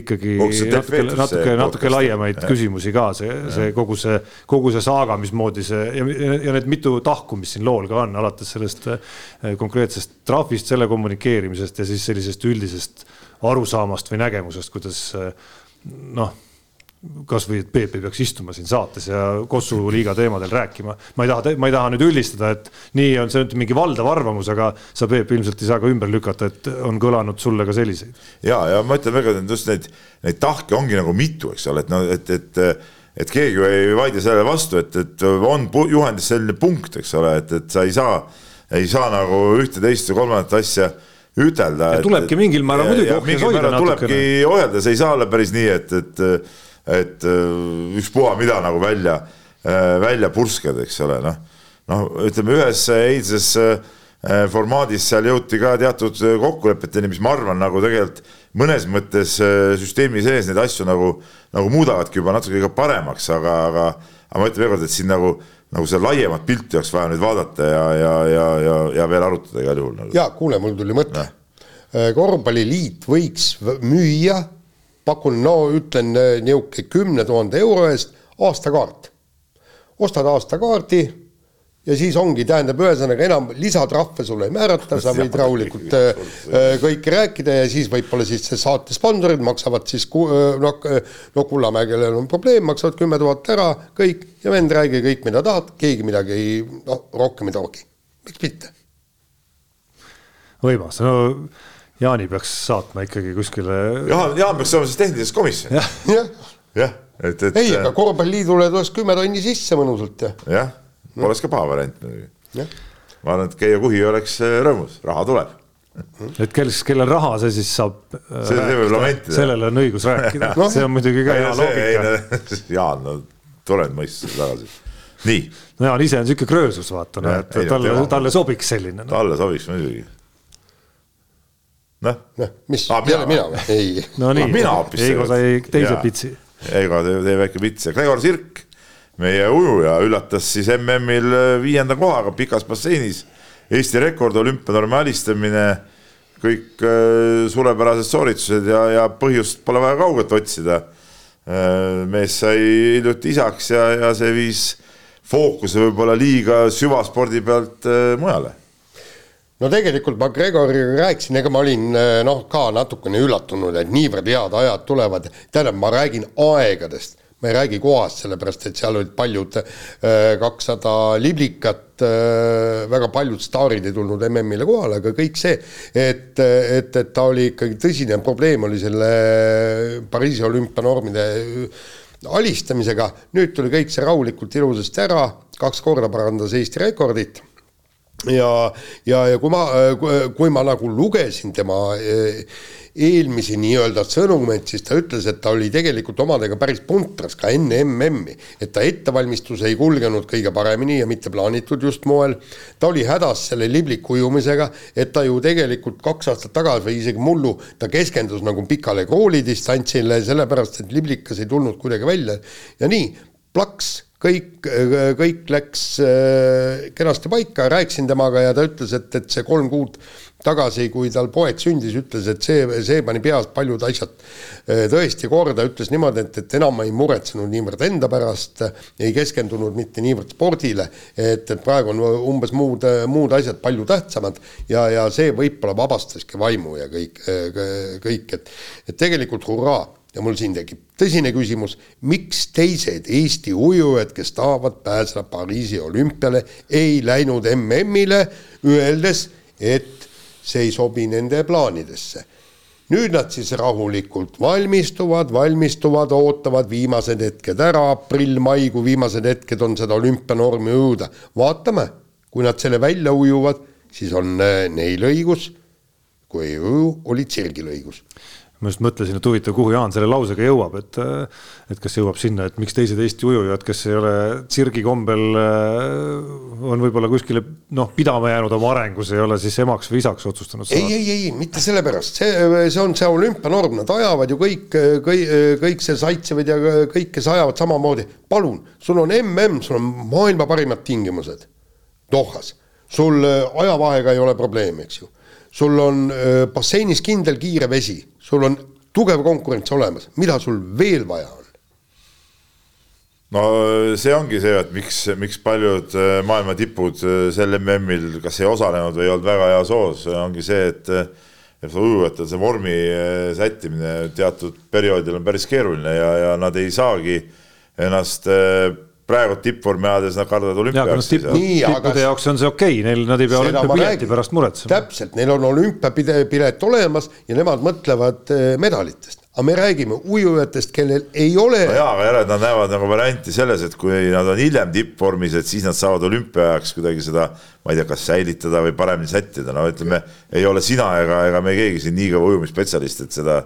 ikkagi natuke, natuke, natuke laiemaid küsimusi ka see see kogu see, kogu see saaga, mismoodi see ja, ja need mitu tahku, mis siin lool ka on, alates sellest eh, konkreetsest trahvist, selle kommunikeerimisest ja siis sellisest üldisest arusaamast või nägemusest, kuidas eh, noh kasvõi, et Peep ei peaks istuma siin saates ja Kossu liiga teemadel rääkima. ma ei taha, ma ei taha nüüd üldistada, et nii on see nüüd mingi valdav arvamus, aga sa, Peep, ilmselt ei saa ka ümber lükata, et on kõlanud sulle ka selliseid. ja, ja ma ütlen väga, just neid, neid tahke ongi nagu mitu, eks ole, et noh, et, et et keegi ju ei vaidle sellele vastu, et, et on juhendis selline punkt, eks ole, et, et sa ei saa, ei saa nagu ühte, teist või kolmandat asja ütelda. tulebki mingil määral muidugi natukene. tulebki ohjelda, see ei saa olla päris nii, et, et, et ükspuha mida nagu välja, välja purskad, eks ole, noh. noh, ütleme ühes eilses formaadis seal jõuti ka teatud kokkulepeteni, mis ma arvan, nagu tegelikult mõnes mõttes süsteemi sees neid asju nagu nagu muudavadki juba natuke ka paremaks, aga, aga, aga ma ütlen veel kord, et siin nagu, nagu seda laiemat pilti oleks vaja nüüd vaadata ja, ja, ja, ja, ja veel arutada igal juhul nagu.. ja kuule, mul tuli mõte. Äh, korvpalliliit võiks müüa, pakun, no ütlen äh, niisugune kümne tuhande euro eest aastakaart. ostad aastakaardi ja siis ongi, tähendab, ühesõnaga enam lisatrahve sulle ei määrata, sa võid rahulikult äh, äh, kõike rääkida ja siis võib-olla siis see saate sponsorid maksavad siis ku- noh, no Kullamäe, kellel on probleem, maksavad kümme tuhat ära, kõik ja vend, räägi kõik, mida tahad, keegi midagi ei, noh, rohkem ei toogi. miks mitte? võimas, no Jaani peaks saatma ikkagi kuskile. Jaan, Jaan peaks olema siis tehnilises komisjonis. jah, jah, et, et. ei, aga korvpalliliidule tuleks kümme tonni sisse mõnusalt ja. jah, oleks ka paha variant muidugi. ma arvan, et Keijo Kuhi oleks äh, rõõmus, raha tuleb. et kes, kellel raha, see siis saab. see, see lamentida. sellele on õigus rääkida no. see on muidugi ka hea loogika. Jaan, no tule nüüd mõistusele tagasi. nii. no Jaan ise on sihuke kröösus, vaata, noh, et talle, talle sobiks selline no.. talle sobiks muidugi noh noh, mis ah,, jälle mina või? ei. no nii, ah, Eigo sai teise pitsi. Eigo teie väike pits ja Gregor Sirk, meie ujuja, üllatas siis MM-il viienda kohaga pikas basseinis. Eesti rekord, olümpianormi alistamine, kõik äh, suurepärased sooritused ja, ja põhjust pole vaja kaugelt otsida äh,. mees sai hiljuti isaks ja, ja see viis fookuse võib-olla liiga süvaspordi pealt äh, mujale no tegelikult ma Gregoriga rääkisin, ega ma olin noh, ka natukene üllatunud, et niivõrd head ajad tulevad, tähendab, ma räägin aegadest, ma ei räägi kohast, sellepärast et seal olid paljud kakssada liblikat, väga paljud staarid ei tulnud MM-ile kohale, aga kõik see, et, et, et ta oli ikkagi tõsine probleem, oli selle Pariisi olümpianormide alistamisega, nüüd tuli kõik see rahulikult ilusasti ära, kaks korda parandas Eesti rekordit ja, ja, ja kui ma, kui ma nagu lugesin tema eh, eelmisi nii-öelda sõnumeid, siis ta ütles, et ta oli tegelikult omadega päris puntras ka enne MM-i, et ta ettevalmistus ei kulgenud kõige paremini ja mitte plaanitud just moel. ta oli hädas selle libliku ujumisega, et ta ju tegelikult kaks aastat tagasi või isegi mullu, ta keskendus nagu pikale koolidistantsile, sellepärast et liblikas ei tulnud kuidagi välja ja nii, plaks kõik, kõik läks äh, kenasti paika, rääkisin temaga ja ta ütles, et, et see kolm kuud tagasi, kui tal poeg sündis, ütles, et see, see pani peas paljud asjad äh, tõesti korda, ütles niimoodi, et, et enam ei muretsenud niivõrd enda pärast, ei keskendunud mitte niivõrd spordile, et, et praegu on umbes muud, muud asjad palju tähtsamad ja, ja see võib-olla vabastaski vaimu ja kõik, kõik, et, et tegelikult hurraa ja mul siin tekib tõsine küsimus, miks teised Eesti ujujad, kes tahavad pääseda Pariisi olümpiale, ei läinud MM-ile, öeldes, et see ei sobi nende plaanidesse. nüüd nad siis rahulikult valmistuvad, valmistuvad, ootavad viimased hetked ära, aprill-mai, kui viimased hetked on seda olümpianormi ujuda. vaatame, kui nad selle välja ujuvad, siis on äh, neil õigus, kui ei uju, oli tsirgil õigus ma just mõtlesin, et huvitav, kuhu Jaan selle lausega jõuab, et et kas jõuab sinna, et miks teised Eesti ujujad, kes ei ole tsirgi kombel, on võib-olla kuskile noh, pidama jäänud oma arengus, ei ole siis emaks või isaks otsustanud saada? ei, ei, ei, mitte sellepärast, see, see on see olümpianorm, nad ajavad ju kõik, kõik, kõik see saitsevad ja kõik, kes ajavad samamoodi. palun, sul on mm, sul on maailma parimad tingimused Dohas, sul ajavahega ei ole probleemi, eks ju sul on basseinis kindel kiire vesi, sul on tugev konkurents olemas, mida sul veel vaja on? no see ongi see, et miks, miks paljud maailma tipud sel MM-il kas ei osalenud või ei olnud väga heas hoos, ongi see, et et ujujatel see vormi sättimine teatud perioodil on päris keeruline ja, ja nad ei saagi ennast praegu tippvormi ajades nad kardavad olümpiaks. Tipp, tippude jaoks on see okei okay., neil, nad ei pea olümpiapileti pärast muretsema. täpselt, neil on olümpiapilet olemas ja nemad mõtlevad eh, medalitest. aga me räägime ujujatest, kellel ei ole. no jaa, aga jälle nad näevad nagu varianti selles, et kui nad on hiljem tippvormis, et siis nad saavad olümpiaajaks kuidagi seda, ma ei tea, kas säilitada või paremini sättida, no ütleme, ei ole sina ega, ega me keegi siin nii kõva ujumisspetsialist, et seda,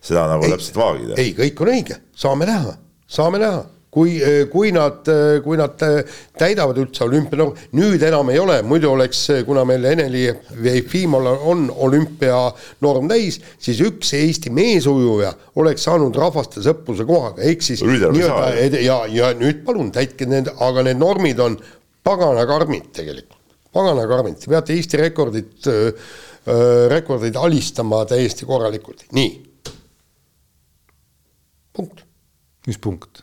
seda nagu ei, täpselt vaagida. ei, kõik on õige, saame näha, saame näha kui, eh, kui nad, eh, kui nad eh, täidavad üldse olümpianorm, nüüd enam ei ole, muidu oleks, kuna meil Eneli Jefimol on olümpianorm täis, siis üks Eesti meesujuja oleks saanud rahvaste sõpruse kohaga, ehk siis nii-öelda ja, ja nüüd palun täitke need, aga need normid on pagana karmid tegelikult, pagana karmid, te peate Eesti rekordit, rekordid alistama täiesti korralikult, nii. punkt. mis punkt?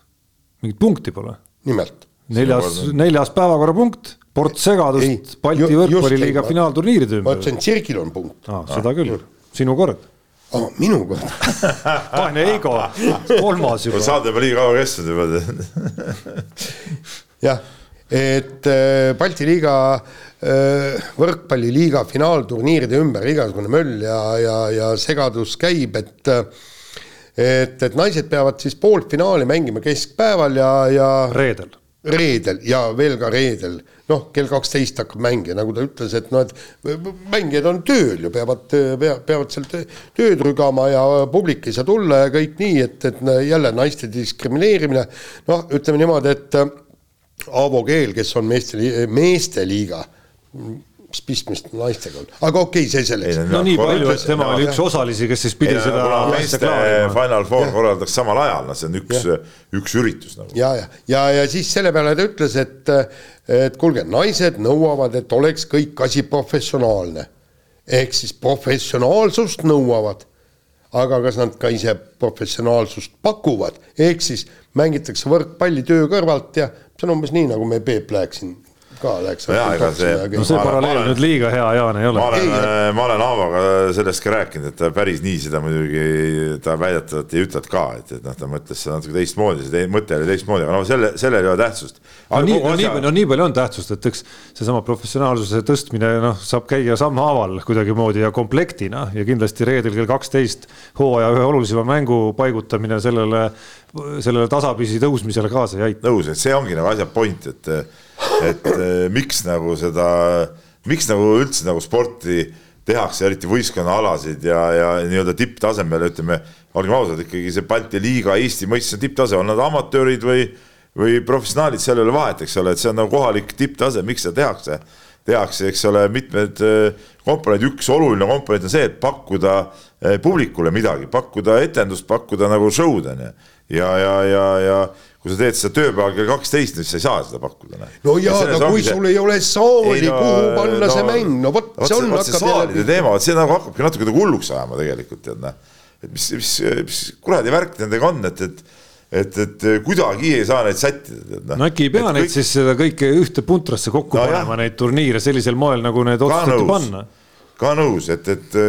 Mingit punkti pole. nimelt. neljas, neljas päevakorrapunkt, ports segadust Balti võrkpalliliiga ma- finaalturniiride ma ümber. ütlesin, tsirkil on punkt Ah, seda küll, sinu kord. ah,. minu kord. vaene Eigo, kolmas juba. saade juba liiga kaua kestnud juba. jah, et äh, Balti liiga äh, võrkpalliliiga finaalturniiride ümber igasugune möll ja, ja, ja segadus käib, et äh, et, et naised peavad siis poolfinaali mängima keskpäeval ja, ja reedel. reedel ja veel ka reedel, noh, kell kaksteist hakkab mäng ja nagu ta ütles, et noh, et mängijad on tööl ju, peavad, peavad seal tö- tööd rügama ja publik ei saa tulla ja kõik nii, et, et jälle naiste diskrimineerimine, noh, ütleme niimoodi, et Aavo Keel, kes on meeste, meesteliiga, mis pistmist naistega on, aga okei okay,, see selleks. no nii palju, et tema oli üks osalisi, kes siis pidi seda kuna asja meeste. Final Four korraldatakse samal ajal, no see on üks, üks üritus nagu. ja, ja, ja, ja siis selle peale ta ütles, et, et kuulge, naised nõuavad, et oleks kõik asi professionaalne. ehk siis professionaalsust nõuavad, aga kas nad ka ise professionaalsust pakuvad, ehk siis mängitakse võrkpalli töö kõrvalt ja see on umbes nii, nagu me Peep Lähek siin ka läheks. Jaa, ega see- no see paralleel nüüd liiga hea, Jaan, ei ole ma. olen Ei,, ma olen Aavoga sellest ka rääkinud, et ta päris nii seda muidugi, ta väidetavalt ei ütlenud ka, et, et noh, ta mõtles seda natuke teistmoodi, see te- mõte oli teistmoodi, aga no selle, sellel ei ole tähtsust. no nii, no nii, no nii palju on tähtsust, et eks seesama professionaalsuse tõstmine, noh, saab käia sammhaaval kuidagimoodi ja komplektina ja kindlasti reedel kell kaksteist hooaja ühe olulisema mängu paigutamine sellele, sellele tasapisi tõusmisele kaasa ei aita. nõus, et see ongi nagu asja point, et, et eh, miks nagu seda, miks nagu üldse nagu sporti tehakse, eriti võistkonnaalasid ja, ja nii-öelda tipptasemel, ütleme, olgem ausad, ikkagi see Balti liiga Eesti mõistes on tipptase, on nad amatöörid või, või professionaalid, seal ei ole vahet, eks ole, et see on nagu kohalik tipptase, miks seda tehakse tehakse, eks ole, mitmed eh, komponendid, üks oluline komponent on see, et pakkuda eh, publikule midagi, pakkuda etendust, pakkuda nagu show'd on ju. ja, ja, ja, ja kui sa teed seda tööpäeval kell kaksteist, siis sa ei saa seda pakkuda. no jaa, aga kui sul ei ole saali, kuhu panna see mäng, no vot see on vot see hakkab saalide teema, vot see nagu hakkabki natuke nagu hulluks ajama tegelikult tead noh. et mis, mis, mis kuradi värk nendega on, et, et et, et kuidagi ei saa neid sättida, tead noh. no äkki ei pea neid siis seda kõike ühte puntrasse kokku No no, panema, neid turniire sellisel moel, nagu need otsustati panna., ka nõus, et, et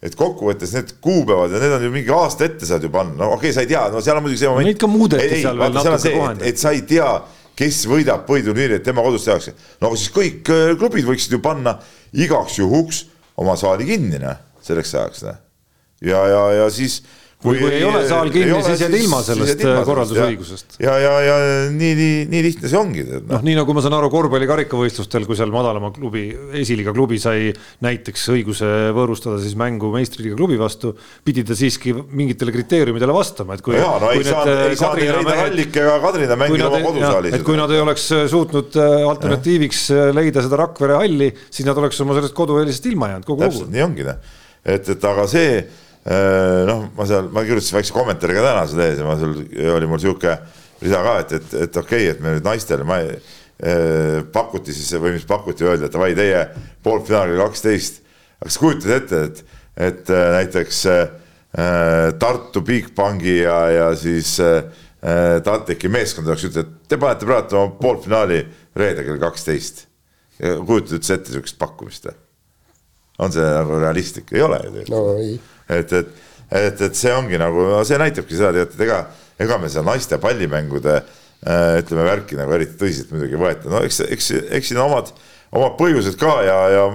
et kokkuvõttes need kuupäevad ja need on ju mingi aasta ette saad ju panna, no okei okay,, sa ei tea, no seal on muidugi see moment. neid ka muudeti seal veel natuke kohendati. et sa ei tea, kes võidab põhiturniiri, et tema kodus tehakse. no siis kõik äh, klubid võiksid ju panna igaks juhuks oma saali kinni, noh, selleks ajaks, noh. ja, ja, ja siis Või kui ei ole saal kinni, siis jääd ilma sellest, äh, korraldusõigusest. ja, ja, ja nii, nii, nii lihtne see ongi, noh, nii nagu ma saan aru, korvpalli karikavõistlustel, kui seal madalama klubi, esiliiga klubi sai näiteks õiguse võõrustada siis mängu meistriliiga klubi vastu, pidi ta siiski mingitele kriteeriumidele vastama, et kui. jaa, no ei saanud, ei saanud ei Reiner Allik ega Kadrina mängida oma kodusaalis. et kui nad ei oleks suutnud äh, alternatiiviks äh, leida seda Rakvere halli, siis nad oleks oma sellest kodueelisest ilma jäänud kogu täpselt kogu. nii ongi noh, et, et aga see äh, noh, ma seal, ma kirjutasin väikse kommentaari ka täna seal ees ja ma seal oli mul sihuke rida ka, et, et, et okei okay,, et me nüüd naistele, ma ei äh, pakuti siis või mis pakuti, öeldi, et davai, teie poolfinaal kell kaksteist. aga kas kujutad ette, et, et äh, näiteks äh, Tartu Bigbanki ja, ja siis äh, TalTechi meeskond oleks ütelnud, et te panete praegu oma poolfinaali reede kell kaksteist. kujutad üldse ette sihukest pakkumist või? on see nagu realistlik, ei ole ju tegelikult no et, et, et, et see ongi nagu, see näitabki seda, tead, et ega, ega me seda naiste pallimängude äh, ütleme värki nagu eriti tõsiselt muidugi ei võeta, no eks, eks, eks siin omad, omad põhjused ka ja, ja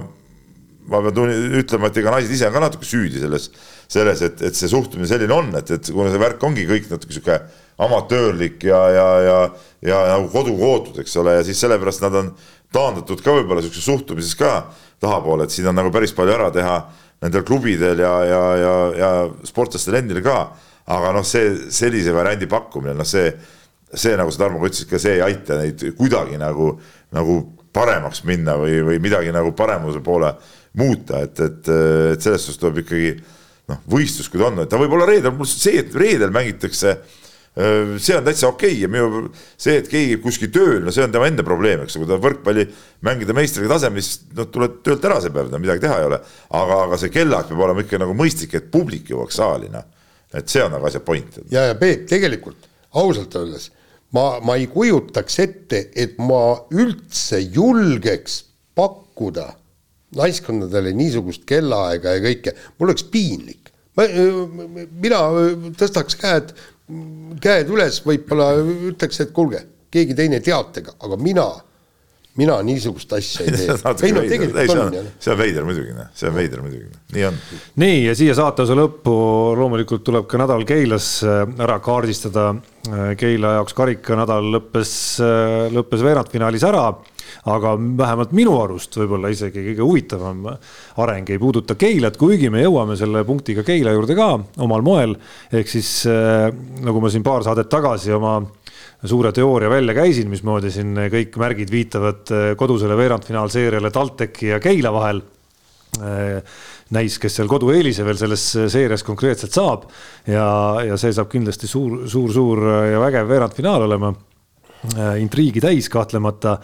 ma pean ütlema, et ega naised ise on ka natuke süüdi selles, selles, et, et see suhtumine selline on, et, et kuna see värk ongi kõik natuke sihuke amatöörlik ja, ja, ja, ja nagu koduga ootud, eks ole, ja siis sellepärast nad on taandatud ka võib-olla sihukeses suhtumises ka tahapoole, et siin on nagu päris palju ära teha nendel klubidel ja, ja, ja, ja sportlastel endil ka. aga noh, see sellise variandi pakkumine, noh, see, see nagu sa Tarmo ka ütlesid, ka see ei aita neid kuidagi nagu, nagu paremaks minna või, või midagi nagu paremuse poole muuta, et, et, et selles suhtes tuleb ikkagi noh, võistlus, kui ta on, et ta võib olla reedel, see, et reedel mängitakse see on täitsa okei okay. ja minu see, et keegi kuskil tööl, no see on tema enda probleem, eks ju, kui ta võrkpalli mängida meistriga tasemel, siis noh, tuled töölt ära see päev, no midagi teha ei ole. aga, aga see kellaaeg peab olema ikka nagu mõistlik, et publik jõuaks saali, noh. et see on nagu asja point. ja, ja Peep, tegelikult ausalt öeldes ma, ma ei kujutaks ette, et ma üldse julgeks pakkuda naiskondadele niisugust kellaaega ja kõike, mul oleks piinlik. mina tõstaks käed, käed üles, võib-olla ütleks, et kuulge, keegi teine teatega, aga mina mina niisugust asja ei tee. ei no tegelikult on, on. see on veider muidugi, noh, see on veider muidugi, nii on. nii ja siia saatuse lõppu loomulikult tuleb ka nädal Keilas äh, ära kaardistada. Äh, Keila jaoks karikanädal lõppes, äh, lõppes veerandfinaalis ära aga vähemalt minu arust võib-olla isegi kõige huvitavam areng ei puuduta Keilat, kuigi me jõuame selle punktiga Keila juurde ka omal moel. ehk siis nagu ma siin paar saadet tagasi oma suure teooria välja käisin, mismoodi siin kõik märgid viitavad kodusele veerandfinaalseeriale TalTechi ja Keila vahel. Näis, kes seal kodueelise veel selles seerias konkreetselt saab. Ja, ja see saab kindlasti suur, suur, suur ja vägev veerandfinaal olema intriigi täis kahtlemata.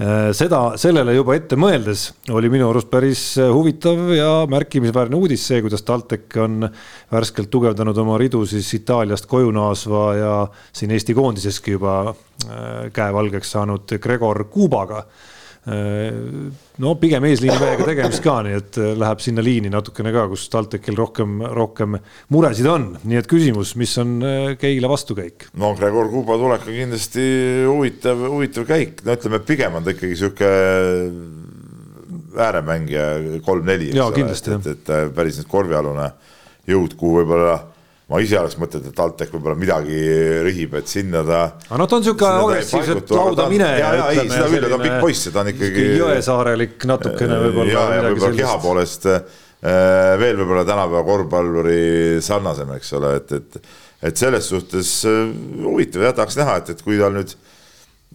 Äh, seda, sellele juba ette mõeldes oli minu arust päris äh, huvitav ja märkimisväärne uudis see, kuidas TalTech on värskelt tugevdanud oma ridu siis Itaaliast koju naasva ja siin Eesti koondiseski juba käevalgeks saanud Gregor Kubaga no pigem eesliinimehega tegemist ka, nii et äh, läheb sinna liini natukene ka, kus TalTechil rohkem, rohkem muresid on, nii et küsimus, mis on äh, Keila vastukäik? no Gregor Kuba tulek on kindlasti huvitav, huvitav käik, no ütleme, pigem on ta ikkagi sihuke ääremängija kolm-neli, eks ole, et, et, et päris nüüd korvialune jõud, kuhu võib-olla ma ise oleks mõtelnud, et TalTech võib-olla midagi rihib, et sinna ta. aga noh, ta on sihuke agressiivselt lauda mineja. ja, ja ei, seda küll, ta on pikk poiss ja ta on ikkagi. jõesaarelik natukene võib-olla. ja, ja võib-olla keha poolest äh, veel võib-olla tänapäeva korvpalluri sarnasem, eks ole, et, et, et selles suhtes äh, huvitav jah, tahaks näha, et, et kui tal nüüd,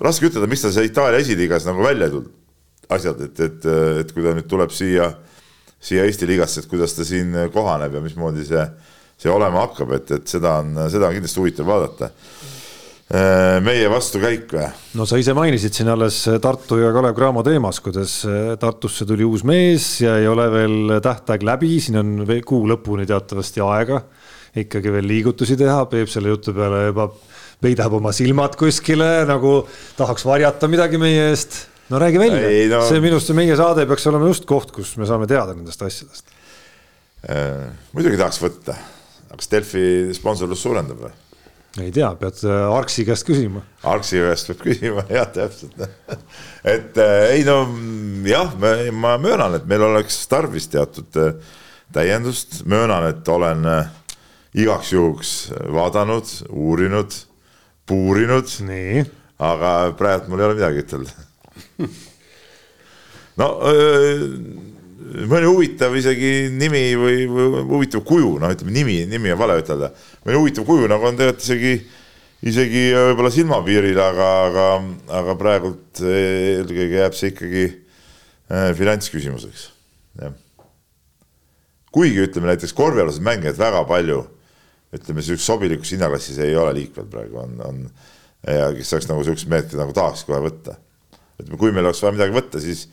raske ütelda, miks ta seal Itaalia esiliigas nagu välja ei tulnud, asjad, et, et, et kui ta nüüd tuleb siia, siia Eesti liigasse, et kuidas ta siin kohaneb ja mismoodi see see olema hakkab, et, et seda on, seda on kindlasti huvitav vaadata. Äh, meie vastukäik või? no sa ise mainisid siin alles Tartu ja Kalev Cramo teemas, kuidas äh, Tartusse tuli uus mees ja ei ole veel tähtaeg läbi, siin on kuu lõpuni teatavasti aega ikkagi veel liigutusi teha, Peep selle jutu peale juba peidab oma silmad kuskile nagu tahaks varjata midagi meie eest. no räägi välja, no... see minu arust meie saade peaks olema just koht, kus me saame teada nendest asjadest äh,. muidugi tahaks võtta kas Delfi sponsorlus suurendab või? ei tea, pead äh, Arksi käest küsima. Arksi käest peab küsima, jah, täpselt et äh, ei no jah, ma möönan, et meil oleks tarvis teatud äh, täiendust, möönan, et olen igaks juhuks vaadanud, uurinud, puurinud. aga praegu mul ei ole midagi ütelda no öö, mõni huvitav isegi nimi või, või huvitav kuju, noh, ütleme nimi, nimi on vale ütelda. mõni huvitav kuju nagu on tegelikult isegi, isegi võib-olla silmapiiril, aga, aga, aga praegult eelkõige jääb see ikkagi äh, finantsküsimuseks, jah. kuigi ütleme näiteks korvpallialased mängijad väga palju, ütleme siukses sobilikus hinnaklassis ei ole liikvel praegu on, on ja kes oleks nagu siuksed mehed, keda nagu tahaks kohe võtta. ütleme, kui meil oleks vaja midagi võtta, siis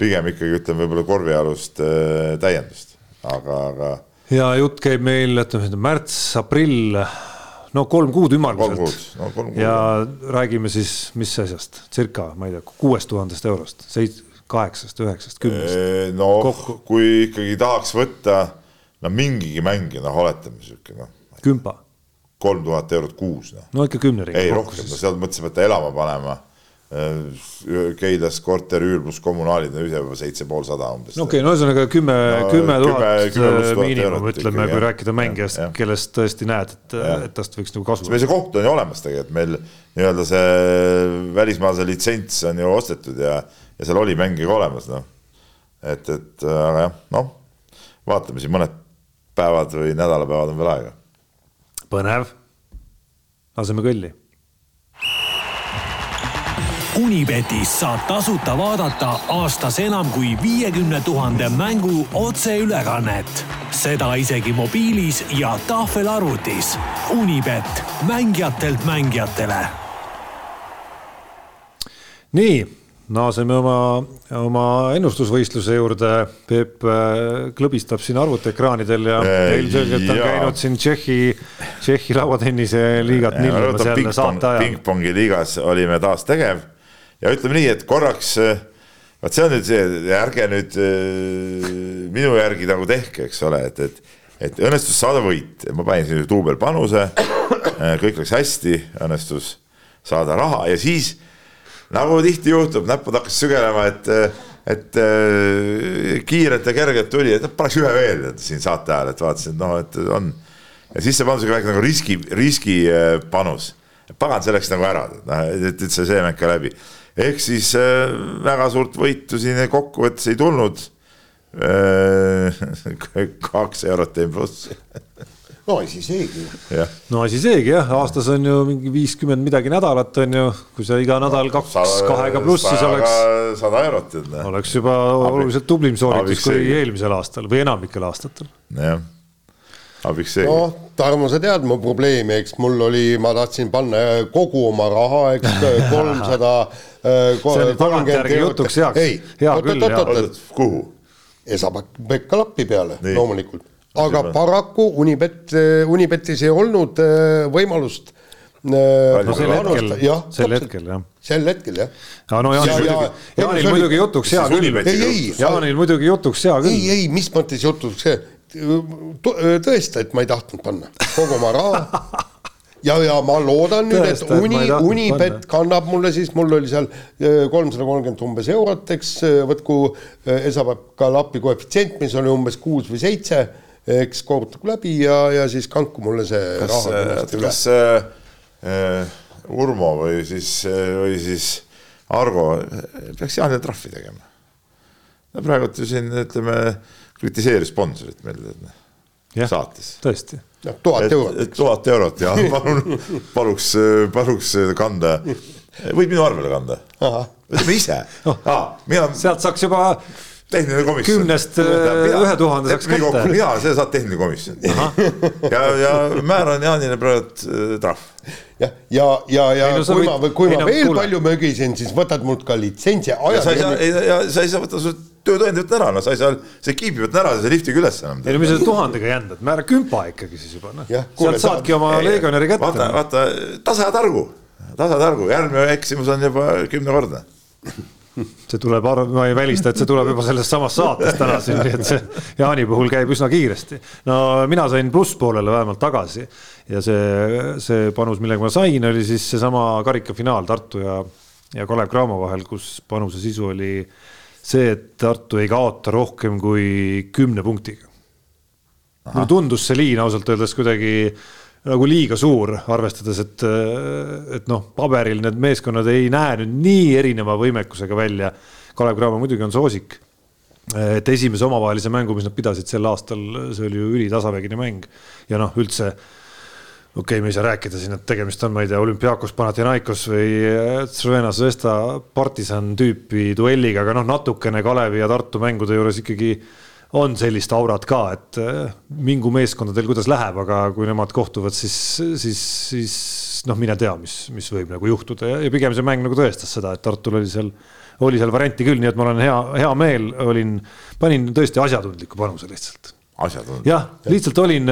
pigem ikkagi ütleme võib-olla korvialust äh, täiendust, aga, aga. ja jutt käib meil, ütleme märts, aprill, no kolm kuud ümmarguselt. No, ja räägime siis, mis asjast, circa, ma ei tea, kuuest tuhandest eurost, seit-, kaheksast, üheksast, kümnest. no Kokku. kui ikkagi tahaks võtta no mingigi mängija, noh, oletame sihuke noh. kümpa. kolm tuhat eurot kuus, noh. no ikka kümne ringi. ei rohkem, no sealt mõtlesime, et elama panema Äh, Keilas korterüür pluss kommunaalid on ise juba seitse pool sada umbes. no okei okay,, no ühesõnaga kümme, kümme tuhat äh, miinimum, ütleme, kui rääkida mängijast, kellest tõesti näed, et, et tast võiks nagu kasu. see koht on ju olemas tegelikult, meil nii-öelda see välismaalase litsents on ju ostetud ja, ja seal oli mängija ka olemas, noh. et, et aga jah, noh, vaatame siin mõned päevad või nädalapäevad on veel aega. põnev, laseme kõlli Unibetis saab tasuta vaadata aastas enam kui viiekümne tuhande mängu otseülekannet. seda isegi mobiilis ja tahvelarvutis. Unibet, mängijatelt mängijatele. nii, naaseme oma, oma ennustusvõistluse juurde. Peep äh, klõbistab siin arvutiekraanidel ja Äh, ilmselgelt on käinud siin Tšehhi, Tšehhi lauatennise liigat ajal. pingpongi liigas olime taas tegev ja ütleme nii, et korraks, vot see on nüüd see, ärge nüüd äh, minu järgi nagu tehke, eks ole, et, et, et õnnestus saada võit, ma panin siin duubelpanuse, kõik läks hästi, õnnestus saada raha ja siis nagu tihti juhtub, näpud hakkasid sügelema, et, et kiirelt ja kergelt tuli, et noh, paneks ühe veel et siin saate ajal, et vaatasin, et noh, et on. ja siis see panus oli väike nagu riski, riskipanus. pagan, see läks nagu ära, noh, et üldse see mäng ka läbi. Ehk siis äh, väga suurt võitu siin kokkuvõttes ei tulnud. kaks eurot jäi plussi, no siis seegi. no asi seegi jah, aastas on ju mingi viiskümmend midagi nädalat on ju, kui sa iga nädal kaks kahega pluss, siis oleks, sada eurot, et noh, oleks juba oluliselt tublim sooritus kui eelmisel aastal või enamikel aastatel. jah, abiks seegi. Noh, Tarmo, sa tead mu probleemi, eks mul oli, ma tahtsin panna kogu oma raha, eks kolmsada. Tagantjärgi jutuks heaks. ei, Hea oot, küll, oot, jah. oot, oot, Oot, kuhu? Esa-Pekka lappi peale Nii. loomulikult, aga juba? paraku Unibet, Unibetis ei olnud äh, võimalust. no sel hetkel, sel hetkel jah. sel hetkel jah. aga no Jaanil Ja- ja- muidugi, ei, Jaanil muidugi jutuks hea küll ei, ei, Jaanil muidugi jutuks hea ei, küll. ei, mis mõttes jutuks see, tõesta, et ma ei tahtnud panna kogu oma raha. ja, ja ma loodan nüüd, et Uni Unibet kannab mulle siis, mul oli seal kolmsada kolmkümmend umbes eurot, eks võtku eh, Esa-Pekka lappi koefitsient, mis oli umbes kuus või seitse, eks korrutagu läbi ja, ja siis kandku mulle see kas raha, kas. äh, äh, Urmo või siis, või siis Argo peaks Jaanile trahvi tegema? no praegult ju siin ütleme kritiseeris sponsorit meil Jah. saates. noh, tõesti, tuhat eurot. tuhat eurot ja palun, paluks, paluks kanda, võib minu arvele kanda, ütleme ise ah,, mina sealt saaks juba tehniline komisjon. Kümnest, äh, ühe tuhande saaks kätte. mina, see saab tehniline komisjon. ja, ja määran Jaanile praegu äh, trahv. jah, ja, ja, ja Ei no kui ma, kui ma no veel kuule. palju mögisin, siis võtad mult ka litsentsi. ja sa ei saa, ja sa ei saa võtta su töötõendi võtta ära, no sa ei saa, see kiibi võtta ära, see liftiga üles enam. ei no mis sa tuhandega jändad, määra kümpa ikkagi siis juba noh, sealt saadki oma legionäri vaata, kätte. vaata tasa ja targu, tasa ja targu, järgmine eksimus on juba kümnekordne. see tuleb, ma ei välista, et see tuleb juba sellest samast saatest täna siin, nii et see Jaani puhul käib üsna kiiresti. no mina sain plusspoolele vähemalt tagasi ja see, see panus, millega ma sain, oli siis seesama karikafinaal Tartu ja, ja Kalev Cramo vahel, kus panuse sisu oli see, et Tartu ei kaota rohkem kui kümne punktiga. mulle tundus see liin ausalt öeldes kuidagi nagu liiga suur, arvestades, et, et noh, paberil need meeskonnad ei näe nüüd nii erineva võimekusega välja. Kalev Cramo muidugi on soosik. et esimese omavahelise mängu, mis nad pidasid sel aastal, see oli ju ülitasavägine mäng ja noh, üldse okei okay,, me ei saa rääkida siin, et tegemist on, ma ei tea, olümpiaakos, Panathinaikos või Crvena Zvezda partisan tüüpi duelliga, aga noh, natukene Kalevi ja Tartu mängude juures ikkagi on sellist aurat ka, et eh, mingu meeskondadel kuidas läheb, aga kui nemad kohtuvad, siis, siis, siis noh, mine tea, mis, mis võib nagu juhtuda ja, ja pigem see mäng nagu tõestas seda, et Tartul oli seal, oli seal varianti küll, nii et mul on hea, hea meel, olin, panin tõesti asjatundliku panuse lihtsalt asjad on. jah, lihtsalt olin,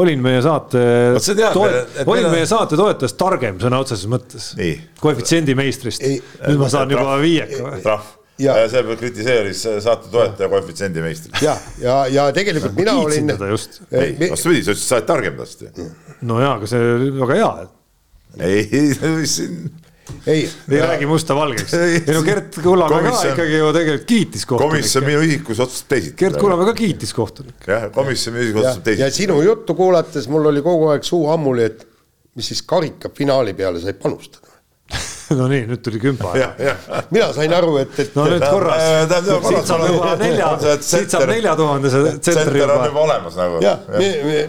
olin meie saate Vot sa tead, et- et olin on- meie saate toetajast targem sõna otseses mõttes Nii.. koefitsiendi meistrist. Ei. nüüd ma saan juba viieka trahv. Ja- ja see kritiseeris saate toetaja koefitsiendi meistrit. ja, ja, ja tegelikult mina olin. ei, vastupidi, sa ütlesid, sa oled targem tast no jaa, aga see oli väga hea, ei, siin ei, ei räägi musta-valgeks. Ei. ei no Gert Kullamäe ka Komisjon- ikkagi ju tegelikult kiitis komisjon kohtunikke. minu ühikus otsustab teisiti. Gert Kullamäe ka kiitis kohtunikke. jah, komisjon minu ühikus ja, otsustab ja teisiti. sinu juttu kuulates mul oli kogu aeg suu ammuli, et mis siis karikafinaali peale sai panustada. No nii, nüüd tuli kümpa. mina sain aru, et, et no nüüd korras äh, siit saab juba nelja siit saab tsenter- nelja tuhandese tsentri tsenter on juba juba olemas nagu. jah,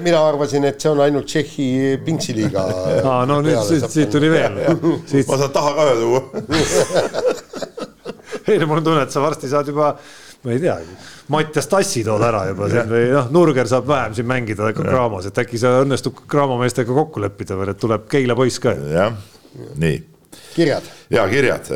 mina arvasin, et see on ainult Tšehhi pingsiliiga. aa, no nüüd siit, siit tuli veel. ma saan taha ka ühe tuua. ei no mul on tunne, et sa varsti saad juba, ma ei teagi, Mattias Tassi tood ära juba siin või noh, Nurger saab vähem siin mängida Cramos, et äkki see õnnestub Cramo meestega kokku leppida veel, et tuleb Keila poiss ka. jah, nii. Kirjad. ja kirjad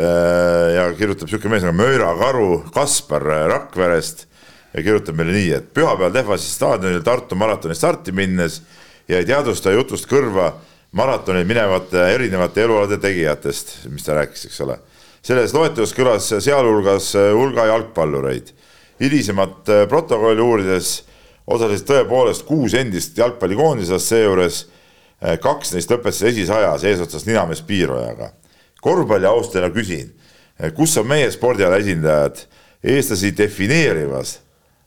ja kirjutab sihuke mees nagu Mööra Karu Kaspar Rakverest ja kirjutab meile nii, et pühapäeval Tehvasi staadionil Tartu maratoni starti minnes jäi teadvustaja jutust kõrva maratonil minevate erinevate elualade tegijatest, mis ta rääkis, eks ole. selles loetelus kõlas sealhulgas hulga jalgpallureid. hilisemat protokolli uurides osalesid tõepoolest kuus endist jalgpallikoondisest, seejuures kaks neist lõpetasid esisajas eesotsas ninamees Piirojaga. Korvpalli austajana küsin, kus on meie spordiala esindajad eestlasi defineerivas,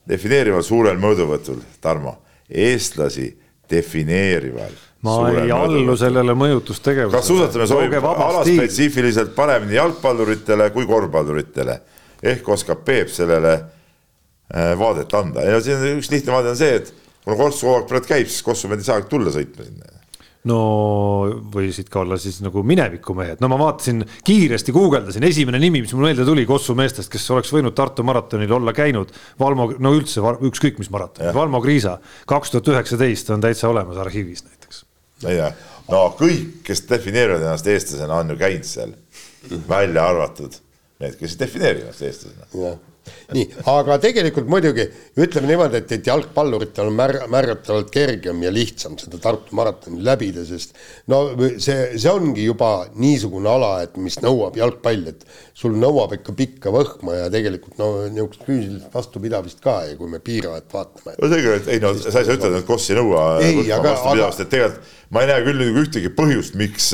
defineerival suurel mõõduvõtul, Tarmo, eestlasi defineerival ma ei allu sellele mõjutustegevusele. kas suusatamine sobib alaspetsiifiliselt paremini jalgpalluritele kui korvpalluritele? ehk oskab Peep sellele äh, vaadet anda. Ja siin üks lihtne vaade on see, et kuna Kossu kogu aeg praegu käib, siis Kossu mehed ei saagi tulla sõitma sinna no võisid ka olla siis nagu minevikumehed, no ma vaatasin kiiresti guugeldasin, esimene nimi, mis mul meelde tuli Kossu meestest, kes oleks võinud Tartu maratonil olla käinud. Valmo, no üldse ükskõik mis maraton, Valmo Kriisa, kaks tuhat üheksateist on täitsa olemas arhiivis näiteks. no kõik, kes defineerivad ennast eestlasena, on ju käinud seal, välja arvatud need, kes ei defineeri ennast eestlasena nii, aga tegelikult muidugi ütleme niimoodi, et, et jalgpalluritel on mär-, märgatavalt kergem ja lihtsam seda Tartu maratoni läbida, sest no see, see ongi juba niisugune ala, et mis nõuab jalgpall, et sul nõuab ikka pikka võhma ja tegelikult no niisugust füüsilist vastupidavust ka ja kui me piiravat vaatame. no et ei no sa ei saa ütelda, et Koss ei nõua vastupidavust aga..., et tegelikult ma ei näe küll ühtegi põhjust, miks,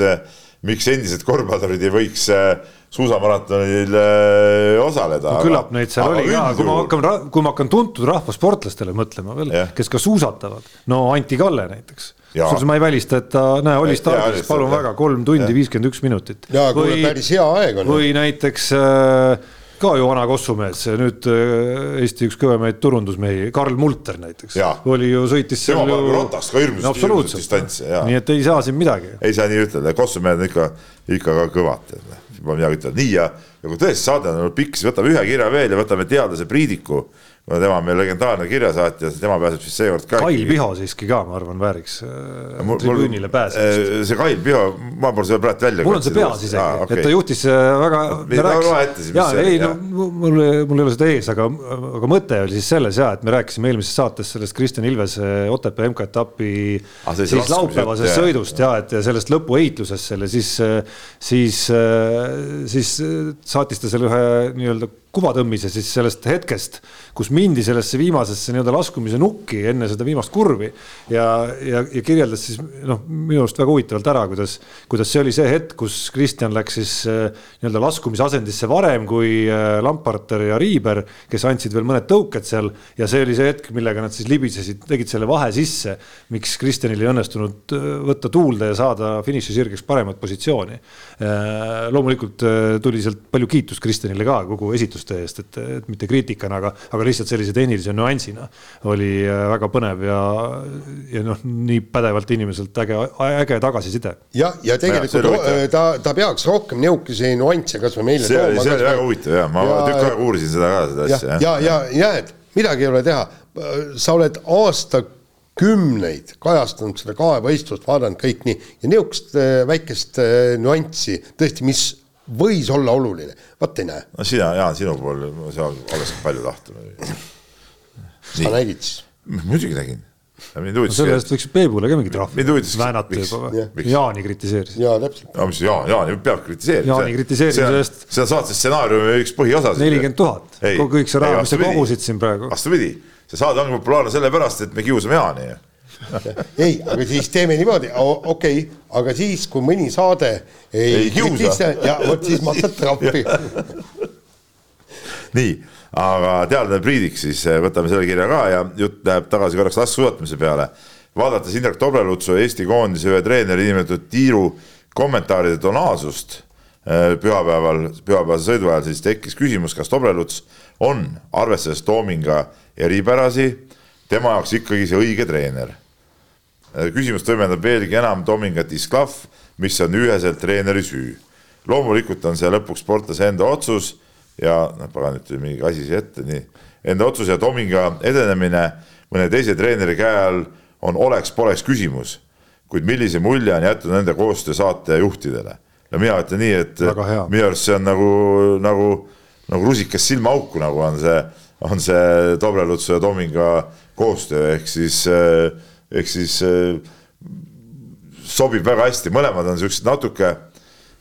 miks endised korvpallurid ei võiks äh, suusamaratonil äh, osaleda. no küllap neid seal oli ka, kui ma hakkan, kui ma hakkan tuntud rahvasportlastele mõtlema veel, kes ka suusatavad, no Anti Kalle näiteks. kusjuures ma ei välista, et ta, näe, oli stardis, palun väga, kolm tundi viiskümmend üks minutit. jaa, kuule päris hea aeg on. või näiteks äh, ka ju vana kossumees, nüüd äh, Eesti üks kõvemaid turundusmehi, Karl Multer näiteks, oli ju, sõitis seal ju. rotast ka hirmus, hirmus distantsi, jaa. nii et ei saa siin midagi. ei saa nii ütelda, kossumehed on ikka, ikka ka kõvad, pole midagi ütelda, nii ja, ja kui tõesti saade on pikk, siis võtame ühe kirja veel ja võtame teadlase Priidiku kuna tema on meil legendaarne kirjasaatja, tema pääseb siis seekord ka. Kail Piho siiski ka, ma arvan, vääriks äh, tribüünile pääsemist. Äh, see Kail Piho, ma pole seda praegu välja. mul on see peas isegi ah,, okay. et ta juhtis äh, väga. loe ette siis, mis see oli. ei no mul, mul ei ole seda ees, aga, aga mõte oli siis selles ja, et me rääkisime eelmises saates sellest Kristjan Ilvese Otepää MK-etapi ah, siis laupäevasest sõidust ja, et ja sellest lõpueitlusest selle, siis, siis, siis saatis ta selle ühe nii-öelda kuvatõmmise siis sellest hetkest, kus mindi sellesse viimasesse nii-öelda laskumise nukki enne seda viimast kurvi ja, ja, ja kirjeldas siis noh, minu arust väga huvitavalt ära, kuidas, kuidas see oli see hetk, kus Kristjan läks siis äh, nii-öelda laskumisasendisse varem kui äh, Lamparter ja Riiber, kes andsid veel mõned tõuked seal ja see oli see hetk, millega nad siis libisesid, tegid selle vahe sisse, miks Kristjanil ei õnnestunud äh, võtta tuulde ja saada finišisirgeks paremat positsiooni. loomulikult tuli sealt palju kiitust Kristjanile ka kogu esitust otsuste eest, et, et mitte kriitikana, aga, aga lihtsalt sellise tehnilise nüansina oli äh, väga põnev ja, ja noh, nii pädevalt inimeselt äge, äge tagasiside. jah, ja tegelikult ja, ta, ta peaks rohkem niisuguseid nüansse kasvõi meile see tooma. see oli väga huvitav ja ma ja, tükk aega uurisin seda ka, seda asja. ja, ja, ja, ja et midagi ei ole teha, sa oled aasta kümneid kajastanud seda kaevavõistlust, vaadanud kõik nii ja niisugust äh, väikest äh, nüanssi tõesti, mis võis olla oluline, vot ei näe. no sina, Jaan, sinu puhul sa oleks palju tahtnud. sa nägid siis? muidugi nägin. mind huvitas no. selle eest võiks Peebule ka mingi trahvi väänata juba või? Jaani kritiseeris. jaa, täpselt. no mis Jaan, Jaani peab kritiseerima. Jaani kritiseerimise eest. see on saate stsenaariumi üks põhiosa. nelikümmend tuhat, kõik see raha, mis sa kogusid siin praegu. vastupidi, see saade ongi populaarne sellepärast, et me kiusame Jaani ei, aga siis teeme niimoodi, okei okay,, aga siis, kui mõni saade ei, ei kiusa, ja vot siis maksad trahvi nii, aga teadlane Priidik, siis eh, võtame selle kirja ka ja jutt läheb tagasi korraks laskesuusatamise peale. vaadates Indrek Tobrelutsu Eesti koondise ühe treeneri niinimetatud tiiru kommentaaride tonaalsust eh, pühapäeval, pühapäevase sõidu ajal, siis tekkis küsimus, kas Tobreluts on, arvestades Toominga eripärasi, tema jaoks ikkagi see õige treener küsimust võimendab veelgi enam Tomingat Isklav, mis on üheselt treeneri süü. loomulikult on see lõpuks sportlase enda otsus ja noh, pagan, nüüd tuli mingi asi siia ette, nii. Enda otsus ja Tominga edenemine mõne teise treeneri käe all on oleks-poleks küsimus, kuid millise mulje on jätnud nende koostöö saatejuhtidele. ja mina ütlen nii, et minu arust see on nagu, nagu, nagu rusikas silmaauku, nagu on see, on see Dobrelutsu ja Tominga koostöö, ehk siis, ehk siis eh, sobib väga hästi, mõlemad on siuksed natuke,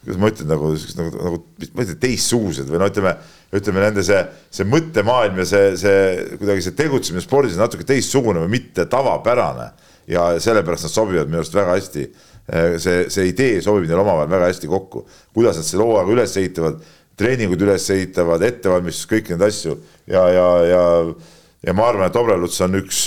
kuidas ma ütlen, nagu nagu, nagu ma ei tea, teistsugused või no ütleme, ütleme nende see, see mõttemaailm ja see, see kuidagi see tegutsemine spordis on natuke teistsugune või mitte tavapärane. Ja sellepärast nad sobivad minu arust väga hästi. see, see idee sobib neil omavahel väga hästi kokku, kuidas nad selle hooaega üles ehitavad, treeningud üles ehitavad, ettevalmistus, kõiki neid asju. Ja, ja, ja, ja ma arvan, et Obreluts on üks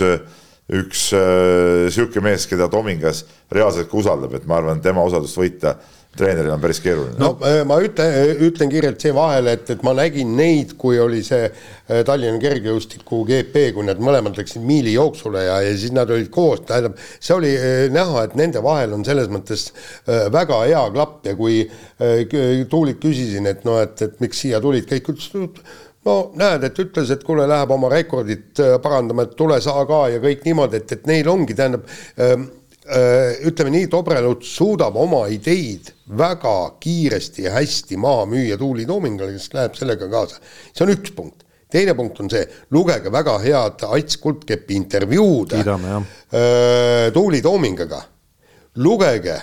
üks äh, sihuke mees, keda Tomingas reaalselt ka usaldab, et ma arvan, tema usaldust võita treeneril on päris keeruline. no äh, ma ütlen, ütlen kiirelt siia vahele, et, et ma nägin neid, kui oli see äh, Tallinna kergejõustiku GP, kui nad mõlemad läksid miilijooksule ja, ja siis nad olid koos, tähendab, see oli äh, näha, et nende vahel on selles mõttes äh, väga hea klapp ja kui äh, Tuulit küsisin, et noh, et, et miks siia tulid, kõik ütlesid, no näed, et ütles, et kuule, läheb oma rekordit äh, parandama, et tule sa ka ja kõik niimoodi, et, et neil ongi, tähendab ähm, äh, ütleme nii, Dobreluts suudab oma ideid väga kiiresti ja hästi maha müüa Tuuli Toomingale, kes läheb sellega kaasa. see on üks punkt. teine punkt on see, lugege väga head Ats Kuldkepi intervjuud äh, Tuuli Toomingaga. lugege,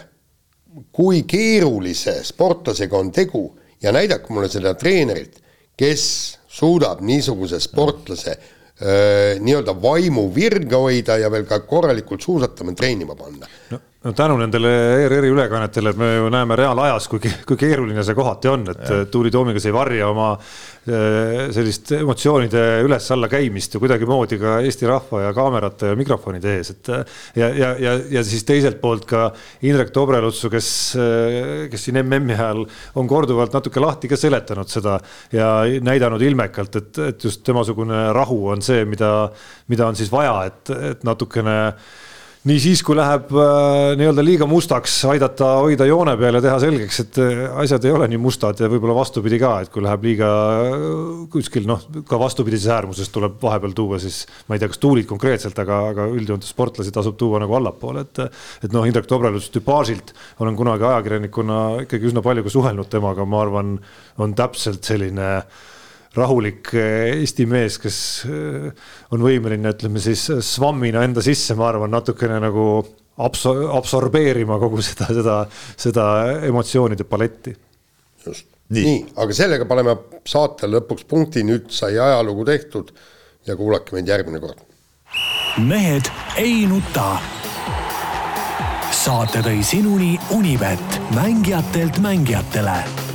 kui keerulise sportlasega on tegu ja näidake mulle seda treenerit, kes suudab niisuguse sportlase öö, nii-öelda vaimu virge hoida ja veel ka korralikult suusatama, treenima panna. no, no tänu nendele ERR-i ülekannetele me ju näeme reaalajas, kui, kui keeruline see kohati on, et Tuuli Toomingas ei varja oma eh, sellist emotsioonide üles-alla käimist ju kuidagimoodi ka Eesti rahva ja kaamerate ja mikrofonide ees, et ja, ja, ja, ja siis teiselt poolt ka Indrek Tobrelutsu, kes, kes siin MM-i ajal on korduvalt natuke lahti ka seletanud seda ja näidanud ilmekalt, et, et just temasugune rahu on see, mida, mida on siis vaja, et, et natukene nii siis, kui läheb äh, nii-öelda liiga mustaks, aidata hoida joone peal ja teha selgeks, et äh, asjad ei ole nii mustad ja võib-olla vastupidi ka, et kui läheb liiga äh, kuskil noh, ka vastupidises äärmuses tuleb vahepeal tuua, siis ma ei tea, kas tuulid konkreetselt, aga, aga üldjoontes sportlasi tasub tuua nagu allapoole, et et noh, Indrek Tobrelus tüpaažilt olen kunagi ajakirjanikuna ikkagi üsna palju ka suhelnud temaga, ma arvan, on täpselt selline rahulik eh, Eesti mees, kes eh, on võimeline, ütleme siis svammina enda sisse, ma arvan, natukene nagu absor-, absorbeerima kogu seda, seda, seda emotsioonide paletti. just. Nii. nii, aga sellega paneme saate lõpuks punkti, nüüd sai ajalugu tehtud ja kuulake meid järgmine kord. mehed ei nuta. saate tõi sinuni Unibet, mängijatelt mängijatele